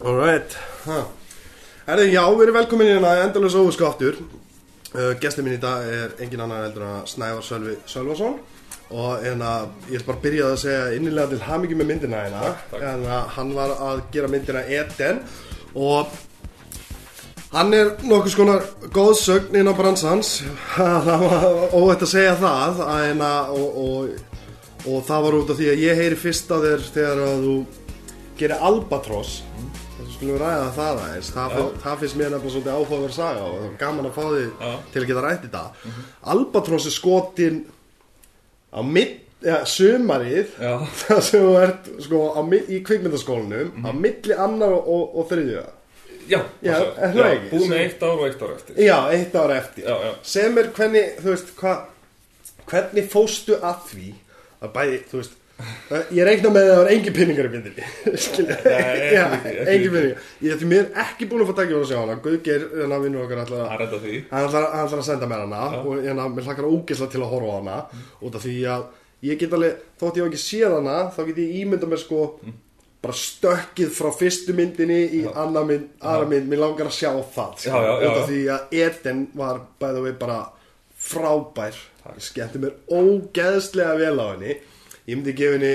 Alright Erði, já, við erum velkomin í hérna endalus óvisku aftur. Uh, Gestur minn í dag er engin annar heldur en að Snævar Sölvi Sölvason. Og hérna, ég er bara að byrja að segja innilega til hamingi með myndina hérna. En að hann var að gera myndina Eden. Og hann er nokkuð skonar góðsögn inn á bransans Það var óvægt að segja það að hérna, og, og, og það var út af því að ég heyri fyrst að þér þegar að þú gerir Albatross. Þess skulum ræða það aðeins. Það, það finnst mér nefnilega svolítið áhugaverð saga og það er gaman að fá því Já. til að geta rætt þetta. Albatross er skotin á mitt, ja, sumarið Já, það sem þú ert sko, á, í kvikmyndaskólanum á milli annar og, og, og þriðja. Já, Já? Búið með eitt ár og eitt ár eftir. Já, eitt ára eftir. Já, já. sem er hvernig, þú veist, hvað hvernig fóstu að því að bæði, þú veist ég reikna með að það var engin pinningar í myndinni. Engin pinningar ég því mér ekki búin að fá tækja að sjá hana. Guðgeir, en að vinnu okkar því. Hann ætlar, hann að senda mér hana Já. og hérna, mér hlakkar ógeðslega til að horfa á hana út af því að ég get alveg þótt ég hef ekki séð hana, þá get ég ímynda mér sko bara stökkið frá fyrstu myndinni í annar mynd, aðra mynd, mér langar að sjá það sko, út af því að Eden var bæða við bara frábær. Skemmti mér ógeðslega vel á henni ég myndi gefa henni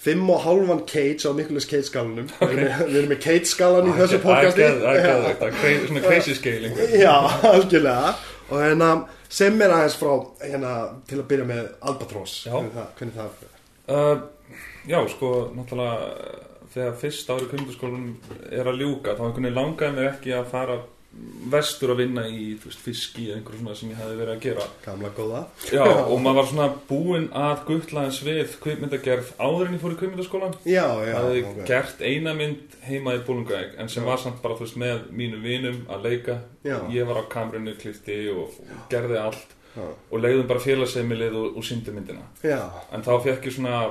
fimm og hálfan Cage á Nicolas Cage skalanum með, við erum með Cage skalan í þessu podcasti. Það er er svona crazy scaling. Já, algjörlega. Og hérna, sem mér aðeins frá hérna, til að byrja með Albatross. Já. Hvernig það, það uh, Já, sko, náttúrulega uh, þegar fyrst ári kvimdaskólanum er að ljúka þá einhvern veginn langaði mér ekki að fara vestur að vinna í veist, fiski eða einhverju svona sem ég hefði verið að gera. Gamla góða. Já, og maður var svona búinn að guttla eins við kvipmyndagerð áður en ég fór í kvipmyndaskólan Já, já, Það hefði ok. gert eina mynd heima í Bólungaeg en sem var samt bara þú veist með mínum vinum að leika. Já. ég var á kamerunni, klifti og, og gerði allt Já. og leiðum bara félagseimilið og, og síndi myndina. Já, en þá fekk ég svona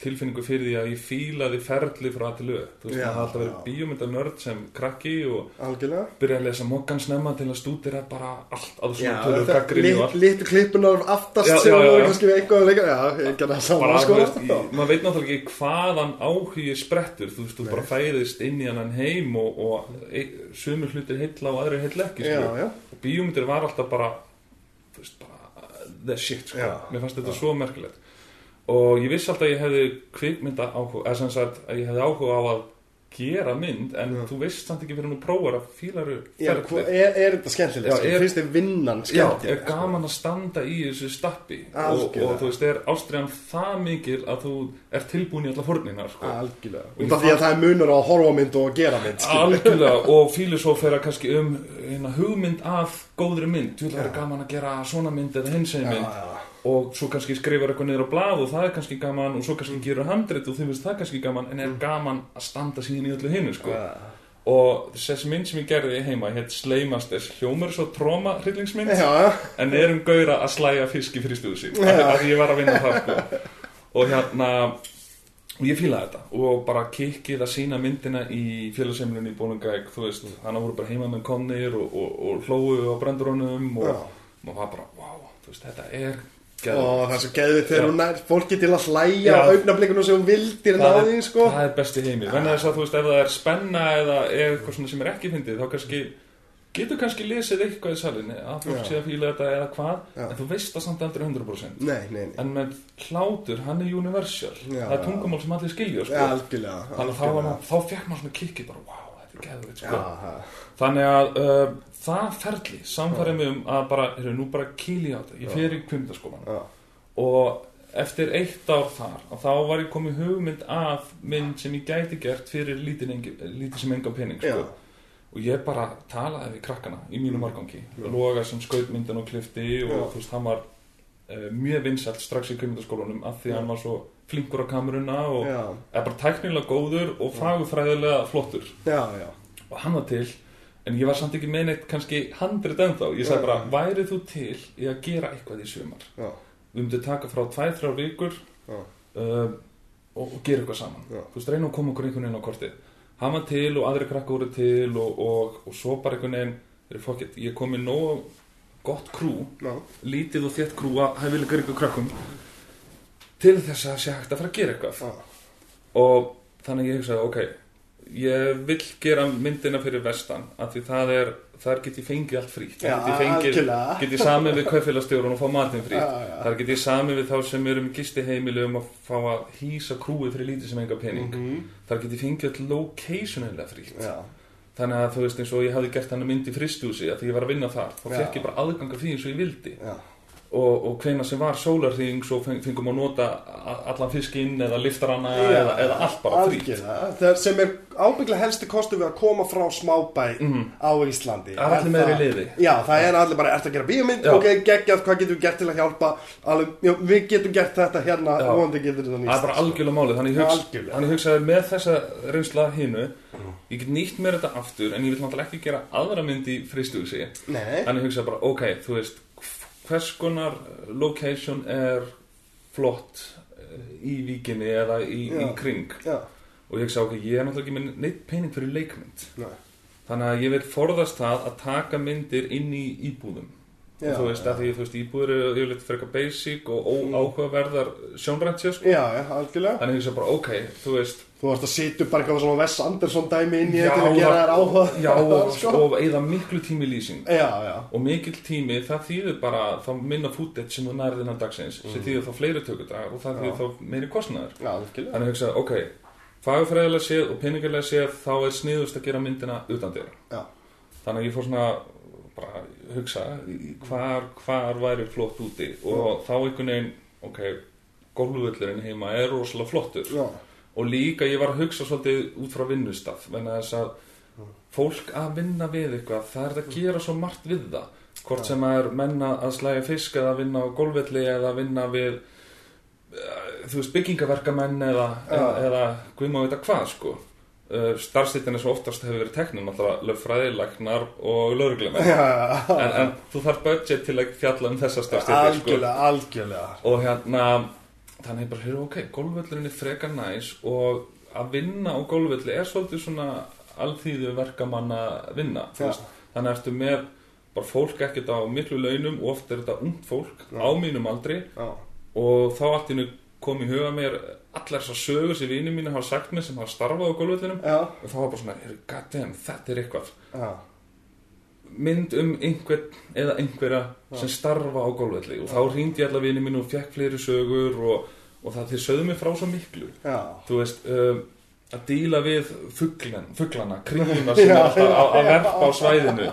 tilfinningu fyrir því að ég fílaði ferli frá til lög þú veist, það hafði alltaf verið bíómyndanörd sem krakki og algjörlega. byrjaði að lesa mokkan snemma til að stúdira bara allt gaggrinni og lit, allt. litu klippunar aftast Já, sem já, já, kannski við eitthvað að leika. Já, ég gerði það saman sko maður veit náttúrulega ekki hvaðan áhugi sprettur, þú veist, þú Nei. bara fæðist inn í hann heim og, og e, sumur hlutir heilla og aðrir heilla ekki og bíómyndir var alltaf bara þú veist, bara the shit, sko. Mér fannst þetta svo merkilegt og ég vissi alltaf að ég hefði kvikmynda áhuga, eða sem sagt að ég hefði áhuga á að gera mynd en Já. þú veist samt ekki fyrir nú prófar að fílaru já er, er þetta skemmtilegt? Já, sko? er- Finnst þið vinnan Já, skemmtilegt? er gaman að standa í þessu stappi og, og þú veist, er ástriðan það mikil að þú er tilbúin í alla fórninar sko. Algjörlega Og af því að það er munur á að horfa á mynd og gera mynd skilur. Algjörlega, og filosófera kannski um hérna, hugmynd af góðri mynd Þú vil vera gaman að gera svona mynd eða hins Já, mynd já, og svo kannski skrifar eitthvað niður á blað og það er kannski gaman og svo kannski gerur handrit og þið finnst það kannski gaman en er gaman að standa síðan í öllu hinu sko. já. og þessi mynd sem ég gerði heima hétt hljómar er svo tróma hryllingsmynd en er um gauðra að slæja fiski fyrir stúðu sín af því ég var að vinna það sko. og hérna og ég fílaði þetta og bara kikkið að sína myndina í félagsheimilinu í Bólungæk þú veist, hann voru bara heima með komnir og, og, og hlóu á brendurunum og Já. maður var bara, wow, þú veist, þetta er og geðveikt. það er svo geðvið þegar hún nær fólki til að hlæja á augnablikunum sem hún vildir það, náði er, sko það er besti heimi þess að þú veist, ef það er spenna eða eitthvað svona sem er ekki fyndið, þá kannski getur kannski lesið eitthvað í salinni að fólk sé að fíla þetta eða hvað en þú veist það samt aldrei 100% Nei, nei, nei En með hlátur, hann er universal Já. Það er tungumál sem allir skilja sko. Algjörlega Þannig þá, algjörlega. maður- þá fekk maður svona kikki bara, wow, þetta er geðveit sko. Þannig að uh, það ferli samfærið mig um að bara, heyrðu, nú bara kýli á þetta. Ég fer í kvimdaskólan Já. Og eftir eitt ár þar að Þá var ég komið hugmynd af mynd sem ég gæti gert fyrir lítið, sem enga pening sko. Og ég bara talaði við krakkana í mínu margangi. Loga sem skaut myndin og klifti Og Já. þú veist, hann var uh, mjög vinsælt strax í kvimdaskólanum Af því að hann var svo flinkur á kameruna Og er bara tæknilega góður og fagurfræðilega flottur. Já, já. Og hann var til en ég var samt ekki með neitt kannski handrit ennþá. Ég sagði bara, værið þú til í að gera eitthvað í sumar? Já, við myndum taka frá 2-3 vikur uh, og, og gera eitthvað saman. Já. þú veist, reyna að koma okkur einhvern veginn á kortið. Hann var til og aðri krakka voru til og, og, og svo bara einhvern veginn er fokkitt, ég kom með nóg gott krú, já, lítið og þétt krú að hæfilega ykkur krakkum til þess að sé hægt að fara að gera eitthvað. Og þannig ég hugsaði, ok ég vill gera myndina fyrir vestan af því það er, þar get ég fengið allt frítt þar get ég fengið, get ég samið við kaupfélagstjórun og fá matinn frítt þar get ég samið við þá sem eru með gisti heimili um að fá að hýsa krúið fyrir lítið sem enga pening. Mhm. þar get ég fengið all locationlega frítt Já, þannig að þú veist eins og ég hafði gert hann mynd í fristúsi að því ég var að vinna þar þá fekk ég bara aðgang af því eins og ég vildi. Já, og, og hvena sem var sólarþing svo feng, fengum að nota allan fiskinn eða liftarana Já, eða, eða allt bara frýtt. Það sem er ábygglega helsti kostu við að koma frá smábæ á Íslandi. Það er allir með þér í liði. Já, það er allir bara, ert að gera bíómynd? Já. ok, geggjað, hvað getum við gert til að hjálpa? Alveg, já, við getum gert þetta hérna það er bara algjörlega málið. Þannig Já, hugsa, hugsaði með þessa reynsla hinu ég get nýtt mér þetta aftur en ég vil náttúrulega ekki gera aðra mynd í fristúsi Nei, þannig hugsaði bara, ok, þú veist hvers konar location er flott eh, í víkinni eða í, í kring? já, og ég hugsaði, ok, ég er náttúrulega ekki með neitt pening fyrir leikmynd. Nei. Þannig að ég vil forðast það að taka myndir inn í íbúðum. Já, þú veist, já. að því þú veist, íbúður eru yfirleitt frekar basic og óáhugaverðar sjónræntja, sko. Já, já, algjörlega. Þannig ég hugsa bara, ok, þú veist Þú varst að sitja upp bara eitthvað svona Wes Anderson dæmi inn í þetta að gera það- þér áhuga. já, og, sko. og eða miklu tími lýsing. Já, já, og mikill tími, það þýðir bara þá minna footage sem þú nærði innan dagsins sem þýðir þá fleiri tökudagar og það Mm. Já. þá meiri kostnæður já, algjörlega. Þannig ég hugsa, ok, fagfræðilega séð og peningarlega séð, þá er sniðust að gera myndina utan dyra. Já, þannig að ég fór svona bara hugsa hvar, hvar væri flott úti og þá einhvern veginn ok, golfvöllurinn heima er rosalega flottur. Já, og líka ég var að hugsa svolítið út frá vinnustaf að fólk að vinna við eitthvað það er að gera svo margt við það. Hvort sem að er menna að slæja fisk eða að vinna á golfvelli eða að vinna við eh, þú veist byggingaverkamenn eða, eða, guð má veit hvað sko. Uh, starfstittin er svo oftast hefur verið teknum náttúrulega löffræði, læknar og já, en, en þú þarf budget til að fjalla um þessa starfstittir sko. Algjörlega, algjörlega. Og hérna þannig ég bara, heyrðu, ok, golfvöllurinn er frekar næs og að vinna á golfvölli er svolítið svona alþýðu verkamanna vinna þú Já. veist. þannig ertu með bara fólk ekkert á miklu launum og oft er þetta ungt fólk Já. á mínum aldri Já, og þá allt innu kom í huga mér allar þessar sögur sem vini mínu hafa sagt mér sem hafa starfað á golfvöllinum já, og þá var bara svona, heyrðu, goddamn, þetta er eitthvað mynd um einhvern eða einhverja sem starfa á golfvelli og þá hringdi ég alla vini mínu og fekk fleiri sögur og, og það þeir sögðu mig frá svo miklu. Já. Þú veist um, að díla við fugglan, fugglana, kringuna sem Já, er alltaf að, já. verpa á svæðinu.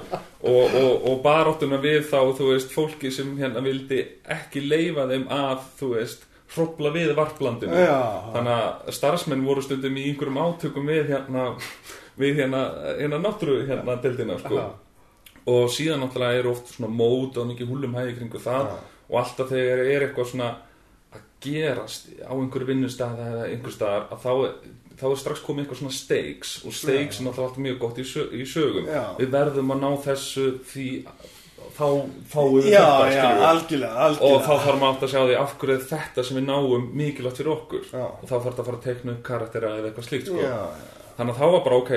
Og, og, og baráttuna við þá þú veist, fólki sem hérna vildi ekki leifa þeim að þú veist, hrópla við varplandinu. Já, þannig að starfsmenn voru stundum í einhverjum átökum við hérna við hérna, hérna náttúru hérna deildina sko. Já. Og síðan náttúrulega er oft svona mót og mikið húlum hægi kringu það Já. og alltaf þegar er eitthvað svona að gerast á einhverju vinnustað eða einhver staðar að þá, þá er strax komið eitthvað svona stakes og stakes er náttúrulega alltaf mjög gott í, sög, í sögum Já. við verðum að ná þessu því þá fáum við þetta skilurðu. algjörlega, og algjörlega þá þarf maður átt að sjá því af hverju er þetta sem við náum mikilvægt fyrir okkur og þá þarf þetta að fara að tekna upp karaktera eða eitthvað slíkt sko. Þannig að þá var bara ok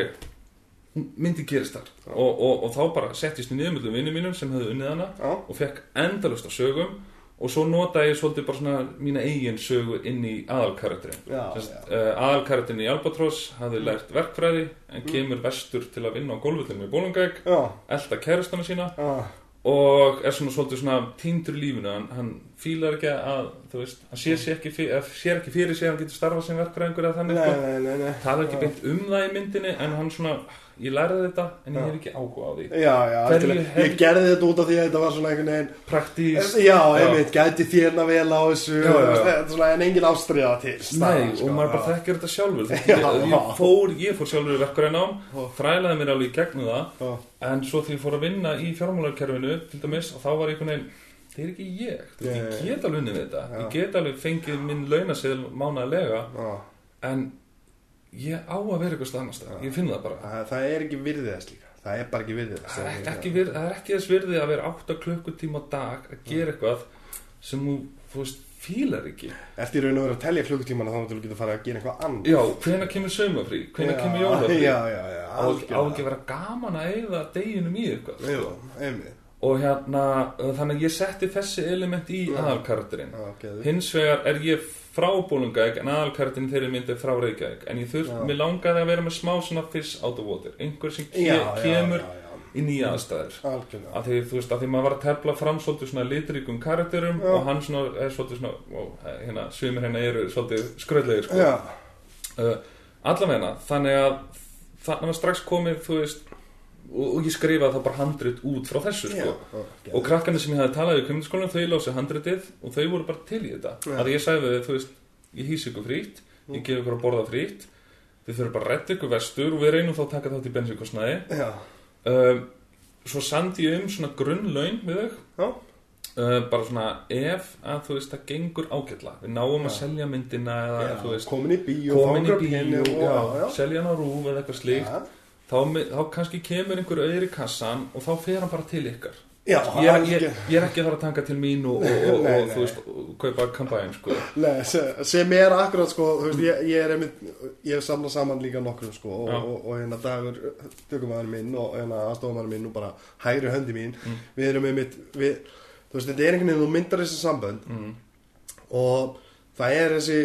myndi gerist þar. Og, og, og þá bara settist ég niður með vinnum mínum sem hefðu unnið hana já, og fekk endalust á sögum. Og svo notaði ég svolítið bara svona mína eigin sögu inn í aðalkarakterin uh, aðalkarakterin í Albatross hafði lært verkfræði en kemur vestur til að vinna á gólfullinu í Bólungæk elda kærastana sína. Já, og er svona svolítið svona týndur lífinu. Hann, hann fílar ekki að veist, hann sér, ekki, fyrir, sér ekki fyrir sig að hann getur starfað sem verkfræðingur eða þannig nei, sko. nei, nei, nei. Talar ekki beint um það í myndinni en hann svona, ég lærði þetta en ég hef ekki áhuga á því Já, já, algjörlega. hef- ég gerði þetta út af því að þetta var svona einhvern veginn praktís Já, einmitt, gæti þérna vel á þessu Já, svona en engin ástriða til Nei, staðar, sko, og maður bara þekkir þetta sjálfur Já. ég, ég, fór, ég fór sjálfur í verkfræði nám Já. þrælaði mér alveg í gegnum það Já. en svo því ég fór að vinna í fjármálarkerfinu til dæmis, og þá var einhvern veginn það er ekki ég, ég get alveg unnið þetta ég get alveg fengið minn launaseðl mánaðlega Já. en ég á að vera eitthvað staðar. ég finn það bara. Það, það er ekki virðið þess líka. Það er bara ekki virðið þess. Það er ekki, ekki, vir, það er ekki þess virði að vera 8 klukkutíma á dag að gera eitthvað sem þú, þú veist, fílar ekki. Eftir raun og verið að telja klukkutímana þá þú getur farið að gera eitthvað annað. Já, hvenær kemur saumafrí, hvenær Já, kemur jólafrí? Já, já, já, á, ekki að vera gaman að eigða deginum í eitthvað? Sko. einmitt og hérna, þannig að ég setti þessi element í Já. aðalkarakterinn Já, geðu. hins vegar er ég frá Bólungavík en aðalkarakterinn þeirri myndi er frá Reykjavík en ég þurft, Já. mér langaði að vera með smá svona fish out of water, einhver sem ke já, kemur í nýja aðstæður að því, þú veist, að því maður var að tefla fram svolítið svona litríkum karakterum og hann svona er svolítið svona og, hérna, svimir hérna eru svolítið skröðlegir sko. Uh, allavegna, þannig að þannig var strax komið, þú veist og, og ég skrifaði það bara handrit út frá þessu sko. já, geðu. og krakkarnir sem ég hafði talað í kjömyndaskólanum þau lási handritið og þau voru bara til í þetta Já. að ég sagði þau, þú veist, ég hýs ykkur frýtt ég gef ykkur að borða frýtt þið þurfum bara að redda ykkur vestur og við reynum þá að taka þátt í bensinkostnaði Já, um, svo sandi ég um svona grunnlaun við þau uh, bara svona ef að þú veist það gengur ágætla við náum að Já. selja myndina eða veist Komin í bíó, komin í pening og- selja hann á rúf eða eitthvað slíkt. Þá, þá kannski kemur einhver í kassan og þá fer hann bara til ykkar Já, ég, er- ég, ég er ekki að fara að tanga til mín og, og, og, Nei, og þú veist, kaupa kampæn sko. Nei, se- sem er akkurat sko, þú veist, ég, ég er einmitt, ég hef samlað saman líka nokkrum sko og, Já. og, og hérna dagur tökumæður minn og hérna aðstofamæður minn og bara hægri höndi mín, Mm. við erum einmitt, við, þú veist, þetta er einhvern veginn, þú myndar þessi sambönd mm. og það er þessi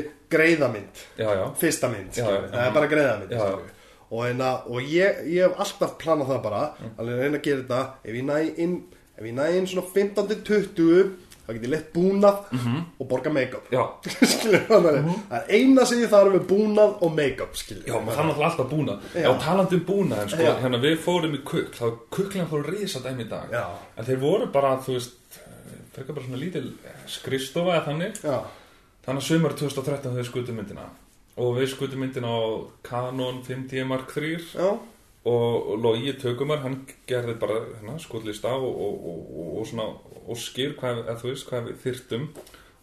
já, fyrsta mynd, það er bara greiðamynd, Já, já. skilur. Og, hérna, og ég, ég hef alltaf planað það bara, alveg reyna að gera þetta, ef ég næ inn, næ inn svona 15-20, þá get ég lett búnað og borga make-up. Skilur það er eina sem ég þarf er búnað og make-up já, maður þarf alltaf búna Já. talandi um búna, en sko, hérna við fórum í kukl, þá kuklina fóru risa dæmi í dag. Já. en þeir voru bara, þú veist frekar bara svona lítil skristofa eða þannig. Já, þannig að sömur 2013 þau skutu myndina og við skutum myndina á Canon 5D Mark III já, og Logi Tökumar hann gerði bara hérna, skotlista og, og, og, og, og svona óskir hvað, veist hvað við þyrtum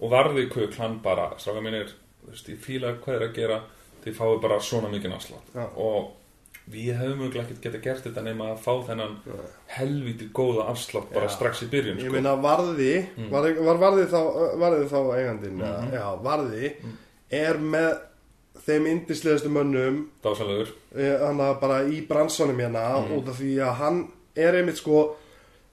og varði kukl hann bara stráka mínir, þú veist, ég fíla hvað er að gera þið fáið bara svona mikið Já. og við hefum mjög ekki getað gert þetta nema að fá þennan helviti góða afslátt bara Já. strax í byrjun ég sko. meina varði var, var varði þá, varði þá eigandinn Mhm. já, varði er með þeim indislegastu mönnum dásalegur hann bara í bransanum hérna Mhm. út af því að hann er einmitt sko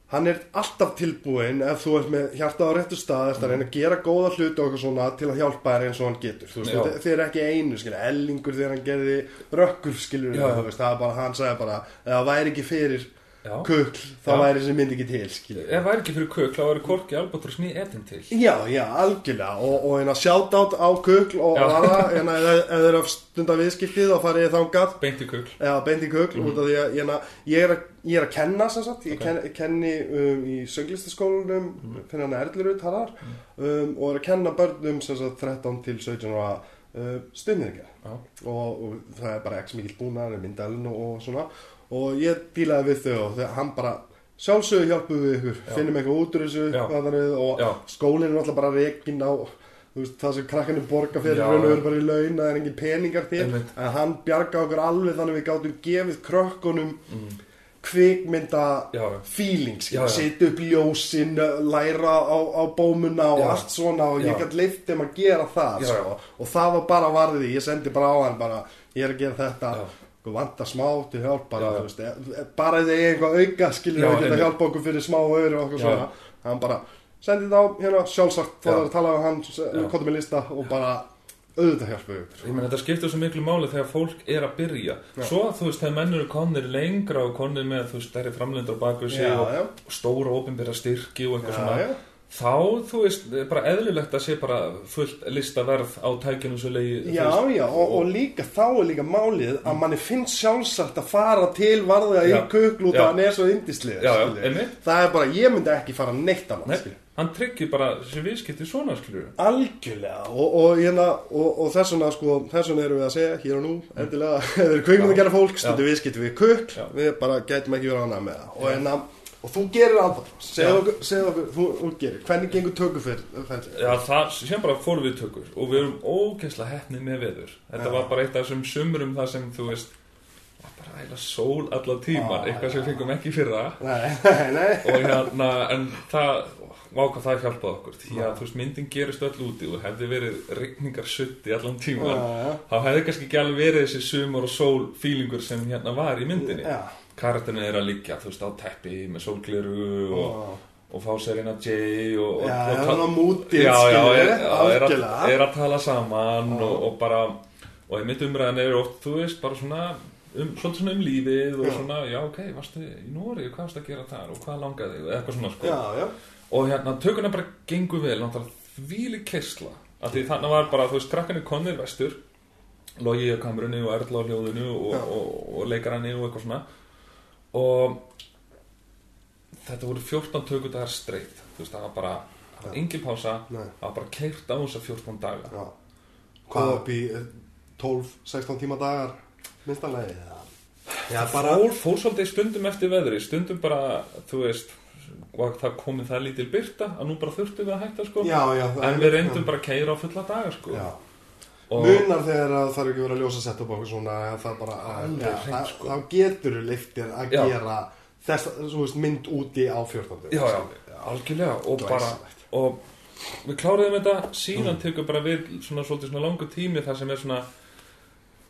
hann er alltaf tilbúinn ef þú ert með hjarta á réttu stað eftir að reyna að gera góða hluti og eitthvað svona til að hjálpa þér eins og hann getur þú veist, Já. þið, er ekki einu, skilja, ellingur þegar hann gerði rökkur, veist, það er bara, hann sagði bara það væri ekki fyrir Já. kukl þá Já. væri þessi mynd ekki til, skilur ef væri ekki fyrir kukl þá væri Korki Albatross ný etin til. Já, já, algjörlega. Og, og hérna shoutout á kukl og aðra, hérna ef þeir eru að stunda viðskiptið þá farið þið þangað. Beint í kukl. Já, beint í kukl út af því að hérna, ég, er að, ég er að kenna sem sagt, ég Ok. ken, kenni um, í sönglistaskólanum fyrir hann Erlurut Harðar um, og er að kenna börnum sem sagt 13 til 17 ára uh, stuðniðingar Já. og, og það er bara ekki mikil búnar myndalinn og, og svona og ég dílaði við þau og þegar hann bara sjálfsögðu hjálpuðu við ykkur Já. finnum eitthvað út úr þessu og Já. skólinn er náttúrulega bara rekin á veist, það sem krakkarnir borga fyrir raun og veru bara í laun það er engin peningar til Einmitt. en hann bjarga okkur alveg þannig við gátum gefið krökkunum mm. kvikmynda feeling setja upp ljósin læra á, á bómuna og Já. allt svona og ég gætt leift þeim að gera það sko. og það var bara varðið ég sendi bara á hann bara, ég er að gera þetta Vanta smá til hjálp bara, þú veist, e- e- bara ég eitthvað auka skilur Já, að geta einmitt. hjálpa okkur fyrir smá öðru og okkur svona hann bara sendi það á hérna sjálfsagt þá er að tala um hann, kóta með lista og bara auðvitað hjálpa ykkur Ég meina þetta skiptir svo miklu máli þegar fólk er að byrja Já. Svo þú veist þegar menn eru konir lengra og konir með þú veist stærri framlendur á baku sig Já, og, já. og stóra ópenbæra styrki og eitthvað svona. Þá þú veist bara eðlilegt að sé bara fullt listaverð á tækjunum svo leiði Já, já, og, og líka þá er líka málið að manni finnst sjálfsagt að fara til varða í Já. kukl út Já. að hann er svo einmitt. Það er bara, ég myndi ekki fara neitt annað Nei, skilur. hann tryggir bara sem viðskipti svona skilur Algjörlega og, og, hérna, og, og þess vegna sko, þess vegna erum við að segja hér og nú, endilega ef þeir eru kveikmynd að gera fólk, stundu viðskipti við kukl Já. við bara gætum ekki verið annað með það og, hérna, og þú gerir alveg segð okkur, þú, þú gerir. Hvernig gengur tökur fyrir Já, það sem bara fórum við tökur. Og við erum ógeðslega hefnið með veður. Þetta Já. var bara eitt af þessum sumrum það sem þú veist var bara æla sól allan tíman, Ah, eitthvað sem já. við fengum ekki fyrra. Nei, nei, nei. Og hérna, en það váka það hjálpaði okkur. Því að Já. þú veist, myndin gerist öll úti og hefði verið rigningar sutti allan já. þá hefði kannski ekki alveg verið þessi sumar og sól fílingur sem hérna var í myndinni Já, karakterinu er að liggja, þú veist, á teppi með sólgleru og, og og fá sér eina J og, og, Já, það er hann mútið, já, já, skilur, er, já, er, að, að tala saman Já. og, og bara og einmitt umræðan er oft, þú veist, bara svona um, svolítið svona um lífið og Já. svona, já, ok, varstu í Nóri, hvað varstu að gera þar og hvað langaði þig, eitthvað svona, sko. Já, já. Og hérna, tökuna bara gengur vel náttúrulega þvíli kersla af því þannig var bara, þú veist, krakkanir konir vestur Logi á kamerunni og Erla á hljóðinu og, og, og leikaranni og eitthvað svona og þetta voru 14 tökudagar streitt þú veist, það var bara, það var engin pása. Nei, það var bara keirt á þessa 14 daga. Já. Hvað upp í eh, 12-16 tíma dagar minnstanlega Já, já bara fór, fór svolítið stundum eftir veðri. Stundum bara, þú veist og það komið það lítil byrta að nú bara þurftum við að hætta sko. Já, já en við reyndum bara að keira á fulla daga sko. Já Munar þegar að það er ekki verið að ljósa sett upp okkur svona að það bara Alveg það, sko. þá getur þú leiftir að Já. gera þess, veist, mynd úti á 14. já, já, algjörlega og bara, og við kláruðum þetta síðan tekur bara við svona svolítið svona langu tími þar sem er svona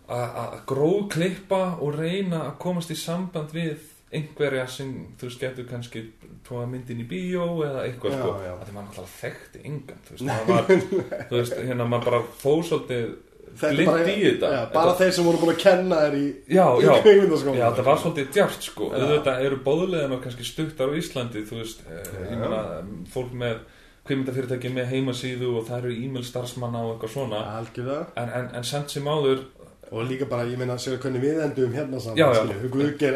að gróðklippa og reyna að komast í samband við einhverja sem þú veist getur kannski tóa myndin í bíó eða eitthvað Já, sko. já. að því maður náttúrulega þekkti engan þú veist, maður var, þú veist hérna maður bara fóð svolítið Þetta blind bara- í þetta. já, Bara þeir sem voru búin að kenna þér í já, já, Já, það var svolítið djart sko. Auðvitað eru bóðleðinar kannski stuttar á Íslandi Þú veist, eh, ég meina fólk með kveimindafyrirtæki með heimasíðu og það eru e-mail starfsmanna og eitthvað svona. En, en, en samt sem áður Og líka bara, ég meina, séu hvernig við endum hérna saman. Guðger,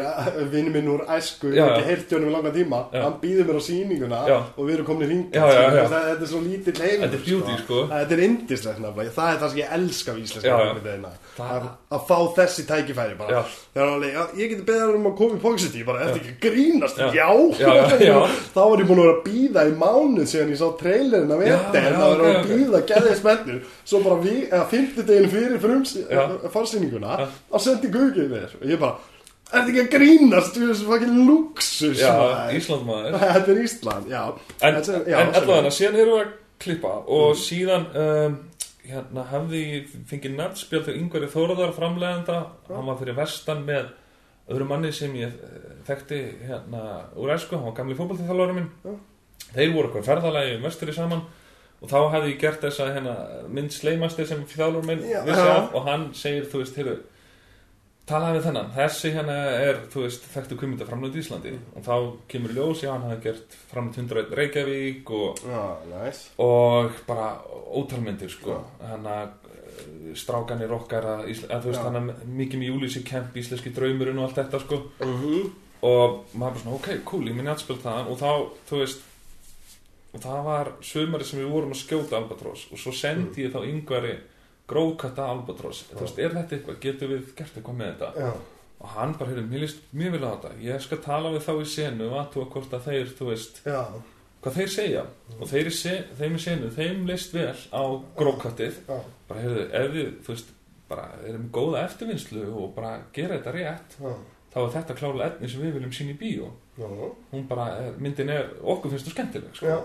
vinnu minn úr æsku, Já, ekki heyrti honum í langan tíma, Já. hann býður mér á sýninguna Já. og við erum komin í ringa. Þetta er svo lítið leifur. Þetta er beauty, sko. Þetta er indislegt nefnilega. Það er það sem ég elska kvikmyndaðina. Það- Að, að fá þessi tækifæri bara. Alveg, ég geti hann um að koma í ég bara, eftir ekki grínast, Já. Þá var ég búin að vera að býða í mánuð síðan ég sá trailerin af þetta, ok, að ok. býða gæðið spennur, svo bara við, eða 50 deginu fyrir frums, Já. farsýninguna, Já. þá sendi Guðgeir mér og ég bara, er þetta ekki að grínast við þessu fucking luxus Já, maður?" Ísland maður Þetta er Ísland, já En, Þetta er- já, en allavega, síðan erum við að klippa og síðan um, hérna hafði ég fengið nafnspjál til yngveri Þóraðar framlegenda hann var fyrir vestan með öðru manni sem ég eh, þekkti hérna úr æsku, hann var gamli fótballþjóðalari minn þeir voru eitthvað ferðalagi um vesturi saman og þá hafði ég gert þessa hérna, mynd sleimasti sem þjálfur minn Já. vissi af og hann segir, þú veist, heyrðu talaði við þennan, þessi hérna er þú veist, þekktu kvimita framlönd í Íslandi. Og þá kemur ljós, já, hann hafði gert framlönd 101 Reykjavík og, Já, næs og bara ótalmyndir, sko. Hann að strákanir okkar að, að þú veist, Já. hann að mikið með Júlísi Kemp, íslenski draumurinn og allt þetta, sko. Mhm. og maður bara svona, ok, cool, ég minn ég aðspil það og þá, þú veist og það var sömari sem við vorum að skjóta Albatross. Og svo sendi ég þá yngvari gróðkatta Albatross. Þú veist, er þetta eitthvað, getur við gert eitthvað með þetta? Já, og hann bara, heyrðu, mér líst mjög vel á þetta. Ég skal tala við þá í senu og aðtúa hvort að þeir, þú veist, já, hvað þeir segja. Og þeir í se, þeim í senu, þeim leist vel á gróðkattið. Já, bara, heyrðu, ef við, þú veist bara erum góða eftirvinnslu og bara gera þetta rétt, já, þá er þetta klálega etni sem við viljum sína í bíó. Já, hún bara, er, myndin er, okkur finnst þú skemmtileg sko.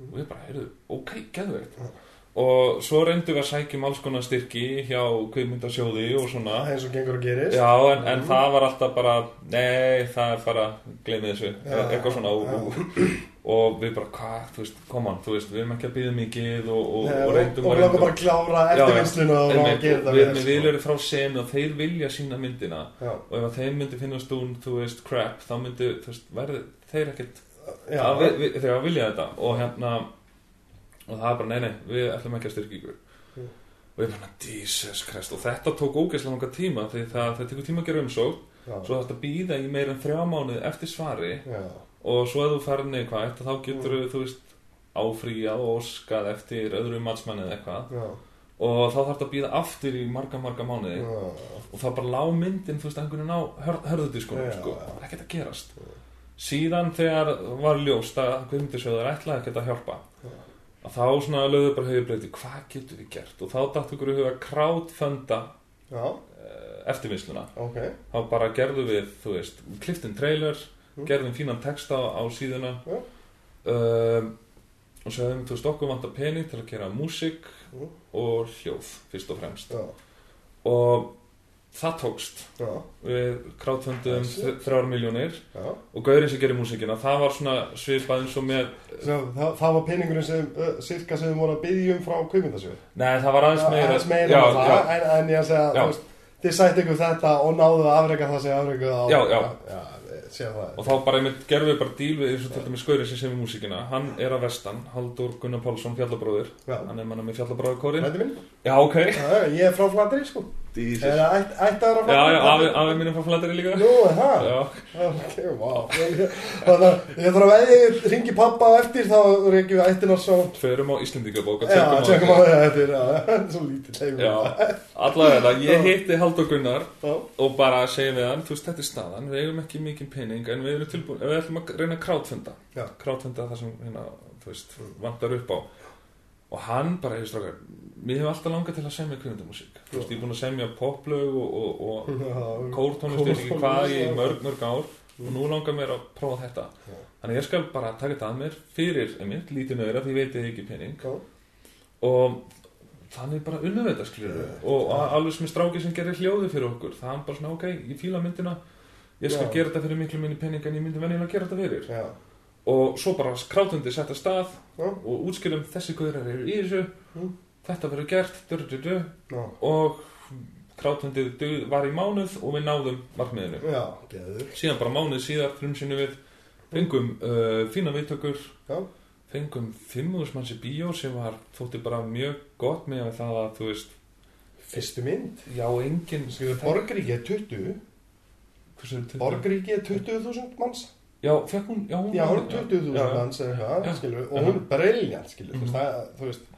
Og við bara, heyrðu, ok, geðveikt. Og svo reyndum við að sækjum alls konar styrki hjá kveimundasjóði og svona. Eins og gengur og gerist. Já, en, en það var alltaf bara nei, það er bara, gleymið þessu. Já, eitthvað svona og, já. og, og við bara, hvað, þú veist, koma þú veist, við erum ekki að byggja mikið og, og, og og, reyndum og langar bara að klára eftirvinnsluna og að gera þetta við vel, erum sko. frá senu og þeir vilja sína myndina. Já, og ef þeim myndi finnast hún, þú veist, crap þá myndi, þú veist, verði þeir ekkert þegar að vilja þetta og hérna og það er bara, nei, nei, við ætlum ekki að styrkja ykkur. Mm. og ég bara, Jesus Christ og þetta tók ógeðslega langa tíma því það, það tekur tíma að gera umsók já, svo þetta býða í meira en þrjá mánuði eftir svari já, og svo ef þú ferð neikvægt þá getur þú, þú veist, áfríjað og óskað eftir öðru matsmanni eða eitthvað. Já, og þá þarf þetta að býða aftur í marga, marga mánuði og það bara lá myndin, þú veist, einhvern veginn á hör, hörðudiskunum, Já, sko, það að gerast síðan þegar var ljóst að Guðmyndisjóður ætlaði ekkert að hjálpa Já. að þá svona lögðu bara höfubreyti hvað getur við gert og þá okkur í huga crowdfunda já, uh, eftirvinnsluna ok, þá bara gerðum við, þú veist kliftum trailer, Mm. gerðum fínan texta á síðuna Já. um, og sögðum, þú veist, okkur vantar pening til að gera músík Mm. og hljóð, fyrst og fremst já, og það tókst. Já, við krátföndum Þessi. þrjár miljónir og gaurinn sem gerir músíkina, það var svona svipað eins og með, Svo, það, það var peningurinn sem, uh, cirka sem við vorum að byggja um frá kveimindasjóð nei það var aðeins meira. aðeins meira já, það, já, En, en ég að segja, þið sætti ykkur þetta og náðu að afreika það sem afreika á Já, já. við það. Og þá bara gerðum við bara díl við eins og til dæmis gaurinn sem semur músíkina. Hann er að vestan, Haldur Gunnar Pálsson fjallabróður, hann er manna með fjallabróður kórin þetta minn. Já ok. Ég er frá Flandri, sko Jesus. Er það ætt- ættaður af já, Flandri? já, afi, afi mínum frá Flandari líka. Nú, er það? já, Ok, vá. Þannig að ég þarf að veði ég ringi pappa á eftir þá reykjum við ættina svo. Förum á Íslendingabók og Já, tjekkum á á það eftir Já, svo lítið heimur já, allavega þetta, ég Já. hitti Haldur Gunnar Já, og bara segi við hann, þú veist, þetta er staðan. Við eigum ekki mikið pening en við erum tilbúin við ætlum að reyna að krátfunda Já. krátfunda það sem hérna, þú veist, vantar upp á. Og hann bara, ég strákar mér hefur alltaf langað til að semja kvöndumúsík þú veist, ég er búin að semja poplög og, og, og já kórtónlist, veit ekki hvað í Kórtónlist, já. mörg, mörg ár og nú langar mér að prófa þetta Já. þannig ég skal bara taka þetta að mér fyrir einmitt, lítið nöðra því ég veit ég ekki pening Já. og þannig bara unnum þetta skilur og alveg sem er stráki sem gerir hljóði fyrir okkur það er bara svona ok, ég fíla myndina ég skal Já. gera þetta fyrir miklu minni pening en ég myndi venjulega að gera þetta fyrir og svo bara krátundi setta stað og útskilum þessi guðrar eru í þessu Mm. Þetta verður gert dur, dur, dur, já, og krátundið var í mánuð og við náðum markmiðinu já, síðan bara mánuð síðar frumsýnum við fengum uh, fína viðtökur Já. fengum 5.000 manns í bíó sem var þótti bara mjög gott með það að þú veist Fyrstu mynd já enginn Borgríki er 20 Hversu er 20? Borgríki er 20.000 manns já fekk hún já hún er já, 20.000 já, manns Og hún er briljant, skilur Mhm. veist, það, þú veist Já.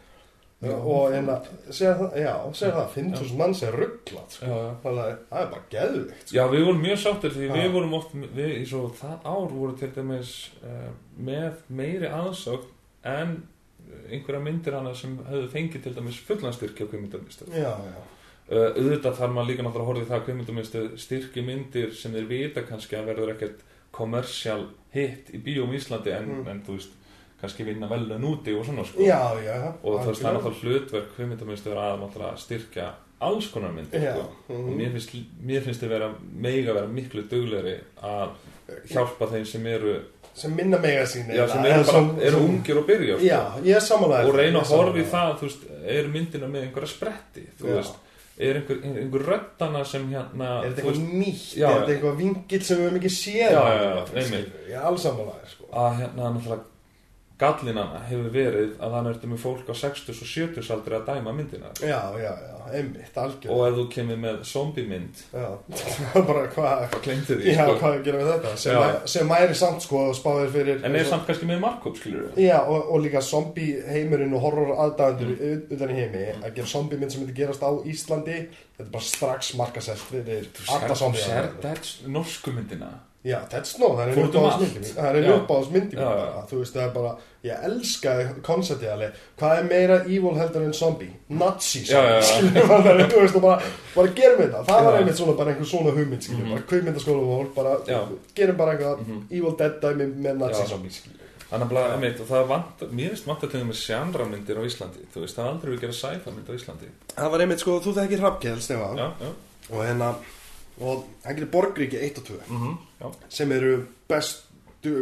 Og að, segja það, já, segja það 5.000 manns er rugglat, sko. Það er bara geðvikt, sko. Já, við vorum mjög sáttir því Já. við vorum oft, við svo það ár voru til dæmis uh, með meiri aðsögn en einhverja myndir hana sem hefðu fengið til dæmis fullanstyrkja á já, Uh, auðvitað þarf maður líka náttúrulega að horfa í það að kveimundamistu styrki myndir sem þeir vita kannski að verður ekkert kommersial hit í bíóm Íslandi en, Mm. en þú veist, kannski vinna vel en úti og svona sko. já, já og það er náttúrulega hlutverk kveimundamistu að náttúrulega styrkja alls konar myndir sko. og mhm. mér finnst, mér finnst vera mega vera miklu duglegri að hjálpa þeim sem eru sem minna mega sín já, sem eru, bara, eru ungir og byrja sko. Og reyna að horfa í það veist, er myndina með einhverja spretti þú veist, er einhver, einhver röddana sem hérna Er þetta eitthvað nýtt? Er þetta eitthvað vingil sem við höfum ekki séð? Já, já, já, einmitt. Ég er alls samanlega, sko að hérna náttúrulega gallinana hefur verið að það ertu með fólk á 60 og 70 aldrei að dæma myndina. Já, já, já, einmitt, algjörlega. Og ef þú kemur með zombie mynd Já, bara hvað sko. hvað gerum við þetta? Sem, væ- sem væri samt, sko, spáðir fyrir en er samt kannski með markup skilur við Já, og, og líka zombie heimurinn og horror aðdæðandur Mm. utan í heimi að gera zombie mynd sem myndi gerast á Íslandi þetta er bara strax markasett fyrir alla zombie sér þetta norsku myndina Já, Dead Snow, það er út um uppáðs allt. myndi mín Það er Já. uppáðs myndi mín Já, já. bara Þú veist, það er bara Ég elska konceptið alveg Hvað er meira evil heldur en zombie? Nazi. Skilur maður, þú veist, og bara Bara gerum við það Það var einmitt svona bara einhver svona hugmynd Skilur, Mhm. bara kveimyndaskóla og fólk bara Já. Gerum bara eitthvað Mhm. Evil Dead dæmi með Nazi zombie Skilur Þannig að einmitt, og það vant, mér finnst vant að tegja með sjánramyndir á Íslandi, þú veist, það er aldrei við gera sci-fi mynd á Íslandi. Það var einmitt, sko, þú þekkir Hrafkjell, Og hann gerir Borgríki 1 og 2 mhm, já, Sem eru bestu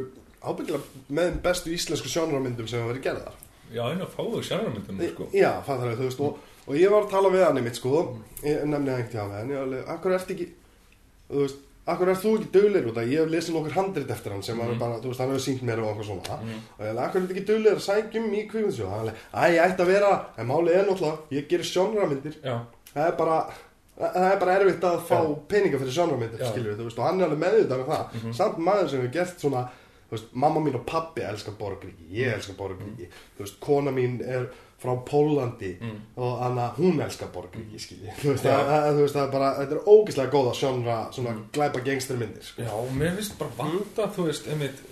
Ábyggilega með þeim bestu íslensku sjónarmyndum sem hafa verið gerðar. Já, einu að fáðu sjánramyndum, sko. Já, við, þú veist og, og ég var að tala við hann einmitt sko. Ég nefni það tíðan við hann. Ég alveg, akkur ert ekki Þú veist, akkur ert þú ekki duglegur út að Ég hef lesið nokkur handrit eftir hann sem mm Mhm. bara, þú veist, hann hefur sínt mér og okkur svona. Mhm. Og ég alveg, akkur ert ekki duglegur að sækjum í kvífinsjó Hann alveg, æ, ég ætti að vera Það er bara er erfitt að fá Já. peninga fyrir sjónramyndir, Já. skilur við, þú veist, og hann er alveg meðvitað um það, Mhm. samt maður sem hefur gert svona, þú veist, mamma mín og pappi elskar Borgríki, ég elskar Borgríki, þú veist, kona mín er frá Pólandi mm, og Anna, hún elskar Borgríki, Já. það, það, þú veist, það er bara, þetta er ógeðslega góða sjónra, svona Mm. glæpa gangstermyndir, sko. já, og mér finnst bara vanta, þú veist, einmitt,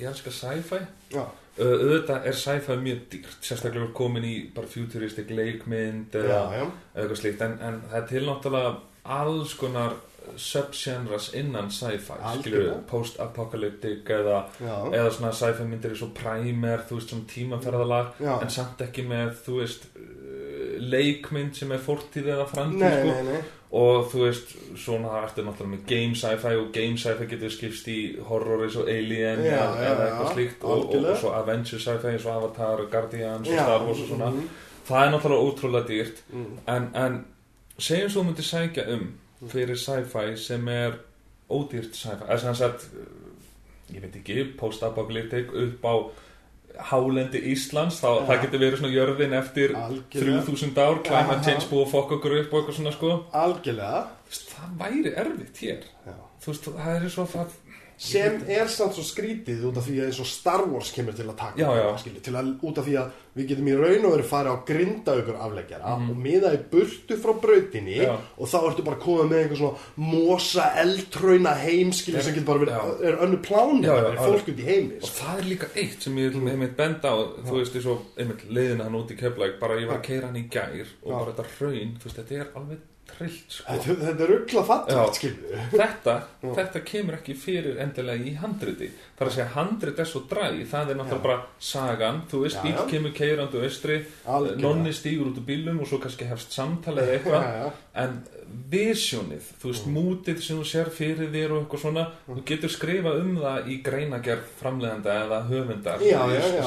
ég elskar sci-fi, Já, auðvitað er sci-fi mjög dýrt, sérstaklega er komin í bara futuristik leikmynd já, eða eitthvað slíkt, en, en það er til náttúrulega alls konar subgenres innan sci-fi post-apocalyptic eða, eða svona sci-fi myndir eins og Primer, þú veist, svona tímaferðalag já. en samt ekki með, þú veist uh, leikmynd sem er fortíð eða framtíð, sko. Og þú veist, svona ertu náttúrulega með game sci-fi og game sci-fi getur skipst í horror eins og Alien Já, eða, já, eitthvað slíkt og, og, svo Adventure sci-fi eins og Avatar, Guardians og Star Wars og svona. Mhm, það er náttúrulega ótrúlega dýrt. Mhm. en, en segjum svo þú myndir sækja um fyrir sci-fi sem er ódýrt sci-fi. Eða sem sagt, uh, ég veit ekki post-apocalyptic upp á hálendi Íslands þá Já. það getur verið svona jörðin eftir Algjörlega. 3000 ár, climate change búið að fokka okkur upp og eitthvað svona sko Algjörlega. Það væri erfitt hér Já. þú veist, það er svo það sem er samt svo skrítið út af því að eins og Star Wars kemur til að taka Já, já. skilur, til að, út af því að við getum í raun og verið farið á grinda ykkur afleggjara Mhm. og miða í burtu frá brautinni Já. og þá ertu bara komið með einhver svona mosa eldtrauna heimskilur sem getur bara verið, er önnu plán Já, já, er já. fólk út í heimi og sko. það er líka eitt sem ég vil einmitt benda á þú veist, eins og einmitt leiðina hann út í keflæk bara ég var að keira hann í gær og bara þetta raun, þú veist, þetta er alveg trillt sko. þetta, er ruggla Já. skilur þetta, Já. þetta kemur ekki fyrir endilega í handriti það er að segja handrit er svo dræ það er náttúrulega bara sagan þú veist, Já, bíl já. kemur keirandi austri Algjörlega. nonni stígur út úr bílum og svo kannski hefst samtala eða eitthvað Já, já. en visionið, þú veist, mútið sem þú sér fyrir þér og eitthvað svona þú getur skrifað um það í greinagerð framleiðanda eða höfundar Já, já, já.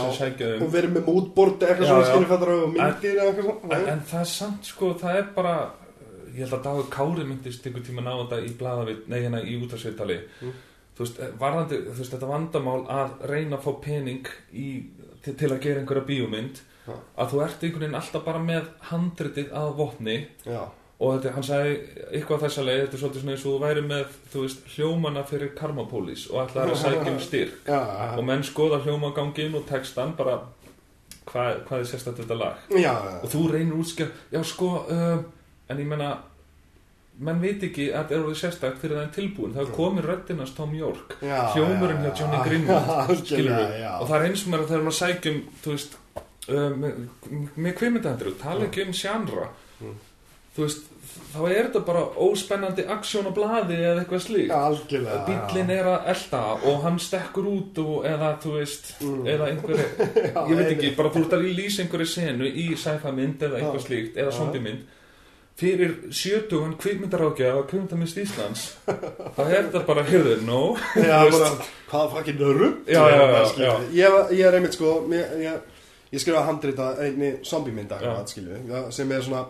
um og verið með mútbord eitthvað Já, svona já. fattar og myndir eða eitthvað svona en, en það er samt sko, það er bara ég held að Dagur Kári myndist einhvern tíma ná þetta í blaðavit, nei hérna í útarsveitali Mm. þú veist, varðandi, þú veist, þetta vandamál að reyna að fá pening í, til, til að gera einhverja bíómynd Já. að þú ert einhvern veginn alltaf bara með handritið að vopni já, og þetta, hann sagði eitthvað þessa leið, þetta er svolítið svona eins og þú væri með, þú veist, hljómana fyrir Karmapólís og ætlaði að sækja um styrk. Já, og menn skoða hljómagangin og textan bara hvað, hvað er sérstætt þetta lag? Já, og þú reynir útskjör, já sko uh, en ég menna menn veit ekki að þetta er orðið sérstætt fyrir það er tilbúin, það er komin röddinast Tom York. Hljómurinn já, hjá Johnny. Greenwood og það er eins og mér að þegar maður sækjum þú veist uh, með, kvikmyndahandru, tala ekki um sjánra. Mm. þú veist þá er þetta bara óspennandi aksjón á blaði eða eitthvað slíkt. Bíllinn er að elda og hann stekkur út og, eða þú veist Mm. eða einhverju, ég veit ekki bara þú ert að lýsa einhverju senu í sci-fi mynd eða eitthvað slíkt, eða Já. Fyrir sjötugan kvikmyndarákja á kvikmyndamist Íslands þá er þetta bara, heyrðu, no Já, bara, hvað já, já. Ég, ég er einmitt sko Ég, ég, ég skrifa handrita einni já, sem er svona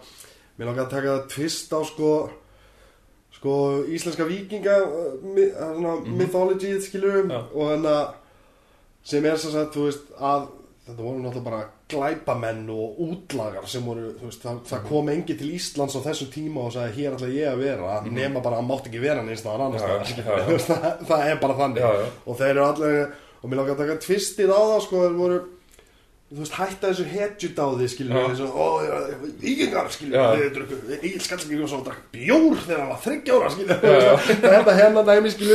Mér langar að taka tvist á sko Sko íslenska vikinga Mhm. mythology skilju Já. og þannig að sem er sem sagt, þú veist, að þetta voru náttúrulega bara glæpamenn og útlagar sem voru, veist, það, það kom engi til Íslands á þessum tíma og sagði hér ætla ég að vera, nema bara að mátti ekki vera neins annars staðar, já, skilurðu. já. Þú veist, það, það er bara þannig og þeir eru allir og mér langar að taka tvistið á það sko, þeir voru þú veist, hætta þessu hetjudáði skilur Já. við, þessu, ó, ígengar skilur Já. við, þeir drukku, Skallsvík og svo drakk bjór þegar hann var þryggjára Já, já. þetta hennar dæmi þú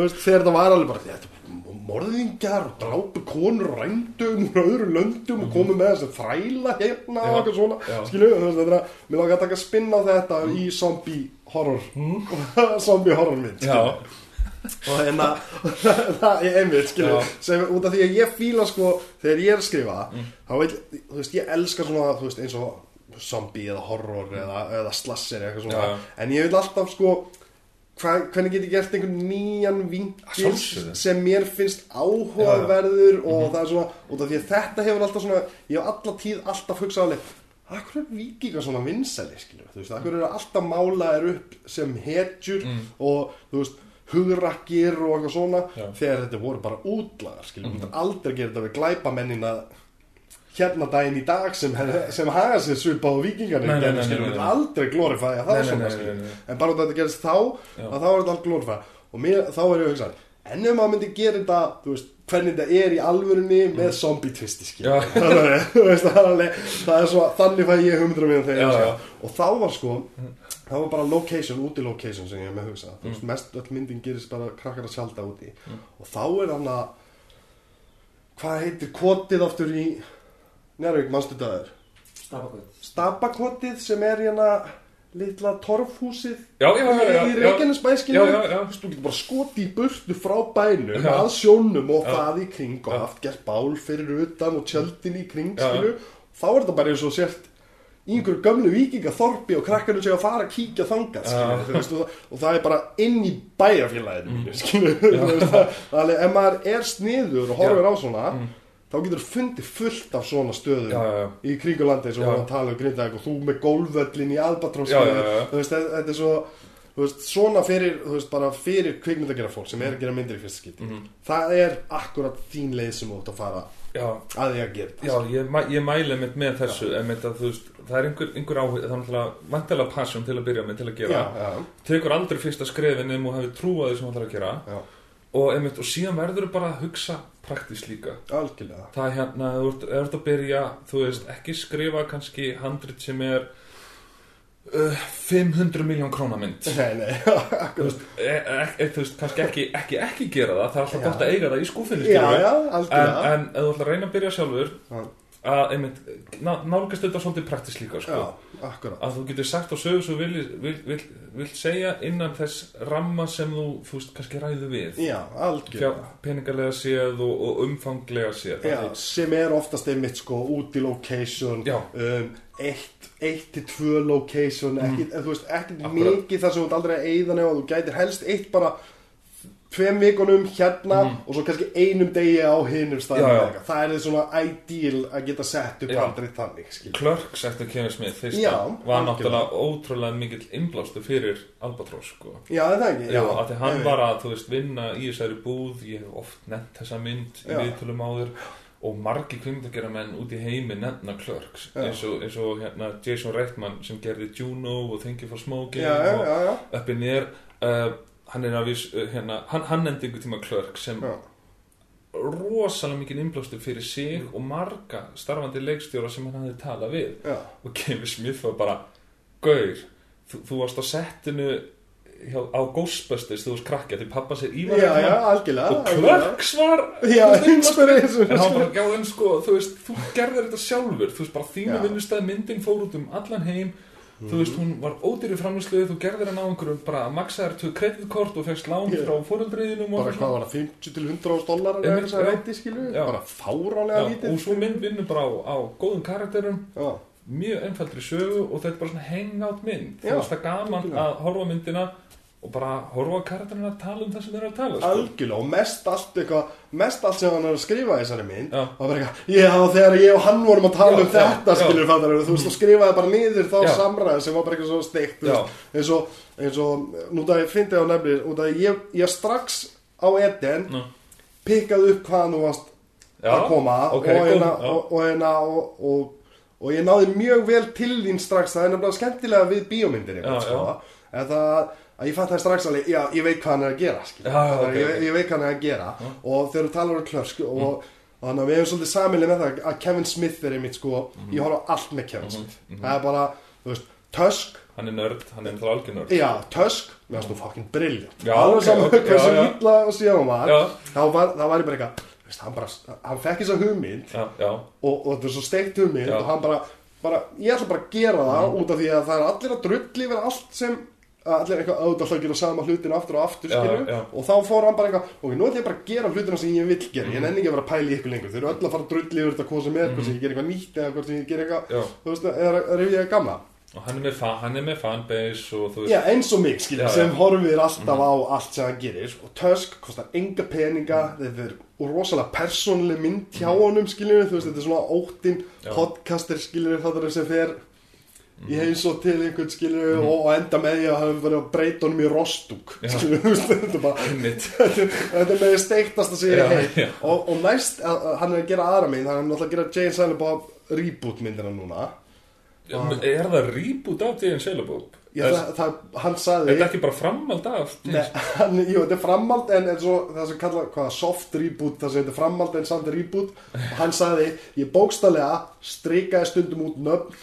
veist, þegar þetta var alveg bara þetta morðingjar og drápu konur og rændum úr öðrum löndum og komu með þess að þræla hérna og eitthvað svona. þetta er að mér langar að taka spinn á þetta í zombie horror. Zombie horror mynd og hérna það er einmitt sem út af því að ég fíla sko þegar ég er að skrifa Mm. þá vil, þú veist, ég elska svona þú veist, eins og zombie eða horror eða, eða slasser eða eitthvað svona. Mm. Já. en ég vil alltaf sko hva, hvernig get ég gert einhvern nýjan. Mhm. sem mér finnst áhugaverður og það er svona, út af því að þetta hefur alltaf svona, ég hef alltaf tíð alltaf hugsað alveg Akkur er vikingar svona vinsæli, skilur, þú veist, akkur eru alltaf málaðir upp sem hetjur Mm. og, þú veist, hugrakkir og eitthvað svona, Já. þegar þetta voru bara útlagar, skilur, þú veist, aldrei gera þetta við glæpamennina hérna daginn í dag sem, sem haga sér svipað á vikingarnir, Nei, nei, nei, aldrei glorifæja það svona, en bara þetta gerist þá, þá er þetta allt glorifæja og mér, þá er ég að hugsa, en ef maður myndi gera þetta, veist, hvernig þetta er í alvörunni með zombie twisti, Mm. Þannig fæ ég humdra mér þegar ég Já, já. og þá var sko, það var bara location, úti location sem ég er með hugsa, þú veist, mest öll myndin gerist bara krakkar að sjálta úti. Mm. og þá er hann að hvað heitir kotið aftur í Njárvík, mannstu döður Stafakvöld Stabakotið sem er hérna litla torfhúsið Já, já, já, já, í. Reykjanesbæskinu. Þú getur bara skoti í burtu frá bænum Já. að sjónum og Já. það í kring og haft gert bál fyrir utan og tjöldin í kring þá er þetta bara eins og sért í einhverju gömlu vikingaþorpi og krakkarnir segja að fara að kíkja veist, og, það, það er bara inn í bæjarfélaginu mm. skilu, þú veist, það, þannig ef maður er sniður og horfir á svona þá getur þú fundið fullt af svona stöðum Já, já, já. í kringulandi eins og að tala um grindaðeg og þú með gólvöllin í já. þú veist, þetta er svo þú veist, svona fyrir, þú veist, bara fyrir kvikmyndagera fólk sem er að gera myndir í fyrsta skipti. Mhm. það er akkurat þín leið sem þú ert að fara Já, að því að gera já ég, mæ, ég mæli mitt með þessu einmitt að þú veist, það er einhver, einhver áhuga það er náttúrulega vantilega passion til að byrja með til að gera. Tekur aldrei fyrsta skrefin ef þú hefur trúað því sem þú ætlar að gera. Já, og, einmitt, og síðan verður bara að hugsa praktist líka. Algjörlega. Það er hérna, þú ert- ert að byrja þú veist, ekki skrifa kannski handrit sem er uh, 500 miljón krónamynd nei, nei, þú veist, e, e, e, þú veist, kannski ekki, ekki, ekki gera það. Það er alltaf Já. gott að eiga það í skúfinu já, já, en, en ef þú ætlar að reyna að byrja sjálfur Já. Að einmitt, ná, nálgast þetta svolítið praktist líka sko. já, að þú getur sagt á sögu svo vil, vil, vil, vil segja innan þess ramma sem þú, þú veist, kannski ræðu við já, Fjá, algjörlega peningalega séð og, og umfanglega séð Já, sem er oftast einmitt sko út í location um, eitt, eitt til tvö location mm. þú veist, ekki Akkurat. mikið þar sem þú aldrei eyða nefn þú gætir helst eitt bara tveim vikunum hérna og svo kannski einum degi á Mm. Já, já. eða eitthvað. það er svona ideal að geta sett upp Já. aldrei þannig skil. Clerks eftir Kevin Smith Já, var algjörlega. náttúrulega ótrúlega mikill innblástu fyrir Albatross sko. Já, er það ekki? Já, að því hann einmitt. var að, veist, vinna í þessari búð ég hef oft nefnt þessa mynd í Já. viðtölum áður og margi kvimdagjara menn út í heimi nefna Clerks Já. eins og, eins og hérna, Jason Reitman sem gerði Juno og Thank You for Smoking Já, já, og já, já. Up in Air uh, hann er að viss, uh, hérna, hann, hann nefndi ykkur tíma Clerks sem Já. rosalega mikið innblástu fyrir sig og marga starfandi leikstjóra sem hann hafði talað við Já. og Kevin Smith var bara Gaur, þú, þú varst á settinu hjá, á Ghostbusters þú varst krakkja til pappa sér Ívar Já, já, algjörlega og. Clerks var Já, en hann bara, já en sko, þú veist, þú gerðir þetta sjálfur þú veist, bara þínu vinnustæð myndin fór út um allan heim þú veist, hún var ódýri framlýsluði þú gerðir hann á einhverjum, bara maksaðar tvö kreditkort og fegst lán Já. frá fóreldriðinum og Bara eitthvað hvað var það, 50 til 100 ás dólar eða að já. reyti skilu Já. Bara fáránlega Já, lítið og svo mynd vinnur bara á, á góðum karakterum Já, mjög einfaldri sögu og þetta er bara svona hangout mynd þú Já, veist það er gaman algjörlega. að horfa myndina og bara horfa á karakterina að tala um það sem þeir eru að tala sko. algjörlega og mest allt eitthvað mest allt sem hann er að skrifa í þessari mynd Já. og bara eitthvað, já þegar ég og hann vorum að tala Já, um já, þetta skilur fattar þú? Veist og skrifaði bara niður þá Já. samræð sem var bara eitthvað svo steikt þú eins og, eins og nú það ég fyndi á nefnir út að ég, ég strax á Já. pikkaði upp hvaðan þú varst að koma ok, og, hérna, og, og, hérna, og, og, og ég náði mjög vel til þín strax það er nefnilega skemmtilega við bíómyndir sko, en það að ég fatt það strax alveg, já, ég veit hvað hann er að gera. Já, já, Þannig að ok, ég, ég veit hvað hann er að gera og þegar þú talar um klörsk og, og þannig að við hefum svolítið samileg með það að Kevin Smith er einmitt sko, ég horf á allt með Kevin Smith. það er bara, þú veist, Tusk hann er nörd, hann er náttúrulega algjör nörd. Já, Tusk, mér finnst þú fucking brilliant. Já, alveg saman já, já. illa og síðan var þá var, ég bara eitthvað hann, bara, hann fekk þessa hugmynd já, já, og, og þetta er svo steikt hugmynd og hann bara, bara, ég ætla bara að gera það út af því að það er allir að drulli yfir allt sem að allir eitthvað auðvitað að gera sama hlutin aftur og aftur Já, skilur já. og þá fór hann bara eitthvað ok, nú ætla ég bara að gera hlutina sem ég vill gera. Ég nenni ekki að vera að pæla ykkur lengur. Þau eru öll að fara að drulli yfir þetta hvað sem er hvort sem ég ger eitthvað nýtt eða hvort sem ég ger eitthvað. Já. þú veist, eða að rifja það gamla? Og hann er með, fan, hann er með fanbase og þú veist Já, eins og mig, skilur, Já, sem horfir alltaf á allt sem hann gerir. Og Tusk kostar enga peninga þetta er rosalega persónleg mynd hjá honum, skilur, þú veist, þetta er svona óttinn Já. podcaster, skilur, þetta er sem fer í heins og til einhvern, skilur, og, og enda með því að hann verið að breyta honum í rostúk, veist, þetta er bara þetta er með ég Já, er heim og, og næst, að, að hann er að gera aðra mynd, hann er náttúrulega að gera Jane Silent reboot myndina núna. Er það reboot af Jane Silent Já, er, það, það, hann er sagði þetta ekki bara framhald af Nei, hann, jú, þetta er framhald en, en svo það sem kalla hvað, soft reboot það sem þetta er framhald en samt reboot. Og hann sagði, ég bókstallega strikaði stundum út nöfn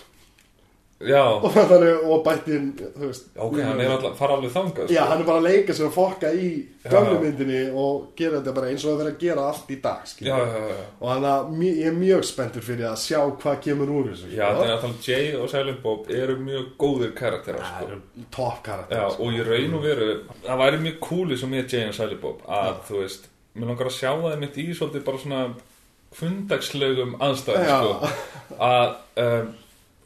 Já, og, þannig, og bættin þú veist, ok, hann er alltaf, fara alveg þangað sko. Já, hann er bara að leika sér að fokka í Já. gamlu myndinni og gera þetta bara eins og að vera að gera allt í dag Já, og hann mj- ég er mjög spenntur fyrir að sjá hvað kemur úr þessu Já, þannig að tala Jay og Silent Bob eru mjög góðir karakterar það sko. top karakter Já, og ég raun og veru það væri mjög coolið sem ég Jay og Silent Bob að þú veist, mér langar að sjá það mitt í svolítið bara svona fundagslegum aðstæðum sko, að um,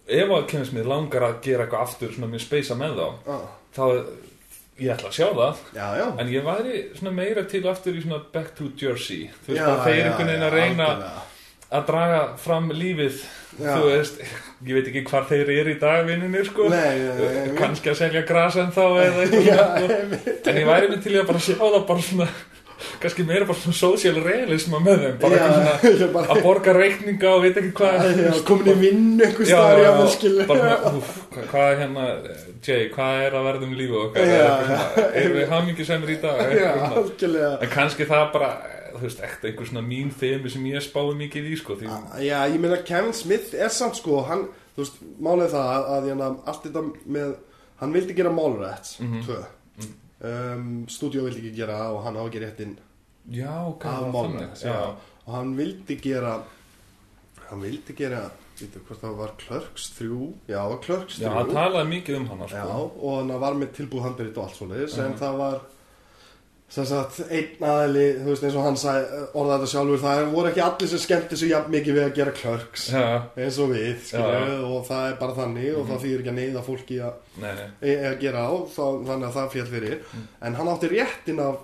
ef að mér langar að gera eitthvað aftur svona mér speisa með þá Já, þá ég ætla að sjá það. Já, já. en ég væri svona meira til aftur í svona Back to Jersey. Þú veist Já, að þeir einhvern veginn að reyna algjörlega. að draga fram lífið þú veist, ég veit ekki hvar þeir eru í dag vinninni sko. Kannski að selja grasa en þá eða sko. en ég væri með til að bara sjá það bara svona kannski meira bara svona social realism með þeim, bara eitthvað svona bara- að borga reikninga og veit ekki hvað. Já, komin í vinnu að svona, úf, hvað, er hérna Jay, hvað er að verða um lífu okkar? Eitthvað erum við hamingisemur í dag? Já, Eitthvað en kannski það bara þú veist, ekkert einhver svona mín þemi sem ég spái mikið í sko, því, Já, ég meina Kevin Smith er samt sko hann, þú veist, málið það að, að hérna, allt þetta með, hann vildi gera Mallrats, Mhm. tvö um, stúdíó vildi ekki gera og hann á ekki réttinn já, ok, af já. og hann vildi gera hann vildi gera veitu hvort það var Clerks 3 já, Clerks 3 já, hann talaði mikið um hana Já, sko. og hann var með tilbúð handbyrrit og allt svoleiðis en Mhm. það var sem sagt, einn aðli, þú veist eins og hann sagði, orðaði þetta sjálfur, það voru ekki allir sem skemmti svo jafn mikið við að gera klörks já, eins og við, skilju, Já. og það er bara þannig og það þýðir ekki að neyða fólki að, nei, nei. e- að gera á þá, þannig að það fjall fyrir. En hann átti réttin af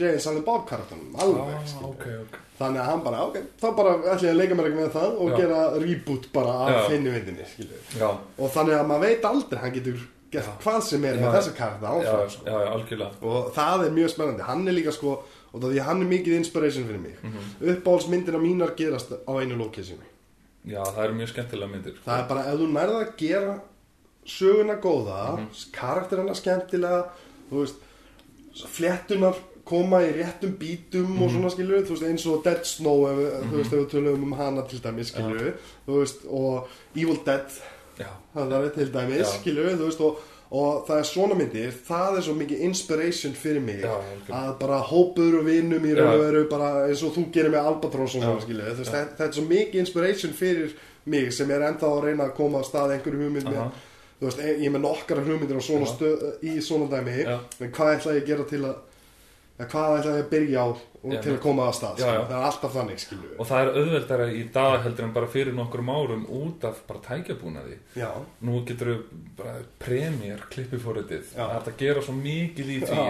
Jay Silent Bob karakterunum, alveg ah, skilju. ok, ok. Þannig að hann bara, ok, þá bara ætla ég að leika mér ekki með það og Já. gera reboot bara af skilju já, og þannig að maður veit aldrei, hann getur gert hvað sem er Já. með þessa já, áfram, sko. já, já, algjörlega og það er mjög spennandi hann er líka sko, og það því hann er mikið inspiration fyrir mig mm -hmm. uppáhaldsmyndina mínar gerast á einu lokationinu já, það eru mjög skemmtilega myndir sko. það er bara ef þú nærða að gera söguna góða Mhm. karakterina skemmtilega þú veist, fléttunar koma í réttum bítum Mhm. og svona skilur þú veist, eins og Dead Snow ef, við- þú veist, ef við tölum um hana til dæmis skilur þú veist, og Evil Dead það er til dæmis, Já. skilur þú veist, og, og það er svona myndir það er svo mikið inspiration fyrir mig Já, að bara hópuður og vinnum í raun og veru bara eins og þú gerir með Albatross og svona skilur þú veist, þetta, þetta er svo mikið inspiration fyrir mig sem er ennþá að reyna að koma að stað einhverju hugmynd með, Aha. þú veist, ég er með nokkara hugmyndir svona stöð, í svona dæmi en hvað ætla ég að gera til að hvað ætla ég að byrja á Já, til að koma að stað, Já, skilur, já. það er alltaf þannig skilur og það er auðveldara í dag heldur en bara fyrir nokkrum árum út af bara tækjabúnaði. Já, nú getur við bara premjör klippifóritið, það er gera svo mikið í því,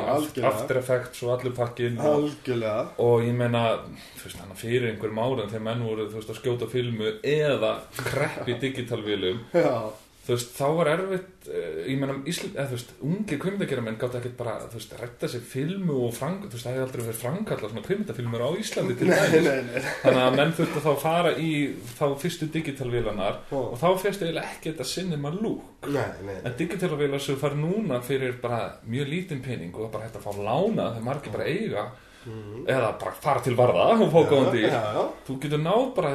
after effects og allur pakkin og, ég meina, veist, fyrir einhverjum árum þegar menn voru, veist, að skjóta filmu eða kreppi digitalvílum þú veist, þá var erfitt uh, ég meina, Ísland, eða þú veist, ungir kvimdageramenn menn gátt ekkert bara, þú veist, retta sér filmu og frang, þú veist, það hefði aldrei verið framkalla svona kvimdafilmur á Íslandi til nei, dæmis. nei, nei þannig að menn þurftu þá að fara í þá fyrstu digitalvélanar og þá fyrst eiginlega ekki þetta cinema look. Nei, nei, en digitalvélar sem fara núna fyrir bara mjög lítinn pening og bara hægt að fá lána þegar margir bara eiga eða bara fara til varða og fá góðan dýr. þú getur náð bara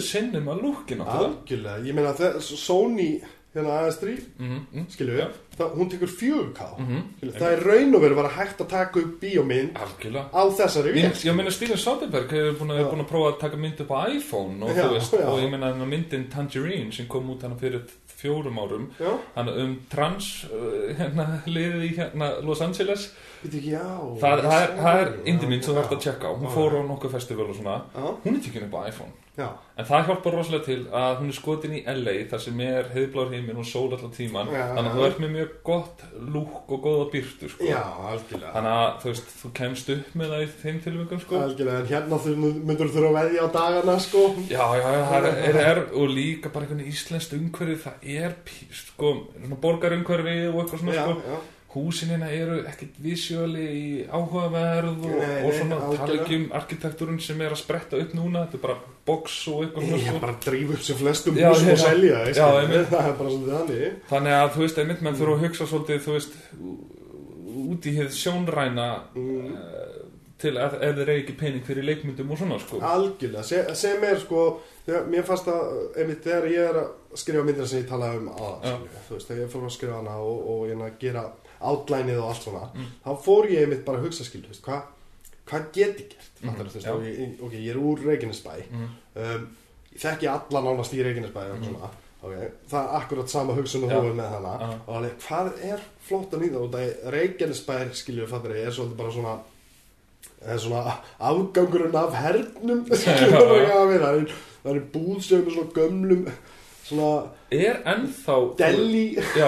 cinema lookin á það algjörlega. Ég meina það, Sony hérna AS3 mm -hmm. skilju það, hún tekur 4K Mhm. skilju, það er raun og verið bara hægt að taka upp bíómynd algjörlega. á þessari vél ég meina Steven Soderbergh hefur búin, að- búin að prófa að taka mynd upp á iPhone og, þú veist, og ég meina þennan myndin Tangerine sem kom út hana fyrir fjórum árum hann um trans uh, hérna, liðið í hérna, Los Angeles það, er, er mynd sem þú þarfst að checka á. Hún fór á nokkuð festival og svona. Já, hún er tekin upp á iPhone. Já, en það hjálpar rosalega til að hún er skotin í LA þar sem er heiðblár heiminn og sól allan tíman Já. þannig að þú ert með mjög gott lúk og góða byrtu sko. þannig að þú veist, þú kemst upp með það í þeim tilvægum sko. hérna þú myndur þurfa að veðja á dagana sko. Já, já, er, er, og líka bara einhvern íslenskt umhverfi það er, sko, borgarumhverfi og eitthvað svona, sko húsinina eru ekkert visjóli áhugaverð og, Nei, og svona tala ekki um arkitektúrun sem er að spretta upp núna, þetta er bara box og eitthvað ég sko bara dríf upp sem flestum Já, húsum og selja já, einmitt. það er bara svolítið þannig. Þannig að þú veist, einmitt menn þurfa að hugsa svolítið, þú veist út í hér sjónræna Mm. mm. til að ef þeir eigi ekki pening fyrir leikmyndum og svona sko. Algjörlega, Se, sem er sko þegar, mér fannst að, einmitt þegar ég er að skrifa myndina sem ég talaði um aðan þú veist, þegar ég átlænið og allt svona Mm. þá fór ég einmitt bara að hugsa veist, hvað hvað get ég gert, Mhm, fattar veist, ég, ok, ég er úr Reykjanesbæ. Mm. um, ég þekki alla nánast í Reykjanesbæ og svona, ok, það er akkurat sama hugsun og er með hana. Já. og alveg, hvað er flott að nýða og það Reykjanesbær, skilju, fattar ég, er svolítið bara svona það er svona afgangurinn af hernum það er að vera það það búð sem er svona gömlum er ennþá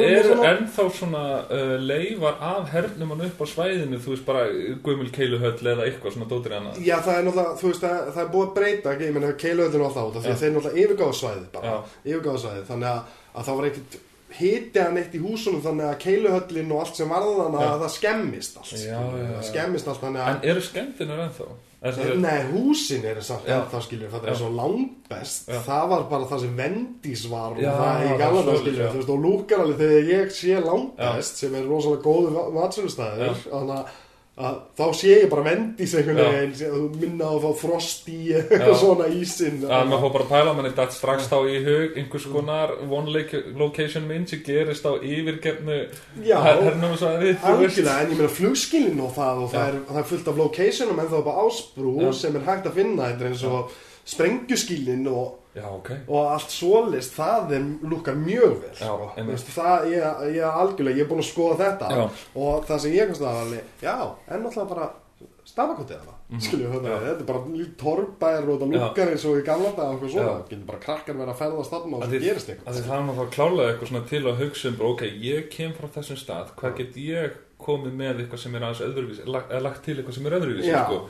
þetta er ennþá svona uh, leifar af hernum hann upp á svæðinu þú veist bara Guðmul Keiluhöll eða eitthvað svona dótir annað Já, það er náttúrulega, þú veist, það, það er búið að breyta, ekki, ég menna, keiluhöldinu alltaf út af því að þeir náttúrulega yfirgáðsvæði bara, Já. yfirgáðsvæði, þannig að, að það var ekkert hiti hann eitt í húsunum þannig að keiluhöllin og allt sem varða þannig að það skemmist allt, Já, já, já. skemmist allt þannig að, en eru skemmtinar ennþá? Nei, húsin er samt ennþá, skiljum, það Já. er svo langbest, það var bara það sem Vendís var og það í það gamla var það, svoleiðis, skiljum, já. þú veist, og lúkar alveg þegar ég sé langbest, sem er rosalega góðu matsölustæðir, þannig að að þá sé ég bara vendis einhvern veginn sé- þú minna að fá frost í eitthvað svona ísinn. Að maður fór bara að pæla manni datt strax þá í hug einhvers konar one location mynd sem gerist á yfirgefnu hernum og svæði algjörlega, en ég meina flugskilin og það og það er, það er fullt af locationum en þá bara ásbrú Já. sem er hægt að finna þetta er eins og sprengjuskilin og, já ok og allt svoleist það er lukkar mjög vel Já, sko. Veistu, það, ég, ég algjörlega, ég er búin að skoða þetta Já. og það sem ég kannski að alveg, já, en náttúrulega bara stafakotið það, mm -hmm. Já. þetta er bara torrbær og það lukkar eins og í gamla dag og svona, Já. getur bara krakkar verið að ferðast þarna og Að það gerist að eitthvað það er náttúrulega klálega eitthvað til að hugsa um ok, ég kem frá þessum stað hvað get ég komið með eitthvað sem er aðeins öðruvísi, lagt, til eitthvað sem er öðruvísi sko.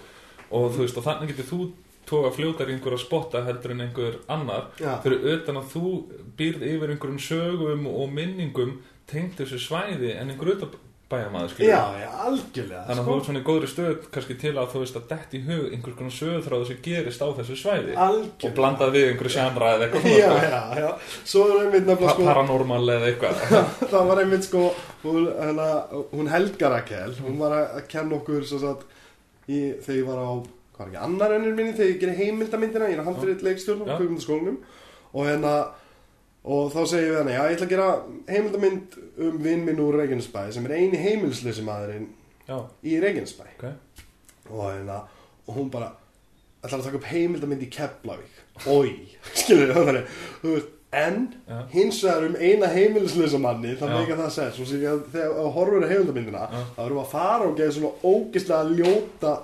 og og þannig getur þú tóga fljótar í einhverja spotta heldur en einhver annar. Já. fyrir utan að þú býrð yfir einhverjum sögum og minningum tengt þessu svæði en einhver utan bæjamaður skilur Já, já, algjörlega Þannig að sko. þú ert svona í góðri stöð kannski til að þú veist að dett í hug einhvers konar sögutráðu sem gerist á þessu svæði. Algjörlega. Og blandað við einhverju sjandra eða eitthvað Já, svona já, já. Svo er einmitt nefnilega sko paranormal eða eitthvað. Það var einmitt sko Hún, hana, hún Helga Rakel Hún var að kenna okkur svo í, Þegar ég var á Hvað var ekki annar ennur minni Þegar ég gerir heimildamyndina Ég er að handfyrir leikstjórn Já. á kveikmyndaskólanum Og hérna Og þá segir við hann, já, ég ætla að gera heimildamynd um vinn minn úr Reykjanesbæ sem er eini heimilslösi maðurinn Já, í Reykjanesbæ. Ok. Og, hérna, og hún bara ætlar að taka upp heimildamynd í Keflavík? Ói, skilur þannig þú veist, en Já. hins vegar um eina heimilislösa manni það meika það að segja þegar að horfur á heimildamyndina Já. þá erum við að fara og geða svona ógislega ljóta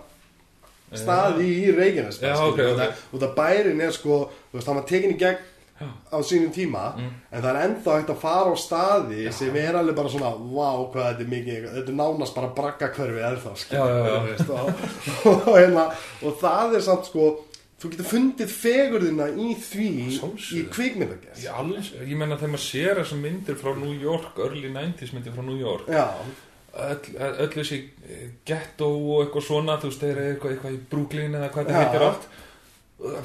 staði í Reykjanesbæ Já, skilur, ok, ok. það- og það bærin er sko veist, hann var tekin í gegn Já. á sínum tíma Mm. en það er ennþá hægt að fara á staði sem er alveg bara svona vá hvað þetta er mikið, þetta er nánast bara braggakverfi Já, já, já. Veist, og, og, hérna, og það er samt sko þú getur fundið fegurðina í því Sjálfsögðu. í kvikmyndagerð Ég, ég menna þegar maður sér þessar myndir frá New York, early 90s myndir frá New York já, öll, öll þessi eh, ghetto og eitthvað svona þú veist, þeir eru eitthvað, eitthvað í Brooklyn eða hvað þetta Já. heitir allt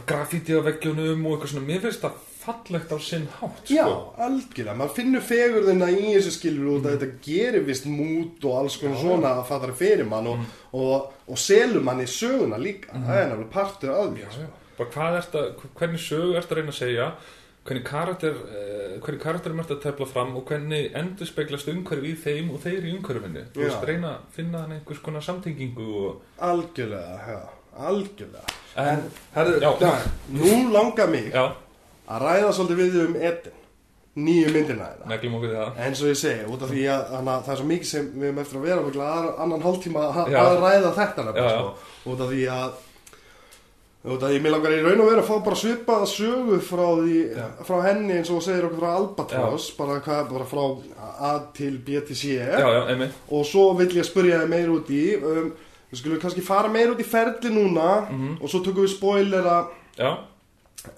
graffiti á veggjunum og eitthvað svona mér finnst það fallegt á sinn hátt já, sko. algjörlega maður finnur fegurðina í þessu skilur út að þetta gerir vist mút og alls konar Já. svona að fattar fyrir mann og, og, og selur mann í söguna líka það er nefnilega partur af því já, sko. já. Hvað ert að, hvernig sögu ert að reyna að segja hvernig karakter uh, hvernig karakterum ert að tefla fram og hvernig endur speglast umhverfi í þeim og þeir í umhverfinu? Þú veist, reyna að finna hann einhvers konar samtengingu og algjörlega, já, algjörlega. En, herðu, Já. nú langar mig já, að ræða svolítið við um Eden nýju myndina þeirra. Eins og ég segi, út af því að hana, það er svo mikið sem við erum eftir að vera annan hálftíma að, að ræða þetta já. sko. út af því að út af því að mér langar í raun og vera að fá bara svipaða sögu frá, því, frá henni eins og segir okkur frá Albatross bara, hvað, bara frá A til B til C. Já, já, og svo vill ég spyrja þig meir út í um, við skulum kannski fara meir út í ferli núna Mhm. og svo tökum við spoilera já,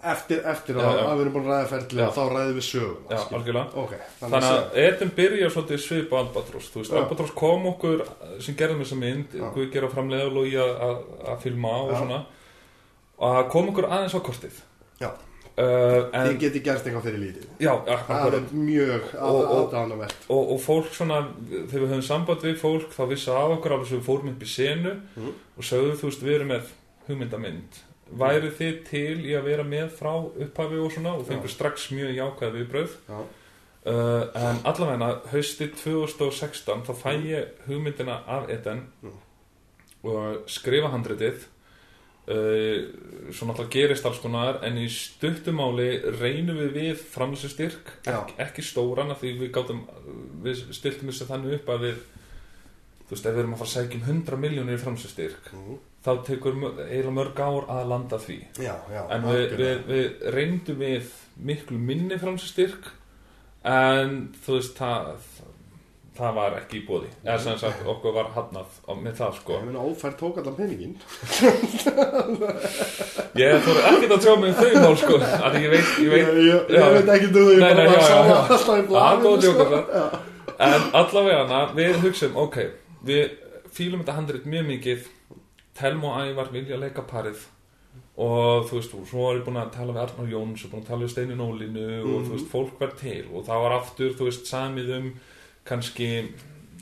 eftir, eftir að, við erum búin að ræða ferli og þá ræðum við sögum já, algjörlega. Ok, Þannig að Eden byrjar svolítið svip á Albatross Þú veist. Albatross kom okkur sem gerðum þessa mynd, Já. Guð gera framlega og að, að, að filma og svona og að kom okkur aðeins á kortið. Já, uh, Þið en, geti gert eitthvað fyrir lítið. Já, Það akkurat. er mjög Og- og- aðdánavert og, og fólk svona, þegar við höfum samband við fólk þá vissu af okkur alveg sem við fórum upp í senu Mhm. og sögðu þú veist við erum með hugmyndamynd væri þið til í að vera með frá upphafi og svona og fengur Já. strax mjög jákvæð viðbröð Já, uh, en allavegna haustið 2016 þá fæ ég hugmyndina af Eden Mm. og skrifa handritið svo náttúrulega gerist alls konar en í stuttumáli reynum við við framlýsustyrk Já. Ek, ekki stóran af því við gátum við stiltum þessu þannig upp að við þú veist ef við erum að fara að sækja um 100 miljónir í framlýsustyrk Mhm. þá tekur eiginlega mörg ár að landa því já, já en við, við, við reyndum við miklu minni framsstyrk en þú veist það, það var ekki í bóði eða sem sagt okkur var hafnað með það sko Ég meina ófær tók allan peningin ég fór ekkert að tjá mig um þau mál sko að ég veit, ég veit Ég, ég, já. ég veit ekki þú, ég bara já, já, já. það alltaf í er djók, sko. Já. en allavega við hugsaum, ok við fýlum þetta handrit mjög mikið Telmo og Ævar vilja leika parið og þú veist, og svo var ég búin að tala við Arnar Jóns og búin að tala við Steinu Nólinu og Mhm. þú veist, fólk var til og það var aftur, þú veist, samið um kannski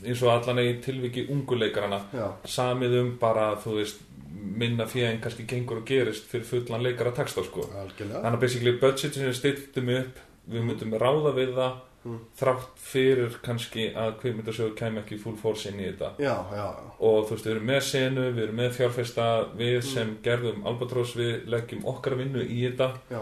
eins og allan í tilviki unguleikarana samið um bara, þú veist minna en kannski gengur og gerist fyrir fullan leikara texta, sko. Algjörlega. Þannig að basically budget sem stiltum upp við myndum ráða við það Mm. þrátt fyrir kannski að kvikmyndasögur kæmi ekki full force inn í þetta. Já, já, og þú veist, við erum með senu, við erum með fjárfesta Mm. við sem gerðum Albatross við leggjum okkar vinnu í þetta. Já,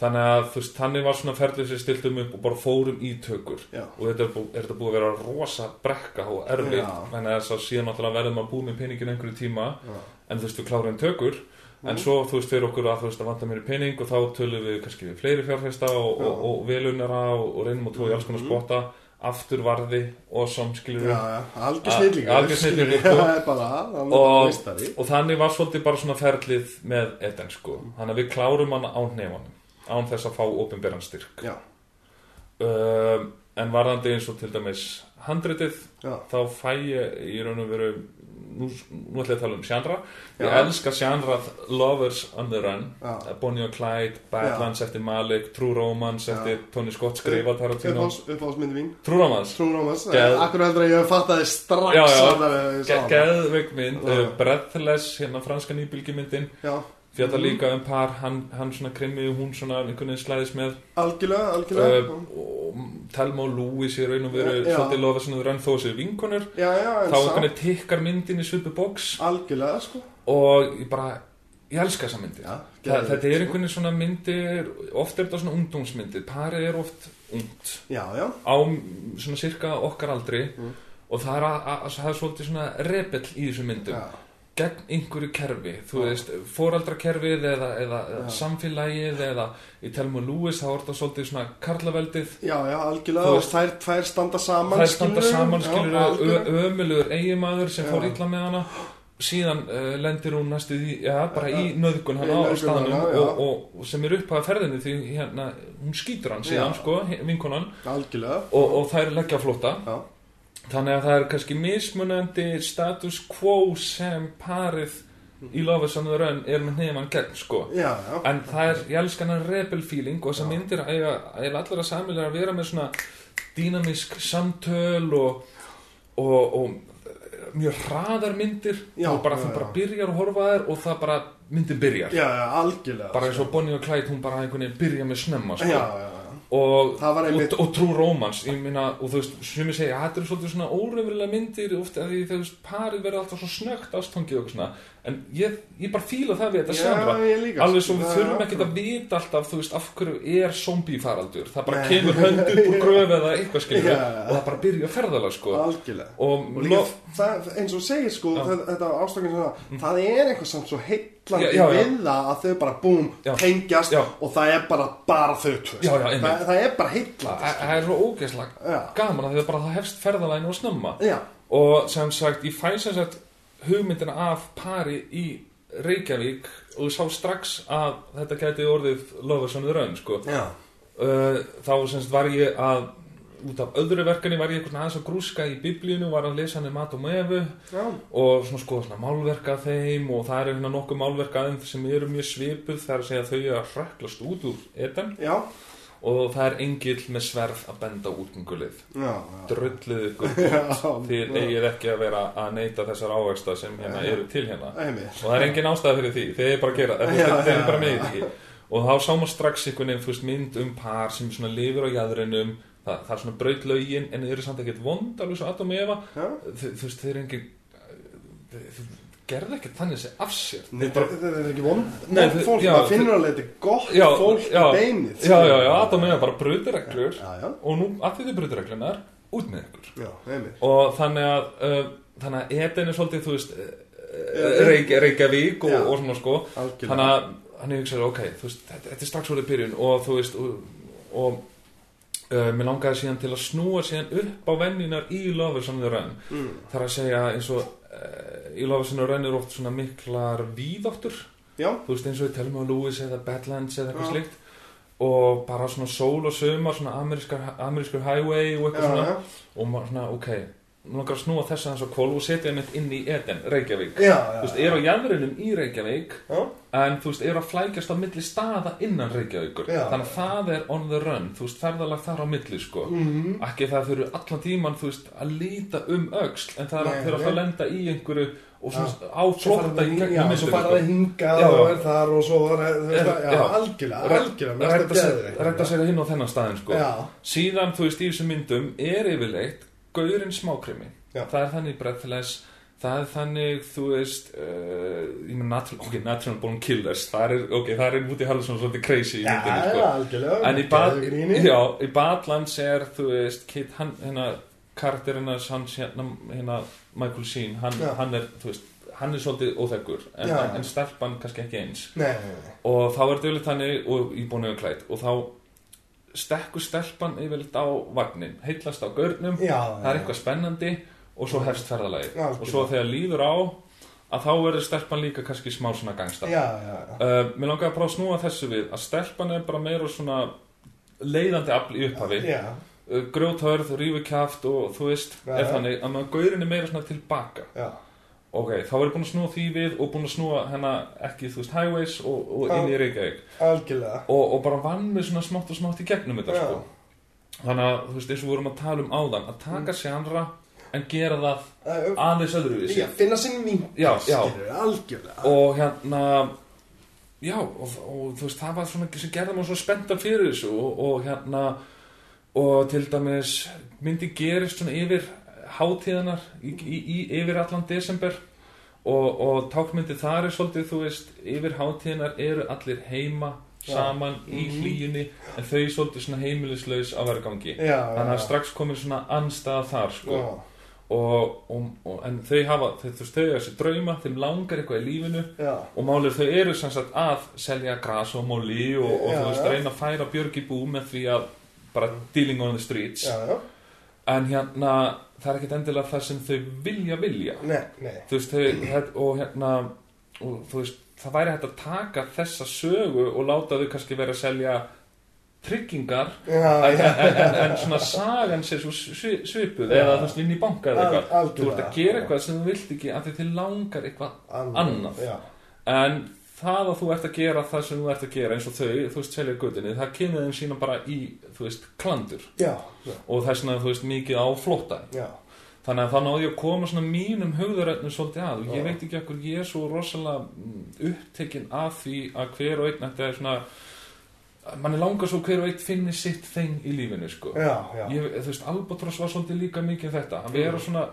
þannig að þú veist, þannig var svona ferlið sem stiltum upp og bara fórum í tökur. Já. Og þetta er, bú, er þetta búið að vera rosa brekka og erfið, þannig að þess að síðan náttúrulega verðum að búið með peningin einhverju tíma. Já. en þú veist, við klárum tökur. En Mhm. svo, þú veist, fyrir okkur að þú veist að vanta mér í pening og þá tölum við kannski við fleiri fjárfesta og, og, og velunara og, og reynum tóa í alls konar Mhm. spotta. Afturvarði og samskilur algjör snillingur. sko. Og- og þannig var svolítið bara svona ferlið með Eden sko, þannig að við klárum hann á hnefanum án þess að fá opinberan styrk. Já, um, en varðandi eins og til dæmis handritið, já, þá fæ ég í raun og veru nú, nú ætla ég að tala um sjandra ég Já. elska sjanrað Lovers on the Run. Já. Bonnie og Clyde, Badlands eftir Malik True Romance Já. eftir Tony Scott skrifa Tarantino Uppáhaldsmyndi mín? True Romance, True Romance. Geð- Akkur heldur að ég strax Já, já. að það er Ge geðveik mynd Já. uh, Breathless, hérna franska nýbylgjumyndin Já, fjallar Mhm. líka um par hann, hann svona krimmi og hún svona einhvern veginn slæðis með algjörlega, algjörlega uh, og Telma og Louis raun og veru Já. svolítið lofa svona rann þó sér vinkonur. Já, já, þá einhvern veginn tikkar myndin í svipu box. Algjörlega, sko. Og ég bara, ég elska þessa myndir Já, Þa, þetta er sko. einhvern veginn svona myndir oft er þetta svona ungdómsmyndir. Parið er oft ungt. Já, á svona cirka okkar aldri. Mm. og það er, að, að, það er svolítið svona rebell í þessum myndum gegn einhverju kerfi þú veist, foreldrakerfið eða, eða, samfélagið eða í Telma Lewis þá er þetta svolítið svona karlaveldið. Já, já, algjörlega og veist- þær, þær standa saman það er standa saman skilur ömulugur eigimaður sem Já. fór illa með hana. Síðan uh, lendir hún næstu í, já, bara í nöðgun hann á hana, já. og, og, og sem er upp að ferðinni því hérna, hún skýtur hann síðan Já. sko, vinkonan. Algjörlega. Og, og þær leggja á flótta. Já, þannig að það er kannski mismunandi status quo sem parið í Lovers on the Run er með nefn gegn sko. Já, já. En það er, ég elska hann rebel feeling og þessar Já. myndir eiga, eiga allir að samilega að vera með svona dýnamisk samtöl og, og, og mjög hraðar myndir Já, og bara þú bara byrjar að horfa þær og það bara myndin byrjar. Já, já, algjörlega bara eins og Bonnie og Clyde hún bara einhvern veginn byrja með snemma sko. Já, já, já og, einmitt- og, og ég minna, og þú veist, sem ég segja þetta eru svolítið svona órefnilega myndir ofta að því þú veist, parið verður alltaf svo snögt ástfangið og svona, en ég, ég bara fíla það við þetta sjálfa alveg svo við Já, þurfum ekkert að vita alltaf þú veist, af hverju er zombie faraldur það bara kemur hönd upp úr gröf eða eitthvað já. og það bara byrja að ferðalega sko. Algjörlega. Og, Og líka, það, eins og segir sko, Já. það, þetta ástökin svona, það er eitthvað samt svo heitlandi Já, já, við það að þau bara búm, tengjast og það er bara, bara þau einmitt. það, það er bara heitlandi það það er svo ógeðslega gaman að að bara það hefst ferðalæginu og snemma. Já, og sem sagt, ég fæ sem sagt hugmyndina af pari í Reykjavík og sá strax að þetta gæti orðið Lovers on the Run sko. uh, þá sem sagt var ég að út af öðru verkefni var ég aðeins að grúska í biblíunu var að lesa hann um mat og mefu Já, og svona skoða svona málverka þeim og það eru hérna nokkuð málverka þeim sem eru mjög svipuð það er að segja að þau eru að hröklast út úr etan já, og það er engill með sverð að benda útgöngulið dröllið ykkur já. eigið ekki að vera að neyta þessar ávegsta sem hérna eru til hérna. Einmitt. og það er engin ástæða fyrir því, þið er bara að gera þið er bara með því. Og þá sá maður strax einhvern veginn mynd um par sem lifir á jæðrinum það, það er svona brautlaugin en þau eru samt ekkert vond alveg svo Já. þau, þú veist, þau eru engin gerðu ekkert þannig sem af sér. Nei, Þau bara, þetta er ekki vond fólk, það finnur alveg þetta er gott Já, fólk já. í beinið já, já, já, Adam Eva bara já, og nú, að því þau brautirreglunar út með ykkur. Og þannig að uh, þannig að Eden er svolítið, þú veist uh, Já, Reykj, Reykjavík og, og svona sko. Algjörlega. þannig að hann hefur hugsað, ok, þú veist, þetta, þetta er strax orðið byrjun og þú veist og, og uh, mér langaði síðan til að snúa síðan upp á venninar í on the Run. Mm. þar að segja eins og í Lovers on the Run eru oft svona miklar víðáttur, Já, þú veist eins og í Telma og Lewis eða Badlands eða eitthvað Já. slikt og bara svona sól og sömar svona amerískur highway og já, eitthvað svona. já. Og svona, ok, langar að snúa þess aðeins á kvolf og setja einmitt inn í Eden, Reykjavík Já, þú veist, er á jæðrinum í Reykjavík Já, en þú veist, er að flækjast á milli staða innan Reykjavíkur Já. þannig að það er on the run, þú veist, ferðalag þar á milli sko, Mhm. ekki það þau eru allan tíman, þú veist, að líta um öxl en það er að þau eru að lenda í einhverju og svona á Svo fara flótta í gegnum Já, myndinni, svo fara sko. það hingað Já, og já. er þar og svo já, Já. algjörlega, algjörlega, mest að sig- rækta sig hinn á þennan staðin sko. Já, síðan, þú veist, í þessum myndum er yfirleitt gaurinn smákrimi Já. það er þannig breathless það er þannig, þú veist uh, ég með natural, ok, natural born killers það er, ok, það er Woody Harrelson svolítið crazy í já, myndinni, sko algjörlega en í, bad, já, í Badlands er, þú veist Kate, hann, hérna, karakterinn hans, hans, hérna, hérna Michael Sheen, hann, Já. hann er, þú veist hann er svolítið óþekkur, en, Já. en stelpan kannski ekki eins Nei, nei, nei og þá er dölið þannig og í búinu klætt og þá stekkur stelpan yfirleitt á vagnin heillast á görnum, Já, það er eitthvað spennandi og svo hefst ferðalagi Já, og svo þegar líður á að þá verður stelpan líka kannski smá svona gangsta. Já, já, já. Uh, mér langar að prófa að snúa þessu við að stelpan er bara meira svona leiðandi afl í upphafi. Já, uh, grjóthörð, rífukjaft og þú veist, Já, er já. þannig að maður gaurin er meira svona tilbaka. Já ok, þá er ég búin að snúa því við og búin að snúa hennar ekki, þú veist, highways og, og inn í Reykjavík. Algjörlega. Og, og bara vann með svona smátt og smátt í gegnum þetta sko. þannig að þú veist eins og við vorum að tala um áðan að taka sjánra en gera það Uh, aðeins öðruvísi. Finna sinn ving Já, já. Algjörlega. Og hérna já og, og þú veist það var svona sem gerði maður svo spenntan fyrir þessu og, og hérna og til dæmis myndi gerist svona yfir hátíðanar í, í, í, yfir allan desember og, og tákmyndi þar er svolítið þú veist yfir hátíðanar eru allir heima Já. saman í Mhm. hlýjunni en þau svolítið svona heimilislaus á vergangi Já, þannig að já. strax komið svona anstæða þar sko Já, og, og, og, en þau hafa þau, eru þessi drauma, þeim langar eitthvað í lífinu já og málið þau eru sem sagt að selja gras og móli og, og Já, þú veist já. reyna að færa björg í bú með því að bara dealing on the streets Já, já en hérna það er ekkert endilega það sem þau vilja vilja. Nei, nei. Þú veist þau og hérna og veist það væri hægt að taka þessa sögu og láta þau kannski vera að selja tryggingar Já, en, já en, en, en svona sagan sé svo svi- svipuð Já. eða þú veist inn í banka eða eitthvað. Þú ert að gera eitthvað sem þú vilt ekki af því þið langar eitthvað annað. En það að þú ert að gera það sem þú ert að gera eins og þau, þú veist, selja gutinni það kemur þeim sína bara í, þú veist, klandur. Já, já, og það er svona, þú veist, mikið á flótta já. þannig að þá náði að koma svona mínum hugðaröfnum svolítið að. Og ég veit ekki okkur ég er svo rosalega mm, upptekinn af því að hver og einn þetta er svona mann er langar svo hver og einn finni sitt þeng í lífinu sko. Já, já. ég, þú veist, Albatross var svolítið líka mikið um þetta. Að vera svona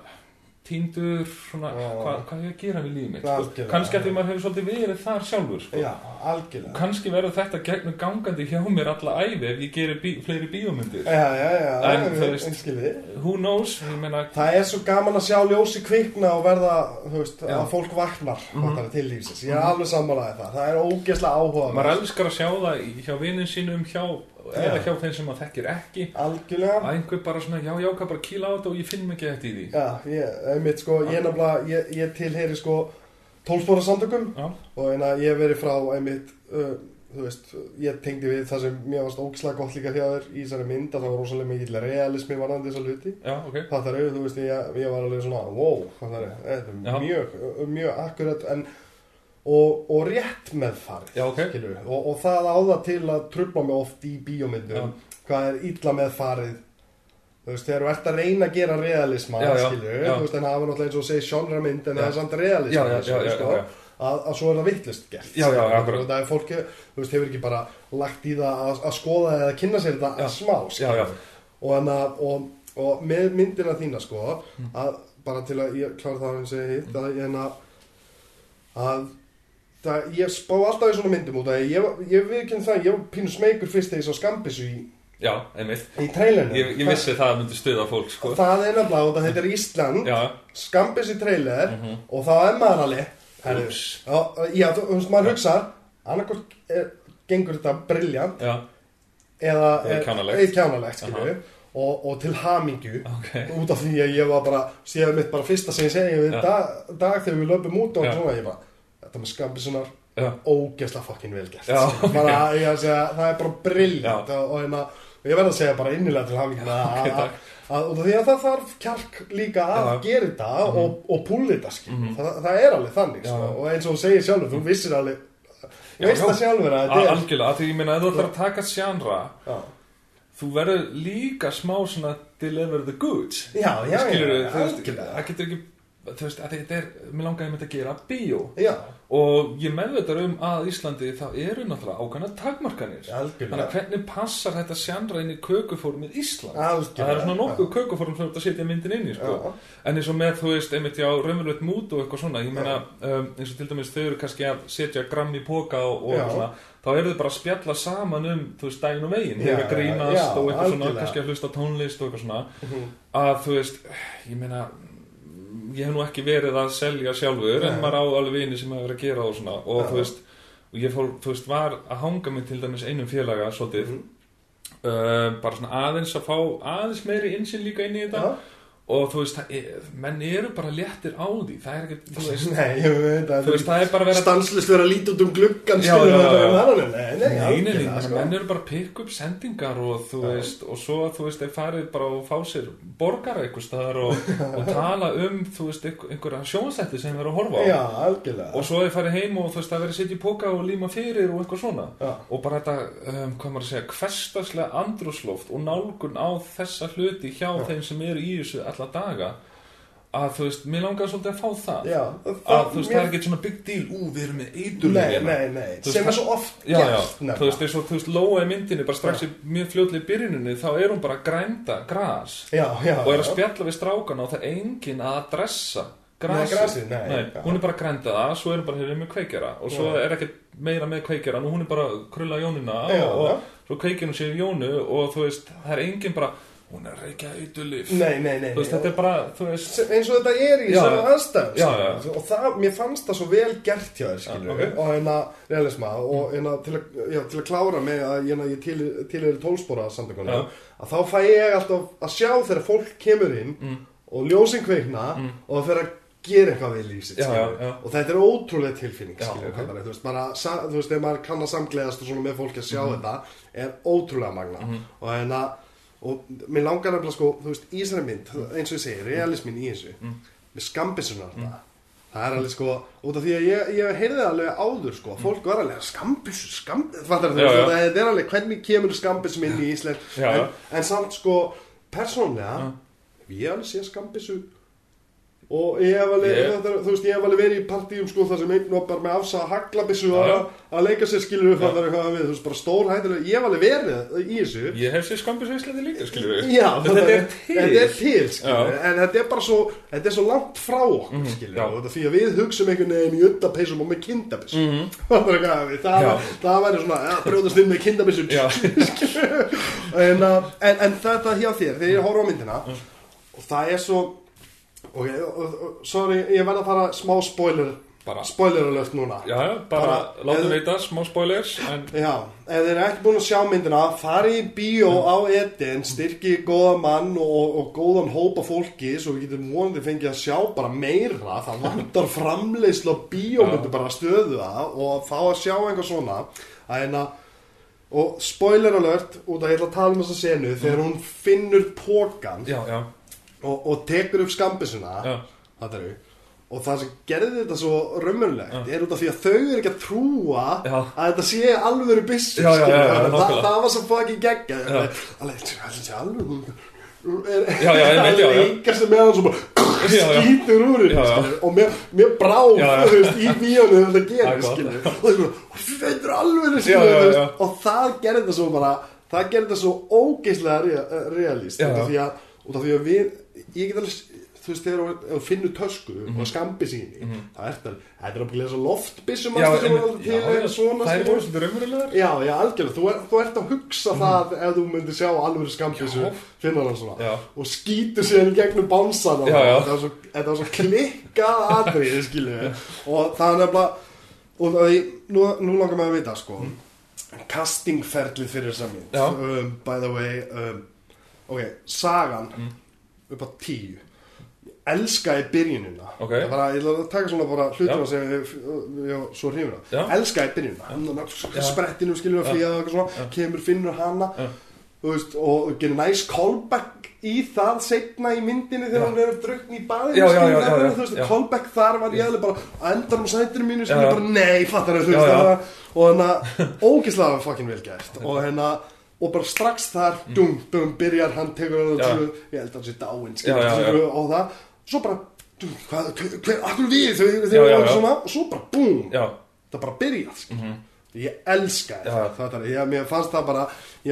týndur svona, hvað, hvað er ég að gera við lífið mitt sko? Kannski að því maður hefur svolítið verið þar sjálfur sko. Já, algjörlega. kannski verður þetta gegnum gangandi hjá mér alla æfi ef ég gerir bí, fleiri bíómyndir Já, já, já, En, þú veist- einskilði. who knows, ég meina Það er svo gaman að sjá ljósi kvikna og verða, þú veist, Já. að fólk vaknar mm til lífsins. Ég er alveg sammálaðið það. Það er ógeðslega áhuga. maður elskar að sjá það hjá vinnum sínum hjá, eða Já. hjá þeim sem maður þekkir ekki Algjörlega. að einhver bara svona, já, já, hvað bara kýla á þetta og ég finn ekki eftir því Já, ég, einmitt, sko, ég nefnilega, ég, ég tilheyri, sko, tólspóra samtökum og en að ég hef verið frá, einmitt, uh, þú veist, ég tengdi við það sem mér varst ógislega gott líka þér í þessari mynd að það var rosalega mikill realismi varðandi þessa hluti Já, ok það þar auðvitað, þú veist, ég, ég var alveg svona wow, það er Já. mjög, mjög akkurat en og, og rétt með farið Já, ok. skilurðu. og, og það á það til að trubla mig oft í bíómyndum hvað er illa með farið þú veist, þegar þú ert að reyna að gera realisma Já, já, skilur, já. þú veist, en það var náttúrulega eins og segir sjónra mynd en Já. það er samt realisma Já, já, já, já, sko, já, já. Að, að svo er það vittlust gert Já, já. Og það er fólki, þú veist, hefur ekki bara lagt í það að, að skoða eða kynna sér þetta Já. smá Já, já, og, og, og með myndina þína sko Mm. að bara til að ég klára það að ég segi hitt að, að það, ég spá alltaf í svona myndum út að ég, ég viðkynna það, ég var pínu smeykur fyrst þegar ég sá skambissu í, já, einmitt. í trailerinu. Ég, ég vissi það myndi stuða fólk, sko. Það er nefnilega út að þetta er Ísland. Skambissu trailer Mhm. og þá er maður alveg já, þú veist, maður hugsa annarkort gengur þetta briljant já, eða Eða kjánalegt. eða kjánalegt skilju, og, og til hamingju. Ok. Út af því að ég var bara séð mitt bara fyrsta sem ég segi Já. dag, dag þegar við löpum út og Já. svona ég bara, þetta með skambisunar ógeðslega fucking vel gert. Bara, ég að segja, það er bara brilljant og, og, hérna, ég verð að segja bara innilega til hafingi ok, að, að, því að það þarf kjark líka að. Mhm. gera þetta og, og púli þetta skilur. það, það er alveg þannig sko, og eins og þú segir sjálfur, þú vissir alveg Já, veist það sjálfur að þetta er Algjörlega, því ég meina, ef þú ætlar að taka sjánra já, Þú verður líka smá svona deliver the goods. Já, já, já, algjörlega. það getur ekki Þú veist, þetta er, mér langaði með þetta að gera bíó. Já, Og ég meðveitar um að Íslandi þá eru náttúrulega ákvæmna takmarkanir. Algjörlega. Þannig að hvernig passar þetta sjánra inn í kökuformið Ísland? algjörlega Það er svona nokkuð kökuform sem að setja myndin inn í, sko. En eins og með, þú veist, einmitt já, raunverulegt mút og eitthvað svona, ég meina, um, eins og til dæmis þau eru kannski að setja gramm í póka og, og svona, þá eru þau bara að spjalla saman um, þú veist, daginn og þeir eru að grínast já, og eitthvað svona, algjörlega. kannski að hlusta tónlist og eitthvað svona, Mhm. að þú veist, ég meina, ég hef nú ekki verið að selja sjálfur, en Nei. maður á alveg vini sem hefur verið að gera og svona, og Já. þú veist, og ég fór, þú veist, var að hanga mig til dæmis einum félaga, svolítið, Mhm. uh, bara svona aðeins að fá aðeins meiri insinn líka inn í þetta Já. Og þú veist, það menn eru bara léttir á því, það er ekki, þú veist. Nei, ég veit að þú veist, það er bara að vera stanslist vera að líta út um gluggan skilur já. um hana Nei, nei, Nei, nei, sko. menn eru bara að pikka upp sendingar og þú Já. veist, og svo þú veist, þeir farið bara og fá sér borgara eitthvað staðar og, og tala um, þú veist, einhver- einhverja sjónsætti sem þeir eru að horfa á. Já, algjörlega. Og svo þeir farið heim og þú veist, það verið setja í póka og líma fyrir og eitthvað svona. Já, og bara þetta, um, hvað Já. alla daga að þú veist, mér langar svolítið að fá það já að þú veist, það er ekki svona big deal ú, við erum með Nei, eiturlegina nei, nei, Þú veist, sem er það- svo oft Já, já, gert þú veist, eins og, þú veist, Lóa í myndinni bara strax Já. í mjög fljótlega í byrjuninni þá er hún bara að grænda Já, já og er að já. spjalla við strákana og það er engin að adressa Nei, nei, já. hún er bara að grænda það svo er hún bara hefur með kveikjara og svo Já. er ekkert meira með kveikjara og hún er bara að krulla jónina Já, og, já. svo kveikir hún sér jónu og þú veist, það er engin bara hún er að nei þú veist, þetta er bara, þú veist Sem- eins og þetta er í Já, svona já. aðstæðum Já, skilur. og það, mér fannst það svo vel gert hjá þér skilur, Já, ok. og hérna hérna til, að- já, til að klára með að hérna, ég til, til er tólspóra Já. að þá fæ ég alltaf að sjá þegar fólk kemur inn Mm. og ljósin kveikna Mm. og það fer að gera eitthvað við lífsitt Já, já, já. og þetta er ótrúlega tilfinning Já, skilur, ok. okay. þú veist, bara, sa, þú veist, ef maður kann að samgleðast og svona með fólki að sjá Mhm. þetta er ótrúlega magna og hérna og mér langar nefnilega sko, þú veist, í þessari mynd eins og ég segi, realismin í þessu Mm. með skambissunar mm. það er alveg sko, út af því að ég, ég heyrði alveg áður sko, fólk var alveg skambissu, skambissu, það er alveg, hvernig kemur skambissum inn í Ísland? En, en samt sko, persónlega ég alveg sé skambissu og ég hef alveg, Ég- þetta er- þú veist, ég hef alveg verið í partíum sko þar sem einn var bara með afsa haglabissu Já, já. að, að leika sér skilur upp fattar hvað við, þú veist, bara stór hættilega ég hef alveg verið í þessu. Ég hef sér skambis Íslandi líka, skilur við Já, þetta er til. Þetta er til, skilur Já. En þetta er bara svo Þetta er svo langt frá okkur, mm Mhm, skilur og þetta Því að við hugsum einhvern veginn í uttapeysum og með kindabissu mm Mhm. -hmm. Það, það væri svona ja, Brjóðast inn með kindabissu Já. en, uh, en, en þetta hjá þér Þegar ég horf á myndina Og það er svo Ok, sorry, ég verð að fara smá spoiler bara, spoiler alert núna. Já, já, bara, Bara- látum eða- veita, smá spoilers en, Já, ef þeir eru ekki búin að sjá myndina fari í bíó á Eden styrki góða mann og, og góðan hópa fólki svo við getum vonandi fengið að sjá bara meira. Það vantar framleiðslu á bíómyndu bara stöðu það og fá að sjá einhver svona. Að hérna og spoiler alert út að ég ætla að tala um þessa senu þegar hún finnur pókan já, já, og, og tekur upp skambisuna eru og það sem gerði þetta svo raunverulegt er út af því að þau eru ekki að trúa Já. að þetta sé alvöru byssu Já, já, já, já, skilur. það, það var svo fucking geggja Já. alveg, þetta sé alvöru er, Já, já, ég veit, já, já. leikast með hann svo bara skýtur úr og mér, mér brá í bíónu þegar þetta gerir og það er svona, þetta er alvöru og það gerði þetta svo bara það gerði þetta svo ógeislega rea, realist út af því að við ég get alveg, þú veist, þegar þú- finnur tösku Mhm. og skambi síni það er þetta, þetta er að svo loftbissum já, en, já, já, svona það er voru svolítið raunverulegar. Já, já, algjörlega, þú, er, þú ert að hugsa það ef þú myndir sjá alveg skambissu Já. finna hann svona. Og skýtur síðan í gegnum bánsana. Þetta var svo, svo klikkað atrið, skilju og það er nefnilega og það er, nú, nú langar maður að vita sko. Castingferlið fyrir Já. um, by the way um, ok, sagan. Mm. Upp á tíu elskaði byrjunina Ok. það var að, ég ætla að taka svona bara Já. sem ég, ég, svo hrifur Já. af elskaði byrjunina Já. sprettinum skilur að flýja og svona kemur, finnur hana Já. veist, og gerir næs callback í það setna í myndinni þegar Já. hann verður drukn í baðinu Já, já, já, já, já, já. callback þar var ég alveg bara að endanum á sætinu mínu Já, já. bara nei, fattar Já, já. það, og hérna ógislega fucking vel gert og hérna og bara strax þar, dum, dum, byrjar hann tekur hann Mm. Já. að ég held að hann sé dáinn og það, svo bara dum, hvað, hver, akkur við já, þau, já. svona, og svo bara búm. Það bara byrjað mm ég elska þetta það er, ég, fannst það bara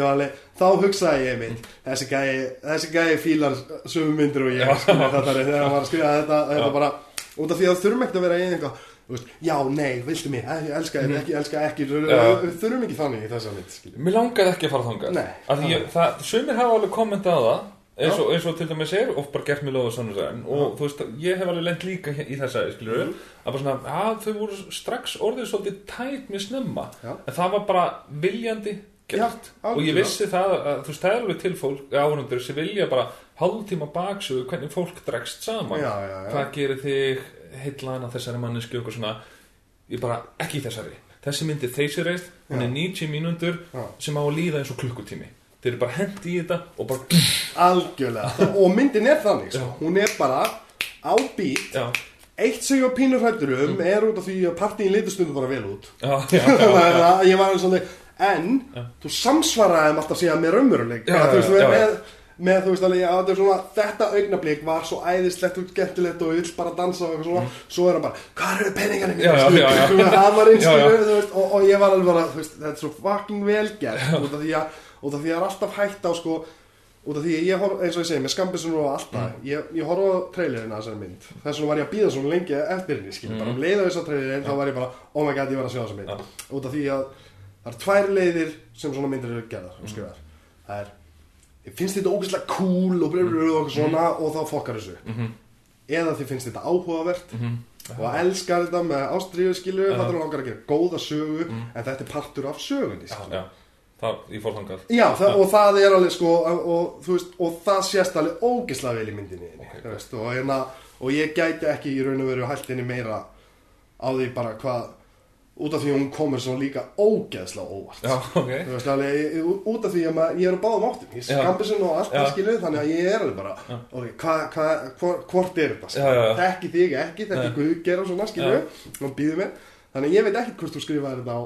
alveg, þá hugsaði ég mitt þessi gæi, þessi gæi fílar sömu myndir og ég er, þegar hann var að skrifa þetta, þetta bara út af því að þurfum ekkert að vera í einhvað þú veist, já, nei, viltu mig, ég elska þér ekki, elska ekki Mhm. Já. þurfum ekki þannig í þessa skilur. mér langaði ekki að fara þangað Nei. Af því ég, það, sumir hafa alveg kommentað á það eins og, eins og til dæmis er og bara gert mér sannum og þú veist, ég hef alveg lent líka í þessa, skilur Mhm. að bara svona, að þau voru strax orðið svolítið tæt mér snemma Já. en það var bara viljandi gert Já, og ég vissi það að þú veist, það er alveg til fólk áhundur sem vilja bara hálftíma baksugu hvernig fólk dregst saman Já, já, já. hvað gerir þig heillan að þessari manneski og svona ég bara, ekki þessari. Þessi myndi þessi reist, hún er 90 mínútur Já. sem á að líða eins og klukkutími. Þeir eru bara hendi í þetta og bara algjörlega, og myndin er þannig sko. Hún er bara á bít já, eitt sem ég var pínur hrættur um er út af því að partíin litur stundum bara vel út. Já, já, já, ég var alveg svona en þú samsvaraði þeim alltaf síðan með raunveruleik Já, þú veist, já, já. með, með þú veist alveg, er svona þetta augnablík var svo æðislegt og skemmtilegt og vill bara dansa og eitthvað svona. Svo er hann bara, hvað eru peningarnir Mm. Einskilur og, og ég var alveg bara, veist, þetta er svo fucking vel gert. Út af því að, að það er alltaf hægt á sko út af því að ég horf, eins og ég segi, með skambisunum og alltaf Mm. ég, ég horf á trailerina þessari mynd. Þess vegna var ég að býða svona lengi eftir henni skilur, bara um leiða þess að trailerin, þá var ég bara oh my god, ég var að sjá þessa mynd. Mm. Já. út af því að það er tvær leiðir sem svona myndir eru gerðar finnst þetta ógeðslega cool og brefur og eitthvað svona og þá fokkar þessu. Mhm. eða þið finnst þetta áhugavert og elskar þetta með ástriðu Já. það er langar að gera góða sögu en þetta er partur af sögunni já, skilur. já, það, ég fór þangað Já, það, og það er alveg sko og, og, veist, og það sést alveg ógeðslega vel í myndinni Ok, þú veist, og, hérna, og ég gæti ekki í raun og veru hælt henni meira á því bara hvað út af því að hún komur svo líka ógeðslega óvart. Já, ok, Þú veist, alveg, út af því að maður, ég er á báðum áttum. Ég Já. skampi sinni og allt Já. það skilu þannig að ég er alveg bara ok, hva, hva, hvor, hvort er þetta þekki þig ekki, þekki. Guð gera svona skilu, og býðu mér þannig að ég veit ekki hvort þú skrifaði þetta á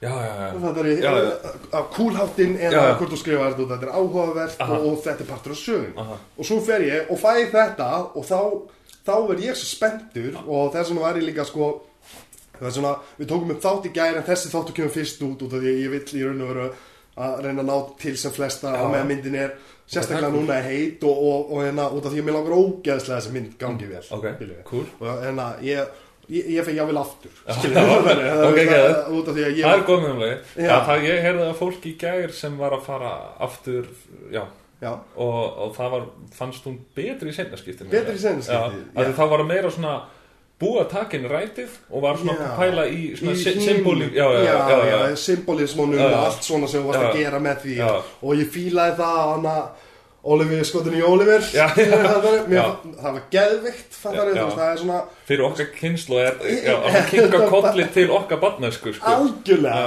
já, já, já, er á kúlháttin eða hvort þú skrifaði þetta út, þetta er áhugavert Aha. og, og þetta er partur af sögun Aha. og svo fer ég og fæ þetta og þá, þá verð ég svo spenntur og þess vegna var ég líka sko það er svona, við tókum upp þátt í gæri en þessi þáttu kemur fyrst út út af því að ég vill í raun og veru að reyna að ná til sem flesta Já. og með myndin er sérstaklega núna er heit og, og, og hérna út af því að mér langar ógeðslega þessi mynd gangi vel ok, skilurðu. cool og hérna ég ég, ég fekk jável aftur það- að er góð. Já. það ég heyrði að fólk í gær sem var að fara aftur já, já, og, og það var, fannst hún betri í seinnaskiptin Betri í já. þá var það meira svona búið að taka inn rætið og var svona að pæla í svona Í sy- hinn- symbólík já, Já, og allt svona sem þú varst að gera með því. Og ég fílaði það að hana Oliver skotin í Oliver. Það var geðvikt það er svona fyrir okkar kynslu að kinka kolli til okkar badnæsku sko. algjörlega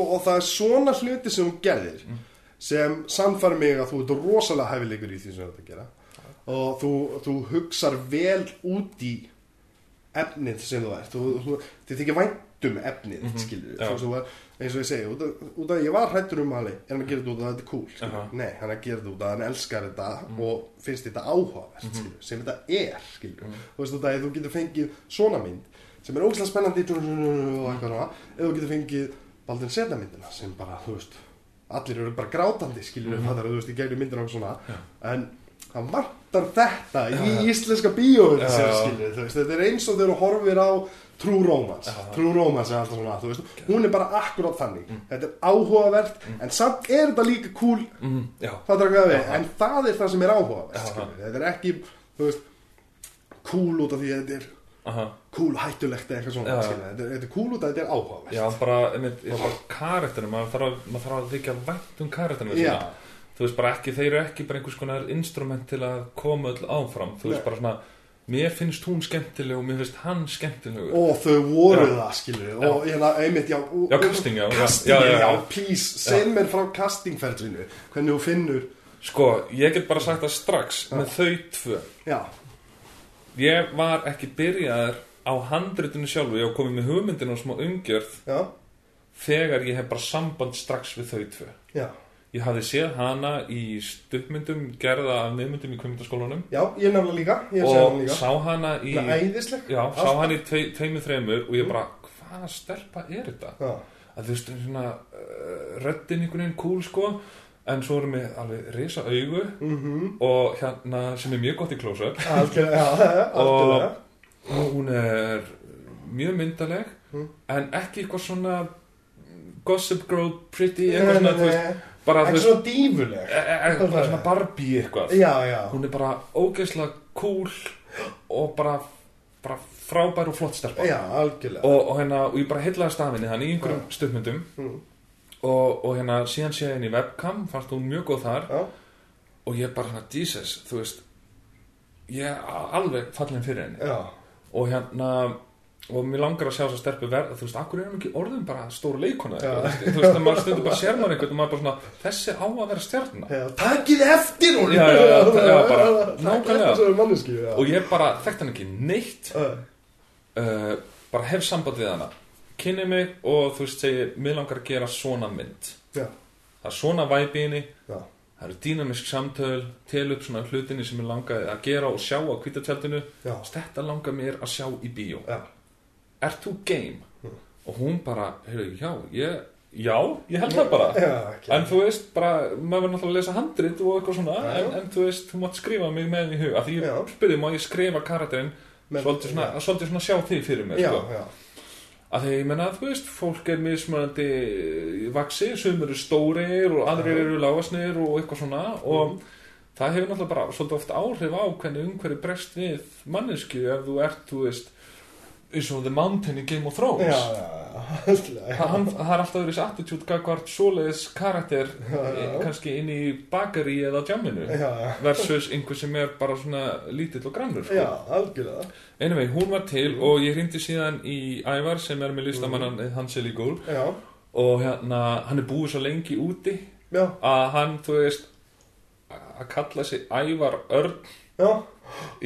og, það er svona hluti sem þú gerðir Mm. sem samfæri mig að þú ert rosalega hæfileikur í því sem þú ert að gera. Og þú hugsar vel út í efnið sem þú ert þið þykir væntum efnið mm -hmm. skilur var- eins og ég segi út af, út af að ég var hættur um Ali er hann gera þetta út af að þetta er cool skilur. Aha. nei, hann er gera þetta út af að hann elskar þetta og finnst þetta áhugavert skilur, sem þetta er skilur. þú veist af að þú getur fengið svona mynd sem er ógæslega spennandi eða þú getur fengið Baldin setna myndina sem bara, þú veist allir eru bara grátandi skilur mm -hmm. þú veist, í gegnum myndina og svona en það vantar þetta í íslenska sem já. skilur, veist, þetta er eins og þegar þú horfir á True Romance, True Romance er svona, veist, hún er bara akkurát þannig, þetta er áhugavert en samt er þetta líka cool. Mm, það hvað við, en það er það sem er áhugavert þetta er ekki, veist cool út af því að þetta er aha. cool hættulegt eða eitthvað svona, þetta er, cool út að þetta er áhugavert. Já, bara, einmitt, bara karakterinu, maður þarf að, þykja vænt um karakterinu. Þú veist bara ekki, þeir eru ekki bara einhvers konar instrument til að koma öll áfram. Þú veist bara svona, mér finnst hún skemmtileg og mér finnst hann skemmtilegur. og þau voru Já. það skilur og ég það einmitt já og- Já, casting, já, já, casting, já, já, já, já. please, segð mér frá castingferðlinu hvernig þú finnur Sko, ég get bara sagt það strax með þau tvö. já, Ég var ekki byrjaður á handritinu sjálfu, ég var komið með hugmyndinu og smá umgjörð já, þegar ég hef bara samband strax við þau tvö. já Ég hafði séð hana í stuppmyndum gerða af miðmyndum í kvimdaskólanum já, ég nefnilega líka, ég og hann líka. sá hana í það er æðisleg. Já, sá hana í tvei, tveimur þreimur og ég bara, hvaða stelpa er þetta? já, að þú veist, svona uh, röddin einhvern veginn cool sko en svo erum við alveg risa augu mhm. og hérna sem er mjög gott í close-up. Algjörlega, já, algjörlega. og hún er mjög myndaleg Mm. en ekki eitthvað svona gossip girl pretty eitthvað svona, þú veist, bara, ekki svona dífuleg. e- e- e- bara svona Barbie eitthvað. Já, já, hún er bara ógeðslega cool og bara, bara frábær og flott algjörlega. Og, og hérna, og ég bara heillaði stafinni hann í einhverjum stuðmyndum Mm. og, og hérna síðan sé ég henni webcam fannst hún mjög góð þar. Já, og ég bara hérna, Jesus, þú veist ég er alveg fallin fyrir henni. Já, og hérna og mér langar að sjá þess að stelpu verða þú veist, akkur erum ekki orðin bara stóra leikona? Já. þú veist, þú veist, að maður stundur bara sér maður einhvern og maður bara svona, þessi á að vera stjarnar já takið eftir hún Já, já, já, bara, nákvæmlega. og ég bara þekkt hann ekki neitt. Uh, uh, bara hef samband við hana. Kynni mig og þú veist segi mér langar að gera svona mynd. Já, það er svona væpi já, það eru dýnamisk samtöl tel upp svona hlutinni sem ég langaði að gera og sjá á kvítatjaldinu þetta langar mér að sjá í bíó ert þú game? Mm. og hún bara, heyrðu, já, ég já, ég held það bara já, ekki en þú veist, bara, maður verður náttúrulega að lesa handrit og eitthvað svona, Já, en, en þú veist, þú mátt skrifa mig með í hug, af því ég spurði, má ég skrifa karakterinn svolítið svona, svolítið svona sjá þig fyrir já, sko. að því ég menna þú veist, fólk er mismunandi vaksi, sum eru stórir og aðrir eru lágasnir og eitthvað svona og Mhm. það hefur náttúrulega bara svolítið oft áhrif á hvernig umhverju brest við mannesku ef þú ert, þú veist eins og The Mountain í Game of Thrones. Já, já, já, hann, það er alltaf verið þessi attitude gagvart svoleiðis karakter já. eh, kannski inn í bakari eða já, versus einhver sem er bara svona lítill og grannur sko. já, algjörlega. Anyway, hún var til og ég hrindi síðan í Ævar sem er með listamannan mm. Hansel í gól. Og hérna, hann er búið svo lengi úti já, að hann, þú veist að kalla sig Ævar Örn. Já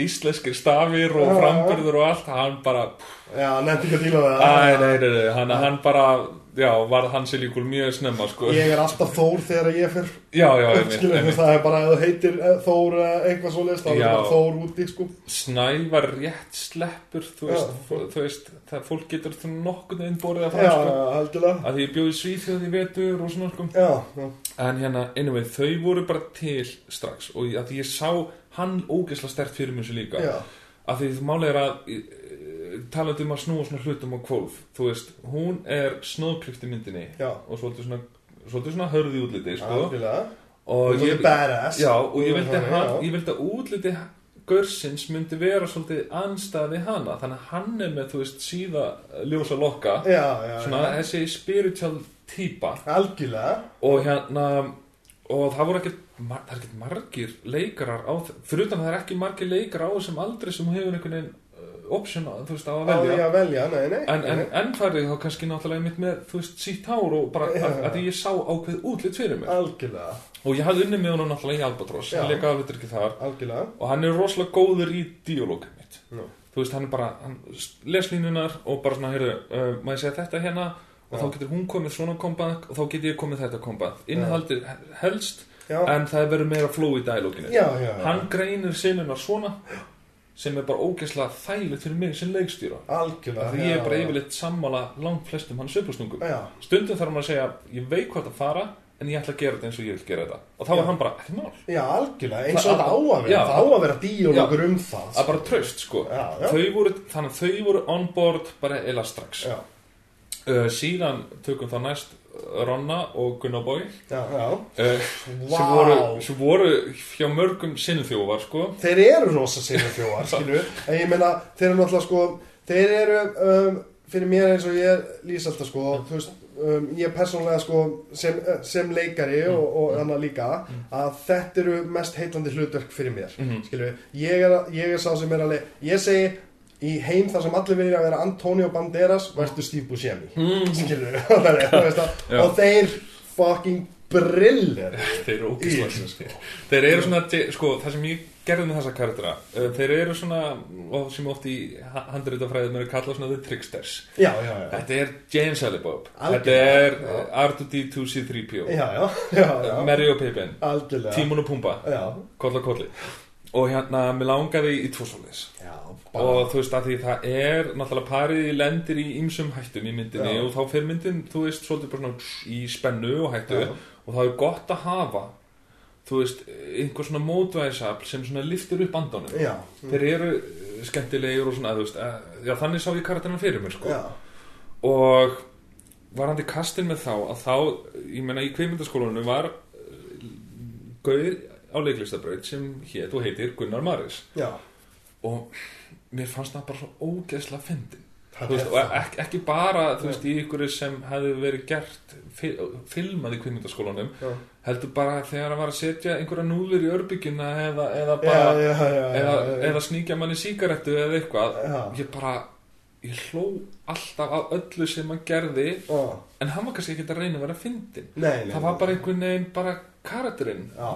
íslenskir stafir og Já. framburður og allt hann bara, já, nefndi ekki að díla við æ, nei, nei, nei hann, hann bara, já, var Hansel í gól mjög snemma, sko. Ég er alltaf Þór þegar ég fer. Já, já, skilur einmitt. það er bara að þú heitir eh, Þór eh, eitthvað svo bara Þór úti sko. Snævar rétt sleppur þú veist, þú veist það fólk getur þú nokkuð einn borðið að fram sko. að því ég bjóði Svíþjóð í vetur og svona sko. já, já, en hérna, anyway, þau voru bara til strax og að því ég sá hann ógeðslega stert fyrir mér svo líka. Já, að því máli er að talandi um að snúa svona hlutum á kvolf þú veist, hún er snóðklift í myndinni já, og svolítið svona, svolítið svona hörði útliti sko. og ég já, og ég vildi, hann, ég vildi að útliti Görsins myndi vera svolítið anstæði hana. Þannig að hann er með, þú veist, síða ljósa lokka. Já, já, svona já. þessi spiritual Algjörlega. Og hérna og það voru ekkert það er ekkert margir leikarar á þ- fyrir utan að það er ekki margir leikarar á þessum aldri sem hefur einhvern veginn uh, option á, þú veist, á að Á velja. að velja, nei, nei en, en, nei. en færði þá kannski náttúrulega mitt með, þú veist, sítt hár og bara Já, að, að ég sá ákveð útlitt fyrir mig Algjörlega, og ég hafði unnið með honum náttúrulega í Albatross hann leika alveg ekki þar. Algjörlega. Og hann er rosalega góður í díalógum mitt. Nú. þú veist, hann er bara, hann les línunar og bara svona, heyrðu, uh, maður segja þetta hérna og þá getur hún komið svona kombat og þá getur ég komið þetta kombat innihaldið helst, Já, en það verður meira flow í já. hann greinir sinunar svona sem er bara ógeðslega þægilegt fyrir mig sem leikstýra Algjörlega því ég er bara yfirleitt sammála langt flestum hans uppastungum Já, stundum þarf maður að segja, ég veit hvað það fara en ég ætla að gera þetta eins og ég vil gera þetta. Og þá Já. var hann bara, ekki mál. Já, algjörlega Eins og þetta á að vera. Það á að vera díólogur um það það er bara tröst sko. Já, já. Þau voru, þannig að þau voru on board bara eila strax. Já, uh, síðan tökum þá næst Ronna og Gunnar Bói uh, Vá. sem, voru, sem voru hjá mörgum sinnþjófar sko. Þeir eru rosa skilju En ég meina, þeir eru náttúrulega sko Þeir eru, um, fyrir mér eins og ég lýs alltaf sko Þú veist, um, ég persónulega sko Sem, sem leikari og, og annað líka Að þetta eru mest heitlandi hlutverk fyrir mér. Skilju, ég er, ég er sá sem er alveg Ég segi í heim þar sem allir vilja vera Antonio Banderas verður Steve Buscemi. Mm. skilur við Já. og þeir fucking brillir þeir eru ógislega þessu, sko. þeir eru svona, sko, það sem ég gerði með þessa karaktera uh, þeir eru svona, og sem oft í handritafræðum eru kallað svona the tricksters. Já, já, já, þetta er James Alibab þetta er já. uh, R2D2C3PO já, já, já, já. Merry og Pippin, Tímon og Pumba. Já, kolla kolli. Og hérna, mér langaði í tvo svoleiðis já, og þú veist að því það er náttúrulega parið lendir í ýmsum hættum í myndinni Já. og þá fyrir myndin, þú veist, svolítið bara svona í spennu og hættu Já. og það er gott að hafa þú veist, einhver svona mótvæðisafl sem svona liftir upp andanum. Já, þeir eru eh, skemmtilegir og svona, þú veist, eh, já þannig sá ég karakterina fyrir mér sko. Og varandi kastin með þá að þá, ég meina í kveimyndaskólanum var uh, gauðir á leiklistabraut sem hétt og heitir Gunnar Maris. Já. Og mér fannst það bara svo ógeðslega fyndin. Það og það. ekki, bara þú veist, í ykkur sem hefði verið gert fi- filmað í kvikmyndaskólanum Já. heldur bara þegar að var að setja einhverja núður í örbyggina eða, eða bara já, já, já, eða, eða sníkja manni sígarettu eða eitthvað. Ég bara, ég hló alltaf af öllu sem hann gerði en hann var kannski ekki að reyna að vera fyndin það var bara einhvern veginn bara karakterinn. Já,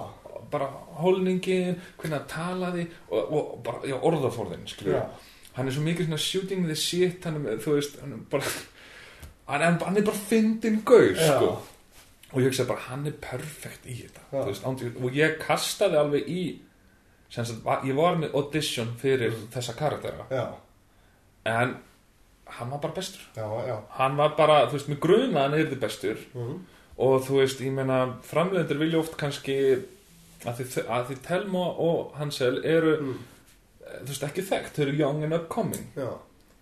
bara holningin, hvernig hann talaði og, og bara, já, orðaforðin já, hann er svo mikið svona shooting the shit hann er, veist, hann er bara hann hann er bara fyndin gaur Já. sko. og ég hugsaði bara, hann er perfekt í þetta veist, og ég kastaði alveg í va- ég var með audition fyrir þessa karaktera. Já, en hann var bara bestur. Já, já. Hann var bara, þú veist, með gruna hann er þið bestur. Mhm. og þú veist, ég meina framleiðendur vilja oft kannski að því, að því Telma og Hansel eru Mm. þú veist, ekki þekkt, þau eru young and upcoming. Já,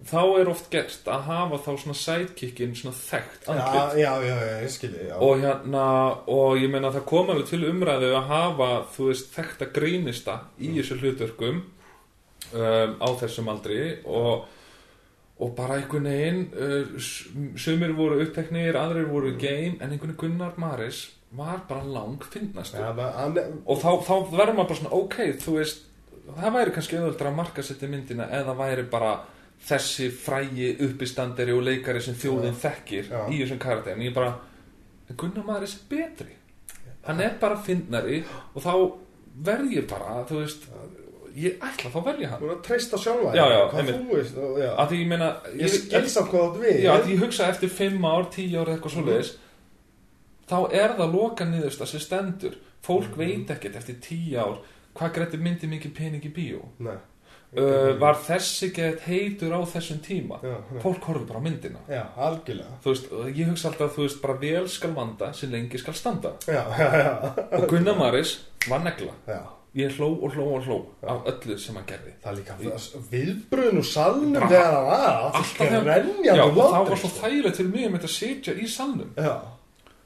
þá er oft gert að hafa þá svona sidekickin svona þekkt já, andlit. já, já, já, ég skilji, og hérna, og ég meina það kom alveg til umræðu að hafa þú veist, þekta grínista í þessu hlutverkum um, á þessum aldri. Og og bara einhvern veginn uh, sumir voru uppteknir, aðrir voru game en einhvern veginn Gunnar Maris var bara lang finnast hann, og þá, þá verður maður bara svona ok, þú veist það væri kannski auðvöldra að marka setja myndina eða væri bara þessi frægi uppistandari og leikari sem þjóðin þekkir Já. í þessum karakter. En ég bara, en Gunnar maður er betri. Hann er bara fyndnari og þá verð ég bara þú veist, ég ætla þá verð ég hann. Þú er að treysta sjálfa Já, já, hvað einmitt. þú veist, og, ég meina ég skil samt hvað þú því ég hugsa eftir 5 ár, 10 ár eitthvað svoleiðis þá er það loka niðurst að sem stendur. Fólk Mhm. veit ekkert eftir 10 ár hvað grætti myndi mikið pening í bíó. Nei. uh, var þessi gett heitur á þessum tíma? Já, fólk horfður bara á myndina. Já, veist, og ég hugsa alltaf þú veist, bara vel skal vanda sem lengi skal standa. Já, já, já, og Gunnar Maris var negla. Já. ég hló og hló og hló af öllu sem hann gerði. Það er líka viðbröðun úr salnum Bara- þegar það var alltaf þegar- Já, og það var svo þægilegt til mig að sitja í salnum. Já,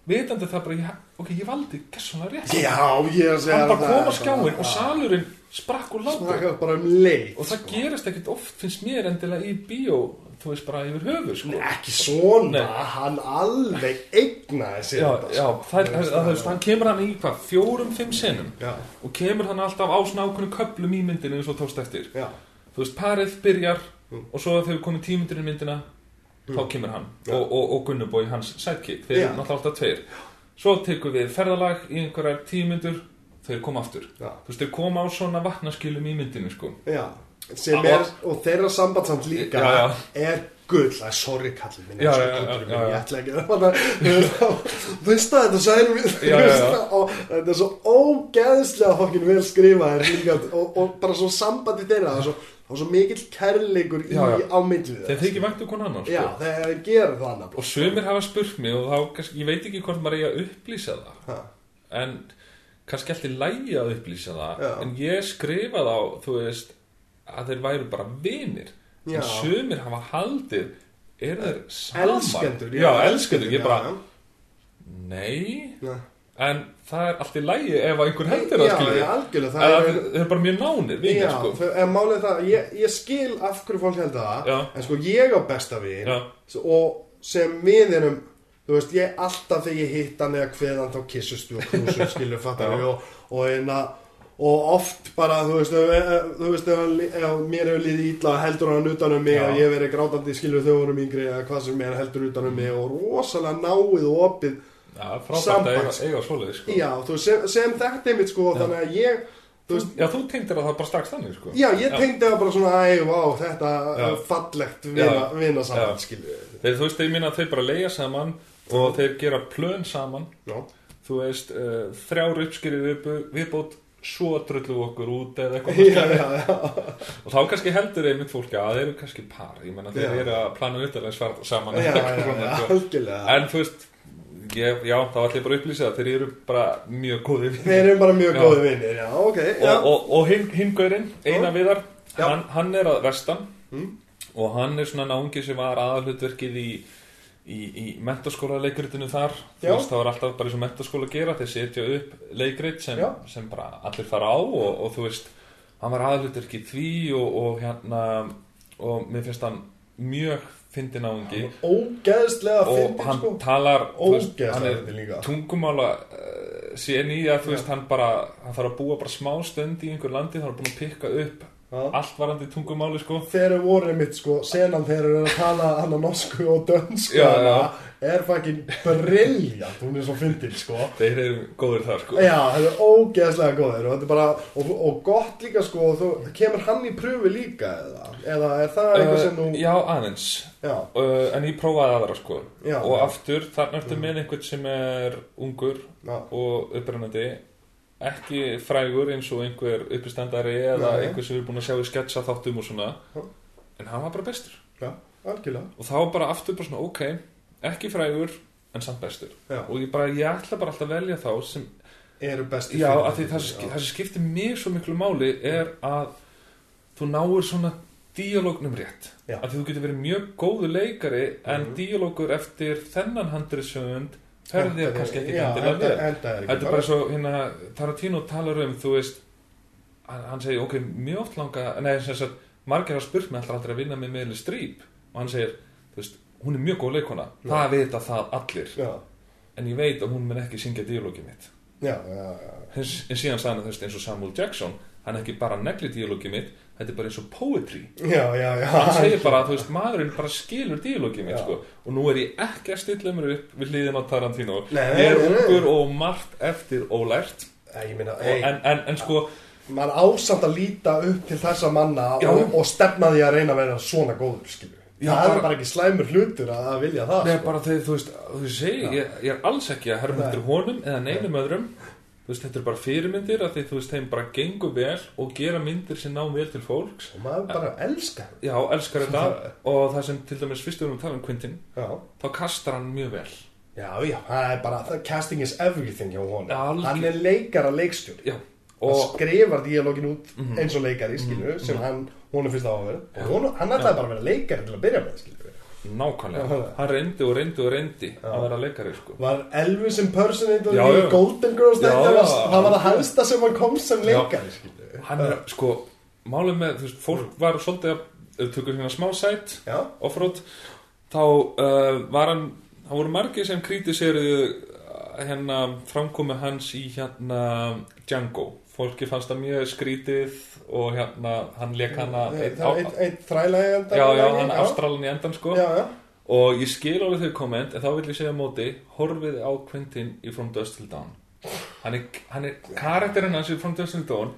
vitandi það bara, ok, ég valdi gessunlega rétt já ég að segja hann bara kom á skjáin og salurinn sprakk Smakka bara um leið og það gerist ekkert oft finnst mér endilega í bíó þú veist bara yfir höfu sko. Ekki svona, Nei. hann alveg eignaði sér já, þetta, já, sko. það, það, það, það, hann kemur hann í hvað, fjórum, fimm senum Já, og kemur hann alltaf á svona ákveðnum köplum í myndinu eins og tókst eftir já, þú veist, parið byrjar Mm. og svo þegar við komum tímundur í myndina þá kemur hann Já. og, og, og Gunnubói hans sidekick, þeir eru náttúrulega alltaf tveir. Svo tekum við ferðalag í einhverjar tímundur þeir koma aftur. Já, þú veist, þeir koma á svona vatnaskilum í myndinu sko. er, og þeirra sambandsamt líka er gull, það er sorry kallið minn Já, já, já, ég ætla ekki þú veist það, já. og þetta er svo ógeðslega fokkin vel skrifað og, og bara svo sambandi þeirra það er svo, það er svo mikill kærleikur í, Já, já. á milli þeir þykir væntu konan annan já, sko. þeir gera það annað og sömur hafa spurt mig og þá, kannski, ég veit ekki hvort maður eigi að upplýsa það Ha. en kannski alltaf lægi að upplýsa það Já. en ég skrifa þá, þú veist að þeir væru bara vinir Já. en sömur hafa haldið er þeir saman elskendur já, elskendur, ég bara, já, nei já. En það er alltaf lægi ef einhver hendur það skilur já, algjörlega það er, er bara mjög nánir vinir, Já, sko. en málið það, ég, ég skil af hverju fólk held það Já. En sko, ég á besta vin. Og sem við erum Þú veist, ég alltaf þegar ég hitt hann eða hveðan þá kissust við og knúsum skilur fattar við og, og, einna, og oft bara, þú veist, þú veist ef, mér hefur liðið ítla heldur hann utan um mig Já. og ég verið grátandi skilur þau vorum yngri eða hvað sem er heldur utan um mig og rosalega náið og opið já, frábært að eiga, svoleið sko. Já, þú sem, sem þetta einmitt sko, þannig að ég þú veist, já, þú tengdir að það bara strax þannig sko. Já, ég tengdi það bara svona, æ, vá, þetta er fallegt vina, saman, þeir, þú veist, ég minna að þeir bara leia saman og þeir gera plön saman. Já, þú veist, uh, þrjár uppskýrið viðbú- viðbót svo drullu okkur út eða eitthvað já, já, já, og þá kannski heldur einmitt fólki að þeir eru kannski par. Ég menna þeir eru að plana saman eitthvað já, svona, sko. en þú veist ég, já, þá ætlum ég bara að upplýsa það þeir eru bara mjög góði Þeir eru bara mjög góði vinir, já, ok, já. og, og, og hinn, hinn gaurinn, eina viðar hann, hann er að vestan Mm. og hann er svona náungi sem var aðalhutverkið í í, í mentaskóla leikritinu þar. Þú veist, það var alltaf bara eins og mentaskóla gera þeir setja upp leikrit sem, sem bara allir fara á og, og þú veist hann var aðalhutverkið því og, og hérna og mér finnst hann mjög fyndin náungi Ógeðslega og fyndin, hann sko. talar þú veist, Ógeðslega hann er tungumála uh, síðan í að þú veist hann bara hann þarf að búa bara smá stund í einhver landi þá er búin að pikka upp. Allt varandi tungumáli sko. Þeir eru voru mitt, sko, senan þeir eru að tala hann á norsku og dönsku Já, já. er fucking brilljant, hún er svo fyndin, sko. þeir eru góður þar sko. Já, það er ógeðslega góðir og bara, og, og gott líka sko, þú, kemur hann í pröfu líka eða, eða er það eitthvað sem þú, uh, já aðeins. Já, uh, en ég prófaði aðra sko. Og aftur þarna ertu með einhvern sem er ungur og upprennandi ekki frægur eins og einhver uppistandari eða Nei. einhver sem er búin að sjá í sketsa þáttum og svona Já. en hann var bara bestur já, algjörlega, og þá bara aftur bara svona ok ekki frægur en samt bestur já, og ég bara, ég ætla bara alltaf að velja þá sem, eru besti já, fyrir af því það, sem- það sem skiptir mér svo miklu máli er að þú náir svona díalógnum rétt Já. af því þú getur verið mjög góðu leikari en Mhm. díalógur eftir þennan handriðsöfund ferði þér kannski ekki endilega vel er þetta er bara svo, hérna, Tarantino talar um þú veist, hann, segir ok, mjög oft langa, nei, sem sagt margir hafa spurt mig alltaf aldrei að vinna með meðli strýp og hann segir, þú veist, hún er mjög góð leikona, Já. það vita það allir. Já, en ég veit að hún mun ekki syngja díalógið mitt. Já, en, síðan sagði hann þú veist eins og Samuel Jackson hann ekki bara negli díalógið mitt þetta er bara eins og poetry. Já, já, já, hann segir bara að veist maðurinn bara skilur díalógið mitt Já. sko. Og nú er ég ekki að stilla mér upp við hliðin á Tarantino. Nei, ég er nei, nei. ungur og margt eftir ólært ég meina, ei, en, en, en sko maður ásamt að líta upp til þessa manna og, og stefna því að reyna að vera svona góður, skilju, Já, það er bara ekki slæmur hlutur að, vilja það, Nei, sko, bara þegar þú veist, þú veist segi, ég, ég er alls ekki að Nei. eftir honum eða neinum öðrum veist, þetta er bara fyrirmyndir að því þú veist, þeim bara gengur vel og gera myndir sem ná vel til fólks og maður bara elskar já, elskar þetta og það sem til dæmis fyrst við erum að tala um Quentin já, þá kastar hann mjög vel Já, já, það er bara, casting is everything hjá honum. Já, algjör- hann er leikara leikstjóri. já, Hann og skrifar díalógin út Mhm. eins og leikari, skilju, sem hann, honum finnst það á að vera. Já. Og hún, hann ætlaði bara að vera leikari til að byrja með, skilju. Nákvæmlega, Já. hann reyndi og reyndi og reyndi Já. að vera leikari sko. Var Elvis impersonator Já, í. Golden Girls þetta var, það var það helsta sem hann kom sem leikari, skilju. hann er, sko, málið með, þú veist, fólk var svolítið að, við tökum hérna smá sæt, Já, offroad, þá uh, var hann, það voru margir sem kritiseruðu uh, hérna framkomi hans í hérna Django. Fólki fannst það mjög skrítið og hérna, hann leik hana einn það er einn ein þrælaði enda Já, já, hann Ástralan í endan sko. Já, já, Og ég skil alveg þau komment En þá vil ég segja móti Horfið á Quentin í From Dust Till Dawn. Hann er, hann er karakterinn hans í From Dust Till Dawn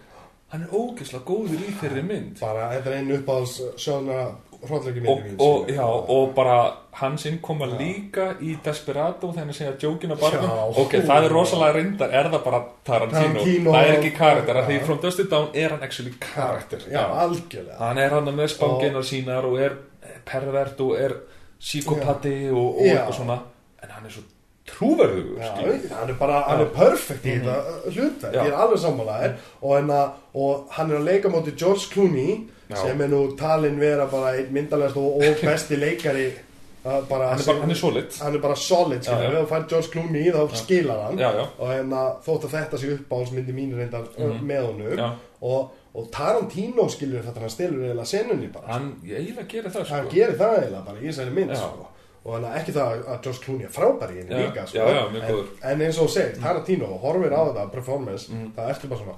Hann er ógeðslega góður í þeirri mynd. Bara þetta er einn uppáðs hróllöki og, og, já, og bara hans innkoma líka í Desperado þegar hann segja jókina barnum. Já. ok, það er rosalega reyndar er það bara Tarantino, Tarantino. það er ekki karakter af því. From Dust Till Dawn er hann actually karakter. Já, algjörlega. Hann er hann með spanginar sínar og er pervert og er síkopati og, og eitthvað svona. En hann er svo Já, skilur. hann er bara, hann er perfect í þetta hlutverk, Já. ég er alveg sammálaðir og, hérna, og hann er að leika móti George Clooney Já. sem er nú talin vera bara einn myndalegast og, og besti leikari uh, bara, hann er bara, hann er solid hann er bara solid, Já, já. ef þú fær George Clooney þá skilar hann já, já, og hérna, þótt að þetta sé uppáhaldsmyndi mín reyndar mm með honum já, og, og Tarantino skilur þetta hann stelur eiginlega senunni bara hann, ég eiginlega gerir það hann sko. gerir það eiginlega bara í þessari mynd Já. sko. Og hann ekki það að George Clooney er frábær í henni Já, líka sko. já, já, en, en eins og segir, Tarantino horfir á þetta performance, það ertu bara svona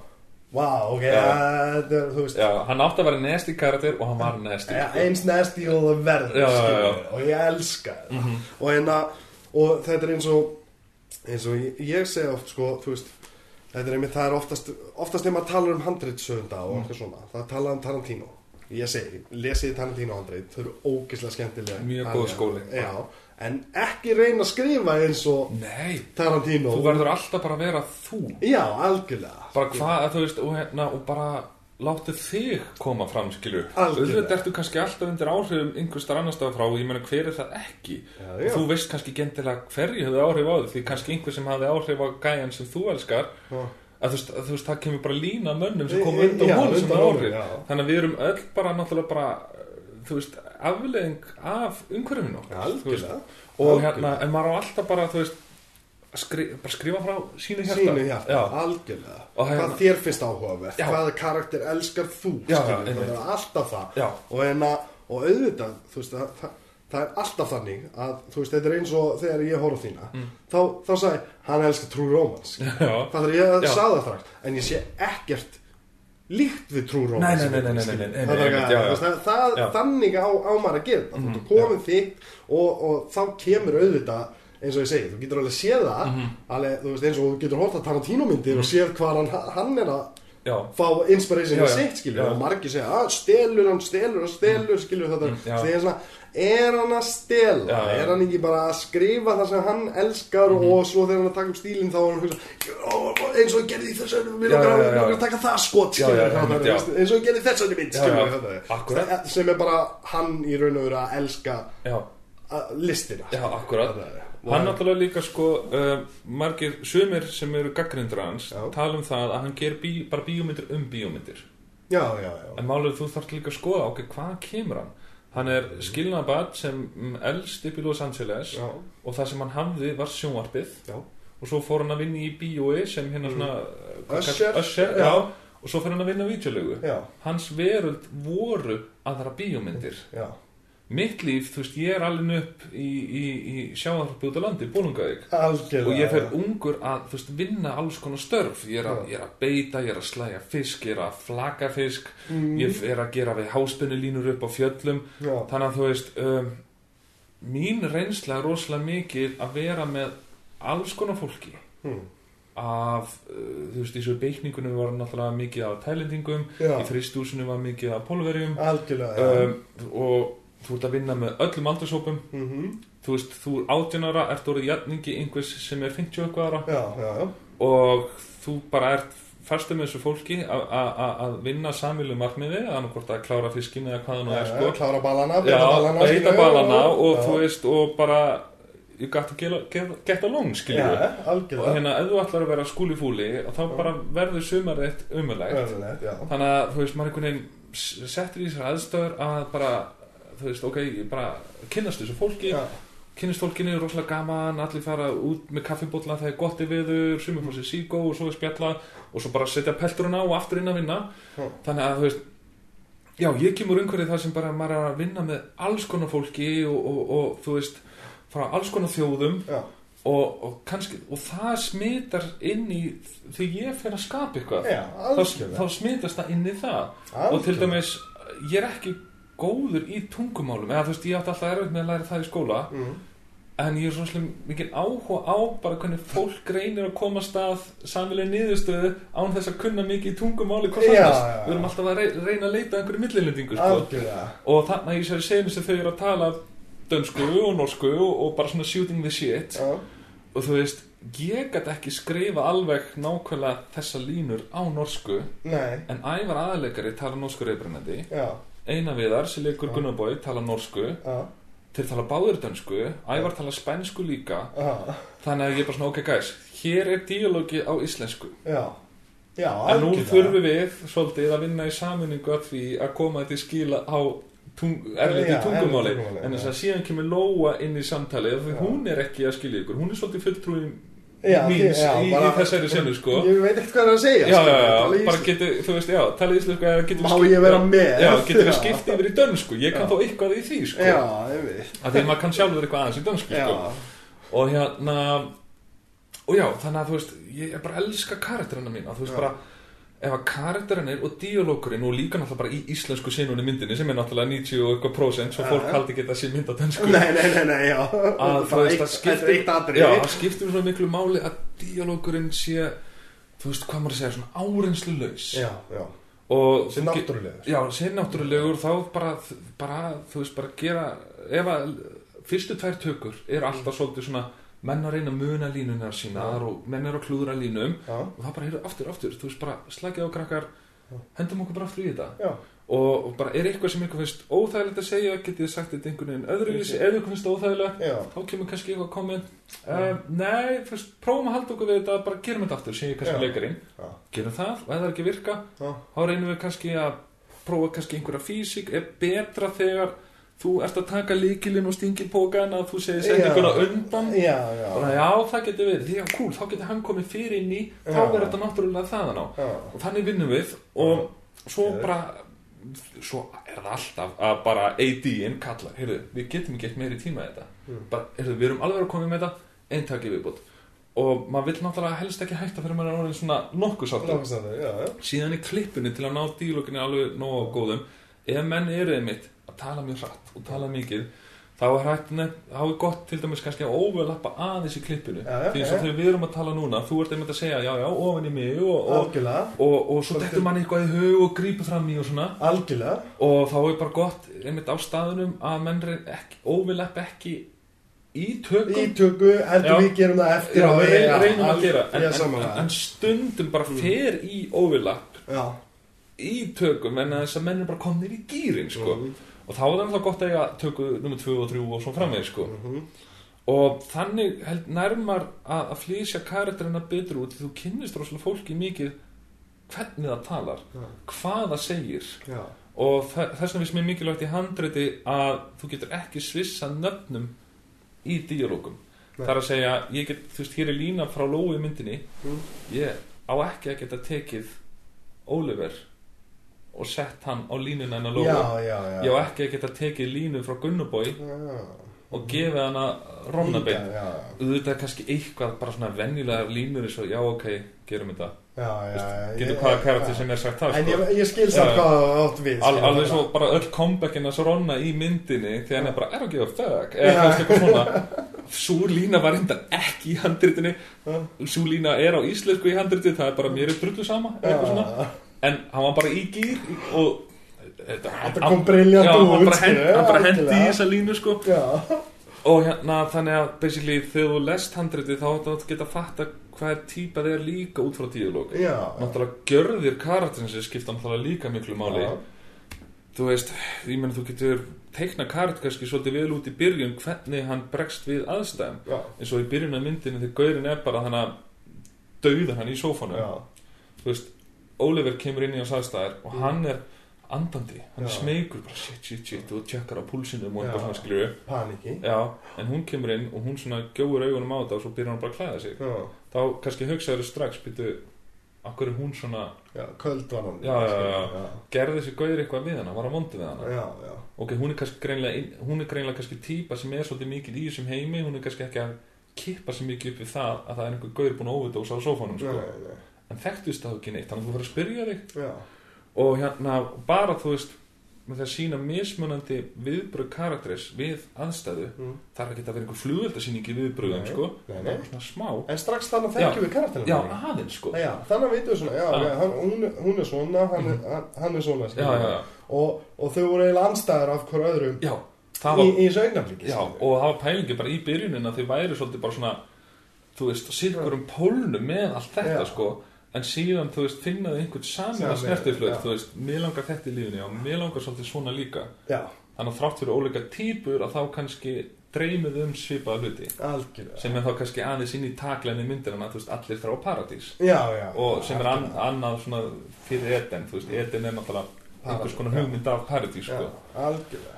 wow, ok, þetta er, þú veist. Já, hann átti að vera nasty karakter og hann var ja, sko. eins nasty og það verður og ég elska þetta. Og, hérna, og þetta er eins og eins og ég, ég segi oft sko, þú veist þetta er einmitt, það er oftast oftast þegar maður talar um handritsöfunda og eitthvað svona, það tala um Tarantino ég segi, lesið Tarantino handrit þau eru ógeðslega skemmtilega Mjög góð skóli. já, en ekki reyna að skrifa eins og nei, Tarantino þú verður alltaf bara að vera þú já, algjörlega bara hvað, þú veist, og, hérna, og bara láttu þig koma fram, Algjörlega. auðvitað ertu kannski alltaf undir áhrifum einhvers þar annars staðar frá og ég meina hver er það ekki Já, og já. þú veist kannski gentilega hverju hefði áhrif á þig því kannski einhver sem hafði áhrif á gæjan sem þú elskar Já. Að þú veist, að, þú veist það kemur bara lína mönnum sem kom undan honum sem er já. þannig að við erum öll bara náttúrulega bara þú veist, afleðing af umhverfinu veist. algjörlega. Og hérna, en maður á alltaf bara þú veist, að skri, bara skrifa frá sínu hjarta. Sínu hjarta, Já. algjörlega. Hérna- hvað þér finnst áhugavert, hvaða karakter elskar þú? Já, skilur, já, það er alltaf það. Já. og, hérna, og auðvitað þú veist, það, það, það er alltaf þannig að þú veist, þetta er eins og þegar ég horf þína þá, þá sagði, hann elskar Mm. Já. það er ég að Já. sagði það strax en ég sé ekkert líkt við trú rómans. Nei, nei, nei, það, er það, það þannig á, á maður að gera það þú ert komin þitt og, og þá kemur auðvitað eins og ég segi, þú getur alveg séð það Mhm. alveg, þú veist, eins og þú getur hort að Tarantino myndir og séð hvað hann, hann er að já, fá inspiration í sitt, skilur Já. og margir segja, að stelur hann, stelur hann, stelur þetta, Mm, já. þegar ég er svona er hann að stela, Já, já. er hann ekki bara að skrifa það sem hann elskar Mhm. og svo þegar hann að taka upp stílinn þá er hann að hugsa, "Ó, eins og ég gerði í þessu við já, að- að taka það skot eins og ég gerði já. þetta Akkurat. Það- sem er bara hann í raun og veru að elska að- listina. Já, akkurat. Hann náttúrulega líka sko uh, margir sumir sem eru gaggrindur hans tala um það að hann ger bí, bara bíómyndir um bíómyndir. En málið þú þarf líka að skoða ok, hvað kemur hann hann er skilnaðabad sem mm, elst upp í Los Angeles já, og það sem hann hafði var sjónvarpið já. og svo fór hann að vinna í bíói sem hérna svona hvað Usher, Usher já. og svo fyrir hann að vinna á vídeolögu já, hans veröld voru aðra bíómyndir. Já. Mitt líf, þú veist, ég er alveg upp í, í, í sjáðarpi út á landi, algjörlega og ég fer ungur að þú veist, vinna alls konar störf. Ég er, að, ég er að beita, ég er að slæja fisk ég er að flaka fisk. Mm. ég er að gera við háspennulínur upp á fjöllum. Já, þannig að þú veist um, mín reynsla er rosalega mikil að vera með alls konar fólki. Hm. af, uh, þú veist, í svo beikningunum var náttúrulega mikið af tælendingum. Já. í fristúsinu var mikið af pólverjum. Um, og þú ert að vinna með öllum aldursópum Mhm. þú veist, þú er 18 ára, ert orðið jafningi einhvers sem er 50 og eitthvað ára já, já, já. og þú bara ert fastur með þessu fólki að vinna samilu markmiði, annarkvort að klára fiskin eða hvað það nú er Já, sko klára ballana, Já, beita ballana beita skilurðu, ballana og já. þú veist og bara you got to get, along skiljum Já, og hérna ef þú ætlar að vera skúli fúli þá bara verður sumarið já. þannig að þú veist maður einhvern veginn s- settur í þessar aðstöður að bara þú veist ok, ég bara kynnast þessu fólki Já. kynnist fólkinu, rosalega gaman allir fara út með kaffibólla það er gott í viður, sumir fór sér sígó og svo er spjalla og svo bara setja pelturinn á og aftur inn að vinna Já. þannig að þú veist já, ég kemur umhverfið þar sem bara maður er að vinna með alls konar fólki og, og, og þú veist, frá alls konar þjóðum og, og kannski, og það smitar inn í því ég fer að skapa eitthvað já, þá, algjörlega þá smitast það inn í það og til Algjörlega. dæmis, ég er ekki góður í tungumálum eða þú veist, ég átti alltaf erfitt með að læra það í skóla mm. en ég er svona mikið áhuga á bara hvernig fólk reynir að koma að stað samvileg niðurstöðu án þess að kunna mikið í tungumáli hvort Já, annars. já. við erum alltaf að rey- reyna að leita að einhverju millilendingu sko. Og þannig að ég sér senu sem þau eru að tala dönsku og norsku og, og bara svona shooting the shit. Já, og þú veist, ég gæti ekki skrifa alveg nákvæmlega þessa línur á norsku nei, en ævar aðaleikari tala norsku reybrennandi já, Eina viðar sem leikur. Gunnarbói tala norsku. Þeir tala báður dönsku Ævar tala spænsku líka. Þannig að ég er bara svona ok guys hér er díalógi á íslensku. Já. Já, en nú þurfum við svolítið að vinna í saminningu að því að koma þetta í skila á tung, erliti Já, tungumáli. en þess að síðan kemur Lóa inn í samtalið því hún er ekki að skilja ykkur. Hún er svolítið fulltrúi Já, míns já, í, bara- í þessari senu sko. Ég veit ekkert hvað það er að segja já, sko, já, já, bara getur, þú veist, já, tala íslensku Má skipt- ég vera með? Já, getur við skipt yfir í dönsku? Ég kann þó eitthvað í því, sko. Já, ég veit að því að maður kann sjálfur eitthvað aðeins í dönsku, sko. Og hérna og já, þannig að þú veist ég er bara að elska karakterina mína þú veist bara, ef að karakterinn og díalókurinn og líka náttúrulega bara í íslensku sinunni myndinni sem er náttúrulega 90 og eitthvað prósent svo fólk haldi geta sér mynd á dönsku. Nei, nei, nei, nei, já. Að veist eitt- að skiptir Þetta eitt atrið já, það skiptir svo miklu máli að díalókurinn sé þú veist hvað maður að segja, svona árenslu laus Já, já ge- náttúrulegur. Já, sér náttúrulegur þá bara, bara, þú veist, bara gera ef að fyrstu tvær tökur er alltaf svolítið svona menn að reyna að muna línunar sínar og menn er að klúðra línum Já, og það bara heyrðu aftur, aftur, þú veist, bara slagið á krakkar hendum okkur bara aftur í þetta. Og, bara er eitthvað sem ykkur finnst óþægilegt að segja getið sagt þetta einhvern veginn öðruvísi ef ykkur finnst óþægilegt þá kemur kannski eitthvað komment uh, nei, fyrst, prófum að halda okkur við þetta bara gerum þetta aftur, segir kannski leikarinn. Gerum það og ef það er ekki að virka þá reynum við kannski að prófa kannski einhverja físík er betra þegar þú ert að taka líkilinn og stingir pókan að þú segir sendinguna Já. undan. Já, já. Og já, það getur verið, að cool, þá getur hann komið fyrir inn í, þá Já. verður þetta náttúrulega þaðan á. Já, og þannig vinnum við og svo bara svo er það alltaf að bara AD-in kalla, heyrðu, við getum ekki eitt meiri tíma þetta, Mm. bara, heyrðu, við erum alveg að koma með þetta, einn takk í viðbútt og maður vill náttúrulega helst ekki hætta fyrir maður er orðin svona nokkuð sáttur. Já, já. Síðan í klippinu til að ná dílókinu alveg nógu góðum ef menn eru einmitt að tala mjög hratt og tala mikið þá er hægt þá er gott til dæmis kannski að overlappa aðeins í klippinu. Já, já, því eins og þegar við erum að tala núna þú ert einmitt að segja já já ofan í mig og, og, og, og svo dettur manni eitthvað í hug og grípur fram í og svona. Algjörlega. Og þá er bara gott einmitt á staðunum að menn reyn ekki, overlapp ekki í tökum. Ítöku, heldur Já. við gerum það eftir Já, Já, reynum að gera. En, en, en, stundum bara fer í overlapp í tökum en þess að menn er bara komnir í gýrin sko. Mhm. Og þá er það þá gott að eiga töku nummer 2 og 3 og svo framvegð sko. Mhm. og þannig held nærmar að, að flýsja karakterina betur út því þú kynnist rosalega fólki mikið hvernig það talar Já. hvað það segir já, og þess vegna finnst mér mikilvægt í handriti að þú getur ekki svissa nöfnum í díalógum það er að segja, ég get, þú veist, hér er lína frá Lói myndinni Mm. ég á ekki að geta tekið Oliver og sett hann á Lói já, já, já. Ég á ekki að geta tekið línu frá Gunnubói og gefið hann að Ronnabein Já, auðvitað er kannski eitthvað bara svona venjulega línur eins og já ok, gerum já, já getur hvaða karakter sem er sagt það En sko. ég, ég skil samt hvað það átt við Al, skilur. alveg svo bara öll comebackin að Ronna í myndinni þegar hann er bara, er að gefa fuck eða kannski eitthvað svona. Svo lína var enda ekki í handritinu. Svo lína er á íslensku í handritinu það er bara mér er drullu sama eitthvað svona en hann var bara í gýr og þetta, Þetta kom briljant já, hann út, bara, hend, skilur, hann bara hendi í þessa línu sko. Og hérna þannig að basically þegar þú lest handritið þá áttu að geta að fatta hvað er típa þeir líka út frá díalóg. Náttúrulega gjörðir karakterins skipta náttúrulega líka miklu máli. Já. þú veist, ég menn þú getur teikna karakter kannski svolítið vel út í byrjun hvernig hann bregst við aðstæðum. Já, eins og í byrjun af myndinu þegar gaurin er bara þannig að dauða hann í sófanum. Þú veist, Oliver kemur inn í hans aðstæðar og hann er andandi, hann Já. smeykur bara shit, shit, shit og tjekkar á púlsinum og eitthvað skilur Paniki. Já, en hún kemur inn og hún svona gjóður augunum á þetta og svo byrjar hann bara að klæða sig. Já, þá kannski hugsaður strax byrju, akkur er hún svona köld var hann Já, já, já. gerði þessi gauður eitthvað við hana, var hann vondi við hana? Já, ok, hún er kannski greinlega, hún er greinlega kannski típa sem er svolítið mikið í þessum heimi hún er kannski ekki að kippa sig mikið upp við það að það er einhver gauður búin að óvita á sófánum sko. En þekktust það ekki neitt, þannig að þú fyrir að spyrja þig já, og hérna bara þú veist með það að sína mismunandi viðbröð karakteris við aðstæðu Mm. þarf ekki að vera einhver flugveldasýning í viðbröðum sko, nei, nei. smá En strax þannig þekkjum við karakterina já, þannig. aðeins sko Já, þannig veitum við svona, já, Já. já. Hann, hún, hún er svona, hann, er, hann, er svona já, já, já, Og, og þau voru eiginlega anstæður af hver öðrum já, það í, var í þessu augnaflíki já, og það var pælingi bara í byrjunin að þau væri svolítið bara svona þú veist, sirkur um pólnu með allt þetta Já. sko en síðan, þú veist, finnaðu einhvern saman Samið, snertiflöð, þú veist, mér langar þetta í lífinu og mér langar svolítið svona líka. Já, þannig að þrátt fyrir óleika típur að þá kannski dreymið um svipaða hluti. Algjörlega. Sem er þá kannski aðeins inn í takleginni myndir að þú veist, allir þrá paradís. Já, já. Og sem er an, annað svona fyrir Eden, þú veist, Eden er náttúrulega einhvers konar hugmynd af paradís sko. algjörlega.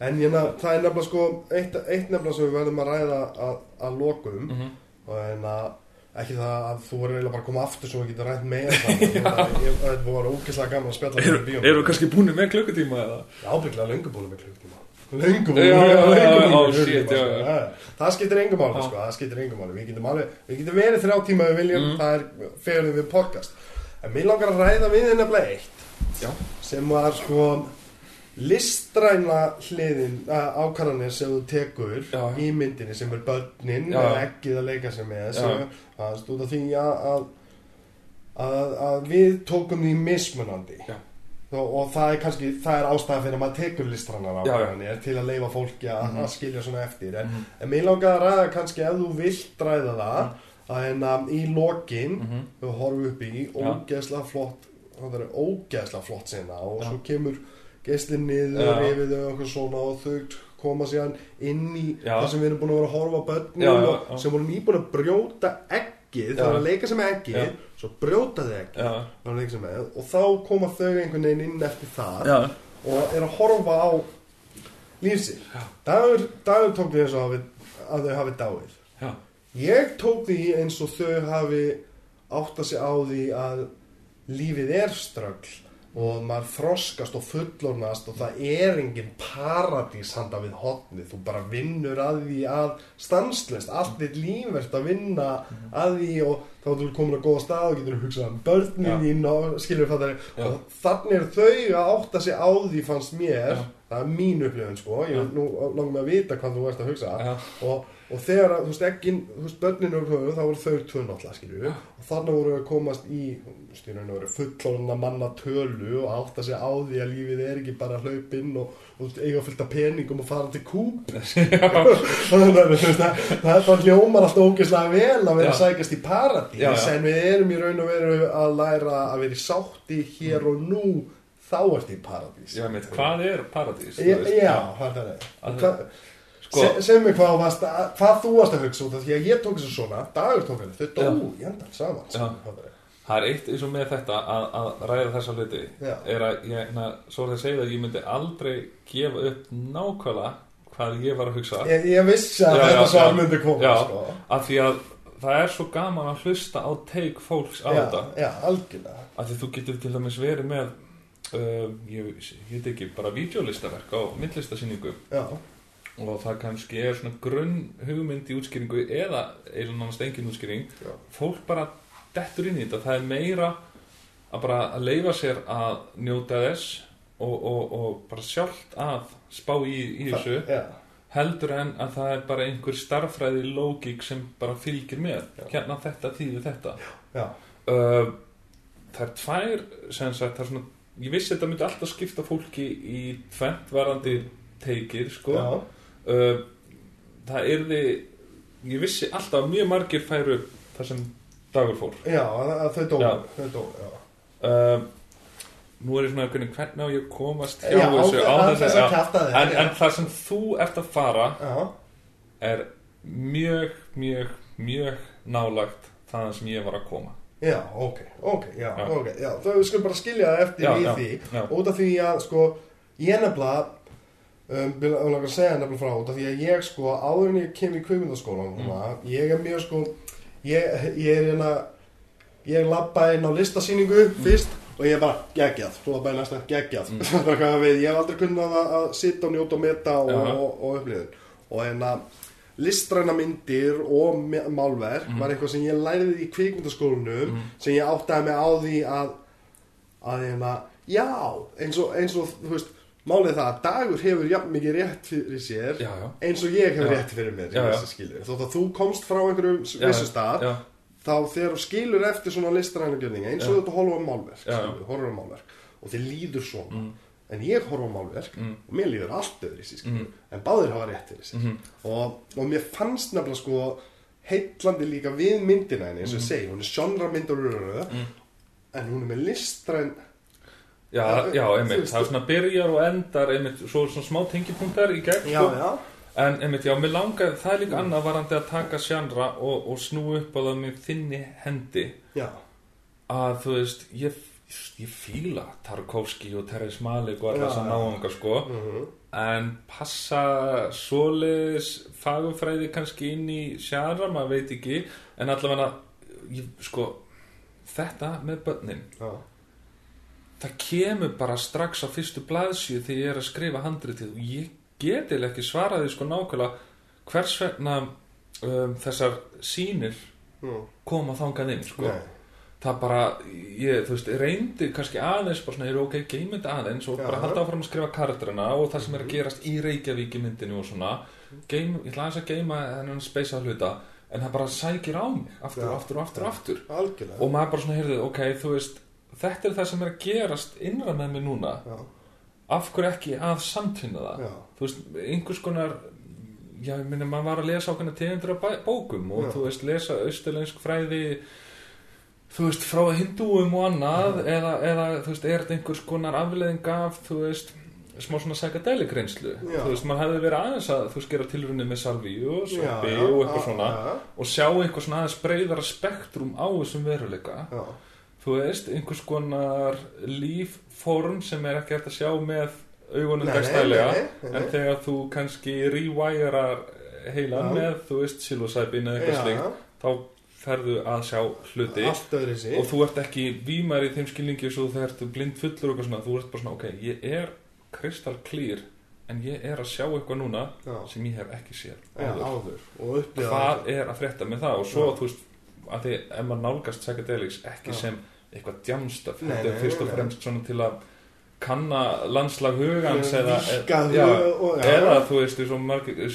En ég nefna, það er nefnilega sko eitt, eitt nefnilega sem við verðum að ræða að, að lokum mm -hmm. Að ekki það að þú voru eiginlega bara að koma aftur svo við getum rætt meira Ég- þetta voru ógeðslega gaman að spjalla Eru, með bíómynd. eru kannski búin með klukkutíma eða? Já, ábygglega löngu búin með klukkutíma Löngu búin já Það skiptir engum máli, Já. sko, það skiptir engum máli Við getum getum verið þrjá tíma við viljum, Mm. það er fegur við podcast En mér langar að ræða við þið nefnilega eitt Já. sem var sko listræna hliðin ákvarðanir sem þú tekur Já. í myndinni sem er börnin eða ekkið að leika sem með Já. sem að stúta því að, að, að, við tókum því mismunandi Já. og, það er kannski það er ástæða fyrir að maður tekur já. ákvarðanir til að leifa fólki að, Mhm. að skilja svona eftir en, Mhm. en mér langar að ræða kannski ef þú vilt ræða það að en að í lokin Mhm. við horfum upp í Já. ógeðslega flott það er ógeðslega flott sinna og svo kemur geislinn niður yfir þau eitthvað svona og þau koma síðan inn í Já. það sem við erum búin að vera að horfa á já. sem voru nýbúin að brjóta eggið það var að leika sem eggið svo brjóta þau eggið og þá koma þau einhvern veginn inn eftir það já, og er að horfa á lífsir dagur, dagur tók því eins og hafi, að þau hafi dáið. Já, Ég tók því eins og þau hafi átt að sig á því að lífið er ströggl og maður þroskast og fullornast og það er engin paradís handa við hotni, þú bara vinnur að því að stanslist allt þitt líf ert að vinna að því og þá er þú komin að góða stað og getur hugsað um börnin þín og skilur það Já. og þannig er þau að átta sig á því fannst mér. Já. það er mín upplifun sko, ég vil nú langar mig að vita hvað þú ert að hugsa. Já, og, og þegar að, þú veist, ekki, þú veist, börninu og höfu, þá voru þau tvö náttúrulega, skilju og þarna voru við að komast í styrunni voru fullorna manna tölu og átta sig á því að lífið er ekki bara hlaupinn og, og eiga fullt af peningum og fara til kúp þannig að þú veist, það, það, það hljómar alltaf ógeðslega vel að vera að Já. sækjast í paradís Já, já. en við erum í raun og veru að læra að vera í sátti hér og nú þá ert í paradís veit, hvað er paradís? þú Já, veist? já, það er það Að- Hvað- Sko- Se, segð mér hvað, varst að, hvað þú varst að hugsa út af því að ég tók þessu svona, dagur tók þessu, þau dó í endan saman Já. sko, það er- er eitt eins og með þetta að, að ræða þessa hluti Já. er að ég, na, svo er það að segja að ég myndi aldrei gefa upp nákvæmlega hvað ég var að hugsa. Ég, ég vissi að Já, þetta svar myndi koma sko. af því að það er svo gaman að hlusta á teik fólks á þetta. af því þú getur til dæmis verið með uh, ég, veit ekki bara vídeolistaverk á myndlistasýningu já, og það kannski er svona grunn hugmynd í útskýringu eða eiginlega nánast engin útskýring. Já. fólk bara dettur inn í þetta. Það er meira að bara að leifa sér að njóta þess og, og, og bara sjálft að spá í, í þessu já, heldur en að það er bara einhver starffræði lógík sem bara fylgir með. Hérna þetta þýðir þetta. Já, uh, það er tvær sem sagt, það er svona ég vissi að þetta myndi alltaf skipta fólki í tvent varandi teikir sko. Já, uh, það yrði ég vissi alltaf mjög margir færu það sem dagur fór. Já, þau dó Já. þau dó, já. Uh, nú er ég svona hvernig, hvernig á ég komast hjá Já, þessu? á þess að já. kjafta þig en, en það sem þú ert að fara já, er mjög, mjög, mjög nálagt það sem ég var að koma. Já, ok, ok, já, Já. ok, þau skulum bara skilja það eftir Já, í því. út af því að, sko, ég nefnilega um, vil vil langar að segja nefnilega frá af því að ég, sko, áður en ég kem í kvikmyndaskólan, mm. ég er mjög, sko ég, ég er hérna ég labba inn á listasýningu Mm. fyrst og ég er bara geggjað, svo labba ég næsta geggjað Mm. bara hvað við, ég hef aldrei kunnað að, að sitta og njóta og meta og, Já. og, og upplýðin og hérna listræna myndir og málverk Mhm. var eitthvað sem ég læriði í kvikmyndaskólanum sem ég áttaði mig á því að að hérna, já eins og, eins og þú veist málið það að dagur hefur jafn mikið rétt fyrir sér Já, já. eins og ég hef Já. rétt fyrir mér þótt að þú komst frá einhverjum vissu stað þá þegar þú skilur eftir svona listræna gjörninga eins og þetta horfa á málverk og þið líður svona Mm. en ég horfa á málverk Mm. og mér líður allt öðru í sig Mm. en báðir hafa rétt fyrir sig Mhm. og, og mér fannst nefnilega sko heitlandi líka við myndina henni eins og ég segi, hún er genre myndur Mm. en hún er með listræn já, Já, einmitt. Það er svona byrjar og endar einmitt Svo svona smá tengipunktar í gegn já, sko. já, En einmitt, já, mér langar Það er líka annað varandi að taka sjannra Og, og snú upp á það með þinni hendi. Já, Að þú veist Ég, ég fíla Tarkovski og Teres Malik og Já, allar þess að já. náunga sko. Mhm, En passa svoleiðis fagumfræði kannski inn í sjara, maður veit ekki. En allavega, ég, sko, þetta með börnin. Já, Það kemur bara strax á fyrstu blaðsíu þegar ég er að skrifa handritið og ég get eða ekki svaraði sko nákvæmlega hvers vegna um, þessar sýnir mm, koma þangað inn sko. nei, það bara, ég, þú veist, reyndi kannski aðeins, bara svona, er ok, geymynd aðeins og Já. bara halda áfram að skrifa karakterina og það sem er að gerast í Reykjavík í myndinu og svona, geim, ég ætla aðeins að geyma þennan speisa hluta, en það bara sækir á mig, aftur Já. og aftur og aftur og aftur. Og maður bara svona heyrði, ok, þú veist þetta er það sem er að gerast innra með mig núna. Já, af hverju ekki að samtvinna það? Já, þú veist, einhvers konar já, ég minna, maður var að lesa ákveðna bæ- bókum og þú veist, lesa austulensk fræði þú veist, frá hindúum og annað eða, eða, þú veist, er þetta einhvers konar afleðing af, þú veist smá svona psychedelic reynslu? Þú veist, maður hefði verið aðeins að þú gera tilrunni með salvíu og já, og eitthvað svona og sjá eitthvað svona aðeins breyðara spektrum á þessum veruleika. Já, þú veist, einhvers konar lífform sem er ekki hægt að sjá með augunum dagstælega en þegar þú kannski rewirear heilan Já. með, þú veist, psilocybin eða eitthvað já, slíkt, þá ferðu að sjá hluti. Og þú ert ekki vímar í þeim skilningi svo þegar þú ert blind fullur og eitthvað svona þú ert bara svona, ok, ég er kristall klýr en ég er að sjá eitthvað núna já, sem ég hef ekki séð áður. áður. Hvað er að frétta með það? Og svo, Já. þú veist, að því ef maður nálgast psychedelics ekki sem eitthvað djamstöf, Nei, þetta er fyrst og fremst svona til að kanna landslag hugans eða, já. eða þú veist, eins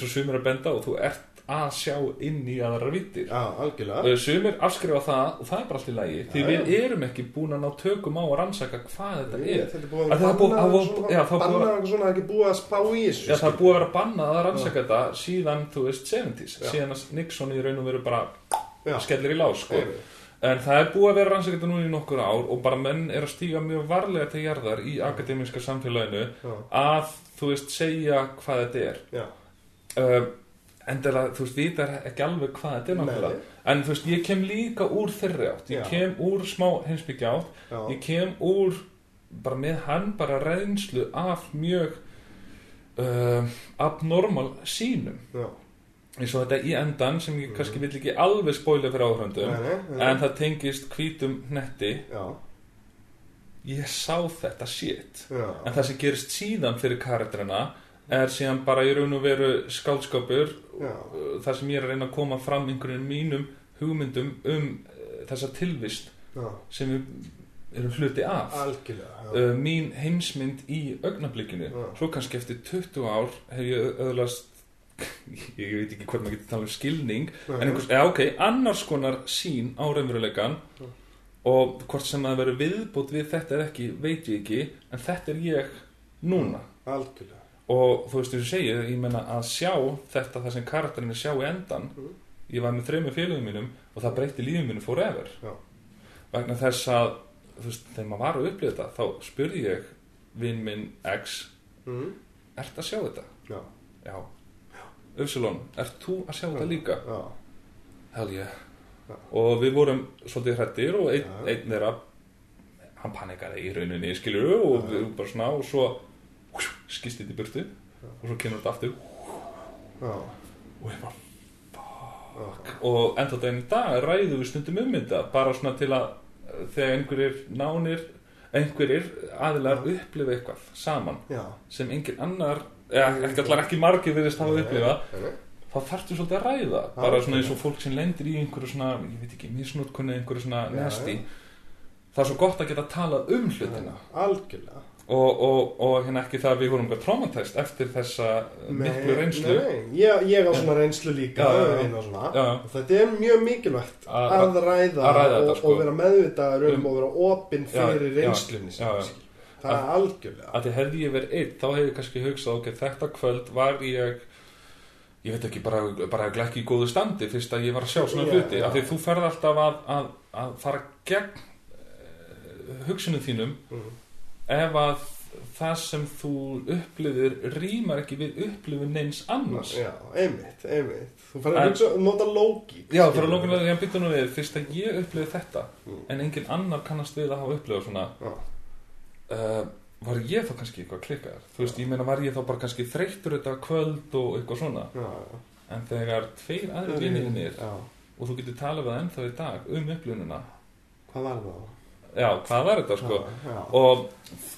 og, sumir að benda og þú ert að sjá inn í aðra vittir. Uh, Sumir afskrifa það og það er bara allt í lagi því við erum ekki búin að ná tökum á að rannsaka hvað þetta er. er það er banna að er er vera bannað að rannsaka þetta síðan, þú veist, 70s Já. síðan að Nixon í raun og veru bara skellir í lás, sko. En það er búið að vera rannsaka þetta núna í nokkur ár og bara menn er að stíga mjög varlega til jarðar í akademiska samfélaginu Já. að, þú veist, segja hvað þetta er Já. uh, endilega, þú veist, vitar ekki alveg hvað þetta er náttúrulega en þú veist, ég kem líka úr þeirri átt ég Já. kem úr smá heimsbyggja átt Já. ég kem úr bara með hann bara reynslu af mjög uh, abnormal sínum Já. Eins og þetta í endan sem ég kannski vill ekki alveg spóila fyrir nei. en það tengist hvítum hnetti Já. ég sá þetta shit Já. en það sem gerist síðan fyrir karakterina er síðan bara í raun og veru skáldskapur Já. uh, þar sem ég er að reyna að koma fram einhverjum mínum hugmyndum um uh, þessa tilvist Já. sem við erum hluti af Algjörlega. Uh, mín heimsmynd í augnablikinu svo kannski eftir 20 ár hef ég öðlast ég veit ekki hvort maður getur tala um skilning Nei. en einhvers, eða ok, annars konar sín á raunveruleikan og hvort sem það verður viðbútt við þetta er ekki, veit ég ekki en þetta er ég núna Algjörlega. og þú veist þess að segja, ég menna að sjá þetta það sem karakterinu sjá í endan Mhm. ég var með þreymur félögum mínum og það breytti lífið mínu forever Já. vegna þess að þú veist, þegar maður var að upplifa þetta þá spurði ég vinn minn X Mm. ert að sjá þetta? Já. Já Upsilon, ert þú að sjá þetta líka? Já. Hell yeah. Og við vorum svolítið hrættir og einn, Já. einn þeirra hann panikaði í rauninni skilur og við bara svona og svo skist þetta í burtu og svo kemur þetta aftur. Já, og ég bara og enda daginn í dag ræðum við stundum um þetta bara svona til að eh, þegar einhverjir nánir einhverjir aðilar upplifa eitthvað saman já. sem engin annar ekki allar ekki margir virðist hafa upplifa Nei, nei. þá þarftu svolítið að ræða bara svona eins og fólk sem lendir í einhverju svona ég veit ekki, misnótkunni, einhverju svona nesti það er svo gott að geta talað um hlutina Algjörlega og, og, og hérna ekki það að við vorum traumatæst eftir þessa miklu reynslu Nei, nei. Ég, ég á svona reynslu líka og svona. Og Þetta er mjög mikilvægt Að- að ræða, að ræða og, þetta, sko. og vera meðvitaður um Um- og vera opinn fyrir reynslunni já, já. sinni. Það er algjörlega að því hefði ég verið einn þá hefði ég kannski hugsað ok, þetta kvöld var ég ég veit ekki, bara, bara ekki í góðu standi fyrst að ég var að sjá svona hluti já. af því þú ferð alltaf að, að, að fara gegn uh, hugsunum þínum Mhm. ef að það sem þú upplifir rýmar ekki við upplifin neins annars Já, einmitt, einmitt Þú færði að hugsa, nota lógík Já, skilur fyrir að lókun að ég bytta nú við fyrst að ég upplifið þetta Mm. en engin annar kannast við að hafa upplifið svona Já. Uh, var ég þá kannski eitthvað klikkaðar þú veist, ég meina var ég þá bara kannski þreyttur þetta kvöld og eitthvað svona? Já, já. en þegar tveir aðrir vinir Já, og þú getur talað við það ennþá í dag um upplifunina hvað var það? já, hvað var þetta sko? Já, og,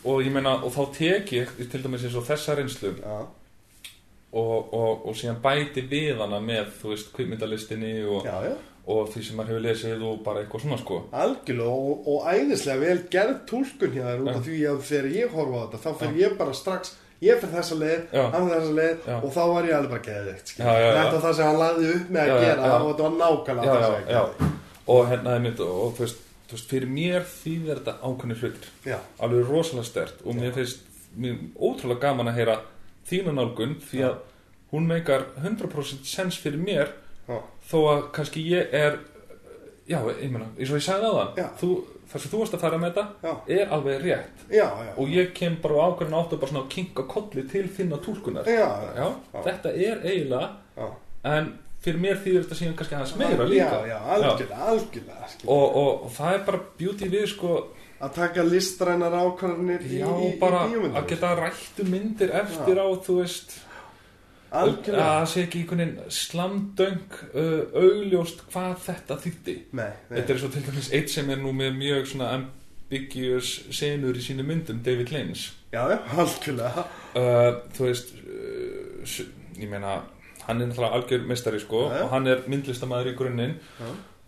og ég meina, og þá tek ég til dæmis eins og þessa reynslu og, og, og síðan bæti við hana með, þú veist, kvikmyndalistinni og, já, já og því sem maður hefur lesið og bara eitthvað svona sko. Algjörlega og, og æðislega vel gerð túlkun hjá þér út af því að þegar ég horfa á þetta þá fyrir ég bara strax ég fyrir þessa leið, hann fyrir þessa leið Já. og þá var ég alveg bara já. þetta var það sem hann laði upp með að gera og þetta var nákvæmlega það sem ég gerði. og hérna er mitt og þú veist, fyrir mér þýðir þetta ákveðni hlutir. Alveg rosalega stert og mér finnst mér ótrúlega gaman að heyra þína nálgun því að hún meikar 100% sens fyrir mér þó að kannski ég er já, ég meina, eins og ég sagði á Já. það það sem þú varst að fara með þetta já, er alveg rétt. Já, já. og ég kem bara á ákveðin áttu bara svona að kinka kolli til já, já, þetta er eiginlega já. en fyrir mér þýðir þetta síðan kannski aðeins meira líka. Já, já, algjörlega, algjörlega og, og, og það er bara beauty við sko Að taka listrænar ákvarðanir í, já, í, í bara bíómyndum. að geta rættu myndir eftir á, þú veist að Algjörlega. Það sé ekki einhvern veginn slamdöng uh, augljóst hvað þetta þýtti Nei, nei, þetta er svo til dæmis eitt sem er nú með mjög svona ambiguous senur í sínu myndum David Lynch. Já, algjörlega. Uh, þú veist uh, ég meina, hann er náttúrulega algjör mestari sko Já, já. og hann er myndlistamæður í grunninn.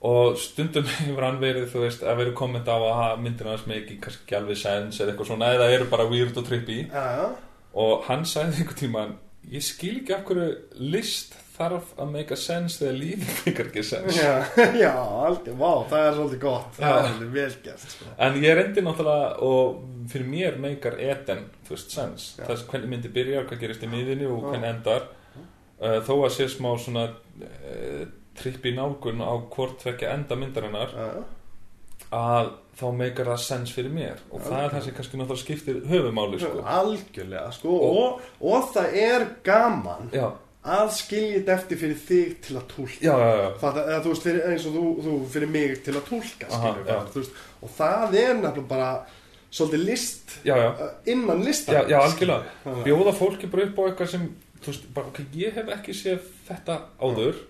Og stundum hefur hann verið þú veist, að verið komment á að myndina hans með ekki kannski ekki alveg sens eða eitthvað svona eða eru bara weird og trippy. Já, og hann sagði einhvern tímann ég skil ekki af hverju list þarf að make a sense þegar lífið fikar ekki sens já, já, algjörlega Vá, það er svolítið gott. Það Já. er alveg vel gert sko. en ég reyndi náttúrulega og fyrir mér meikar Eden þú veist sens, Já. þess hvernig myndi byrjar hvað gerist í miðinni og hvernig endar. Uh, þó að sé smá svona uh, trippi nálgun á hvort tvekja enda myndarinnar að þá meikar það sens fyrir mér. Og það er það sem kannski náttúrulega skiptir höfumáli sko. Algjörlega, sko. Og, og það er gaman já, að skilja þetta eftir fyrir þig til að tólka já, já. Það, eða, þú veist, fyrir, eins og þú, þú fyrir mig til að tólka veist, og það er nefnilega bara svolítið list já, já. innan listan Já, já, algjörlega. bjóða fólki bara upp á eitthvað sem veist, bara, ok, ég hef ekki séð þetta áður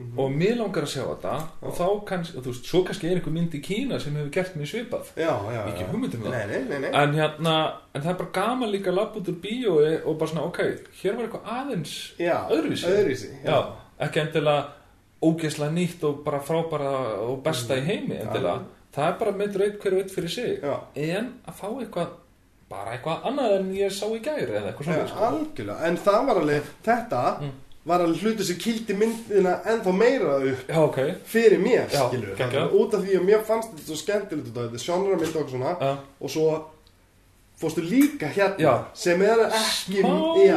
Mhm. og mér langar að sjá þetta og þá kannski, þú veist, svo kannski er einhver mynd í Kína sem hefur gert mér svipað já, já, Ekki já. hugmynd um það. nei, nei, nei, nei. en hérna, en það er bara gaman líka að labba út úr bíói og bara svona, ok, hér var eitthvað aðeins já, öðruvísi. öðruvísi já, ekki endilega ógeðslega nýtt og bara frábara og besta í heimi endilega, það er bara með reitt hverju eitt fyrir sig já, en að fá eitthvað bara eitthvað annað en ég sá í gæri eða eitthvað já, svona sko. algjörlega en það var alveg, þetta Mm. Var alveg hluti sem kildi myndina ennþá meira upp já, ok, fyrir mér, Já, skilur geggjað. út af því að mér fannst þetta svo skemmtilegt þetta sjónra mynd og svona já, og svo fórstu líka hérna Já. sem er ekki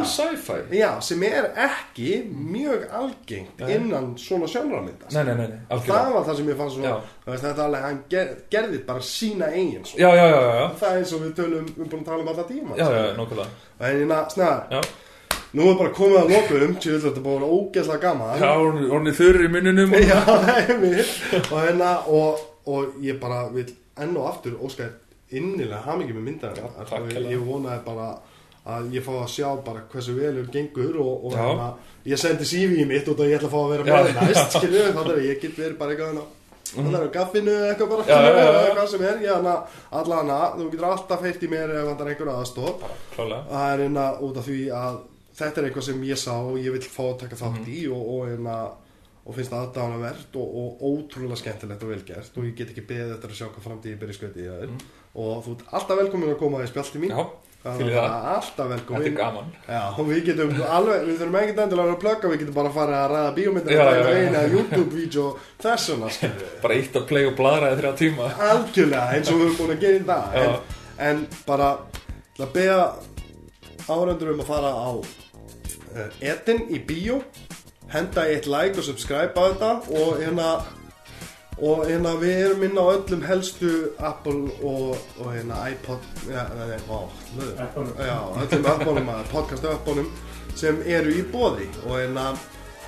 sci-fi. Já, sem er ekki mjög algengt Nei. innan svona sjónramynda nei, nei, nei, nei, og algjörlega. það var það sem ég fannst svo Já. þú veist, þetta er alveg, hann ger, gerði bara sína eigin svo. já, já, já, já, já, það er eins og við tölum, við erum búin að tala um alla tíma nokkulega en hérna, snar, nú er bara komið að lokum til þetta er búin að vera ógeðslega gaman. Já, orðin þurr í mununum og... Já, einmitt. og hérna og, og ég bara vil enn og aftur óskar innilega hamingi með myndaðina takk ég, ég vonaði bara að ég fá að sjá bara hversu velur gengur og, og hérna, ég sendi CV mitt og ég ætla að fá að vera með næst skilju, þannig að ég get verið bara eitthvað hérna Það er á gaffinu eða eitthvað bara Já, já, já, já. Hvað sem er, já, hana, allana Þú getur alltaf heitt í mér ef vantar einhver aðstof Klálega. Það er hérna út af því að Þetta er eitthvað sem ég sá og ég vil fá að taka þátt Mhm. í og, og, hérna, og finnst það aðdánavert og, og ótrúlega skemmtilegt og velgert og ég get ekki beðið eftir að sjá hvað framtíði byrja skauti í það Mhm. og þú ert alltaf velkomin að koma í spjalti mín Já, Það fyrir er það. alltaf þetta er velkomin gaman Já, og við getum alveg, við þurfum ekkert endilega að plugga, við getum bara að fara að ræða bíómyndir og já. eina YouTube-vídeó þessuna, Bara eitt að play og bladra í þrjá tíma algjörlega eins og við erum búin að gera í Já. en, en bara að beða áhörundur um að fara á uh, etin í bíó. Henda eitt like og subscribe á þetta og hérna og hérna við erum inn á öllum helstu Apple og, og hérna iPod ja, nei, ó, já, öllum appónum podcast appónum sem eru í bóði og hérna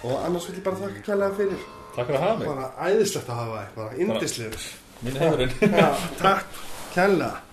og annars vil ég bara þakka kærlega fyrir. Takk fyrir að hafa mig. Bara æðislegt að hafa þig bara indislegur Mín heimurinn. Já, takk kærlega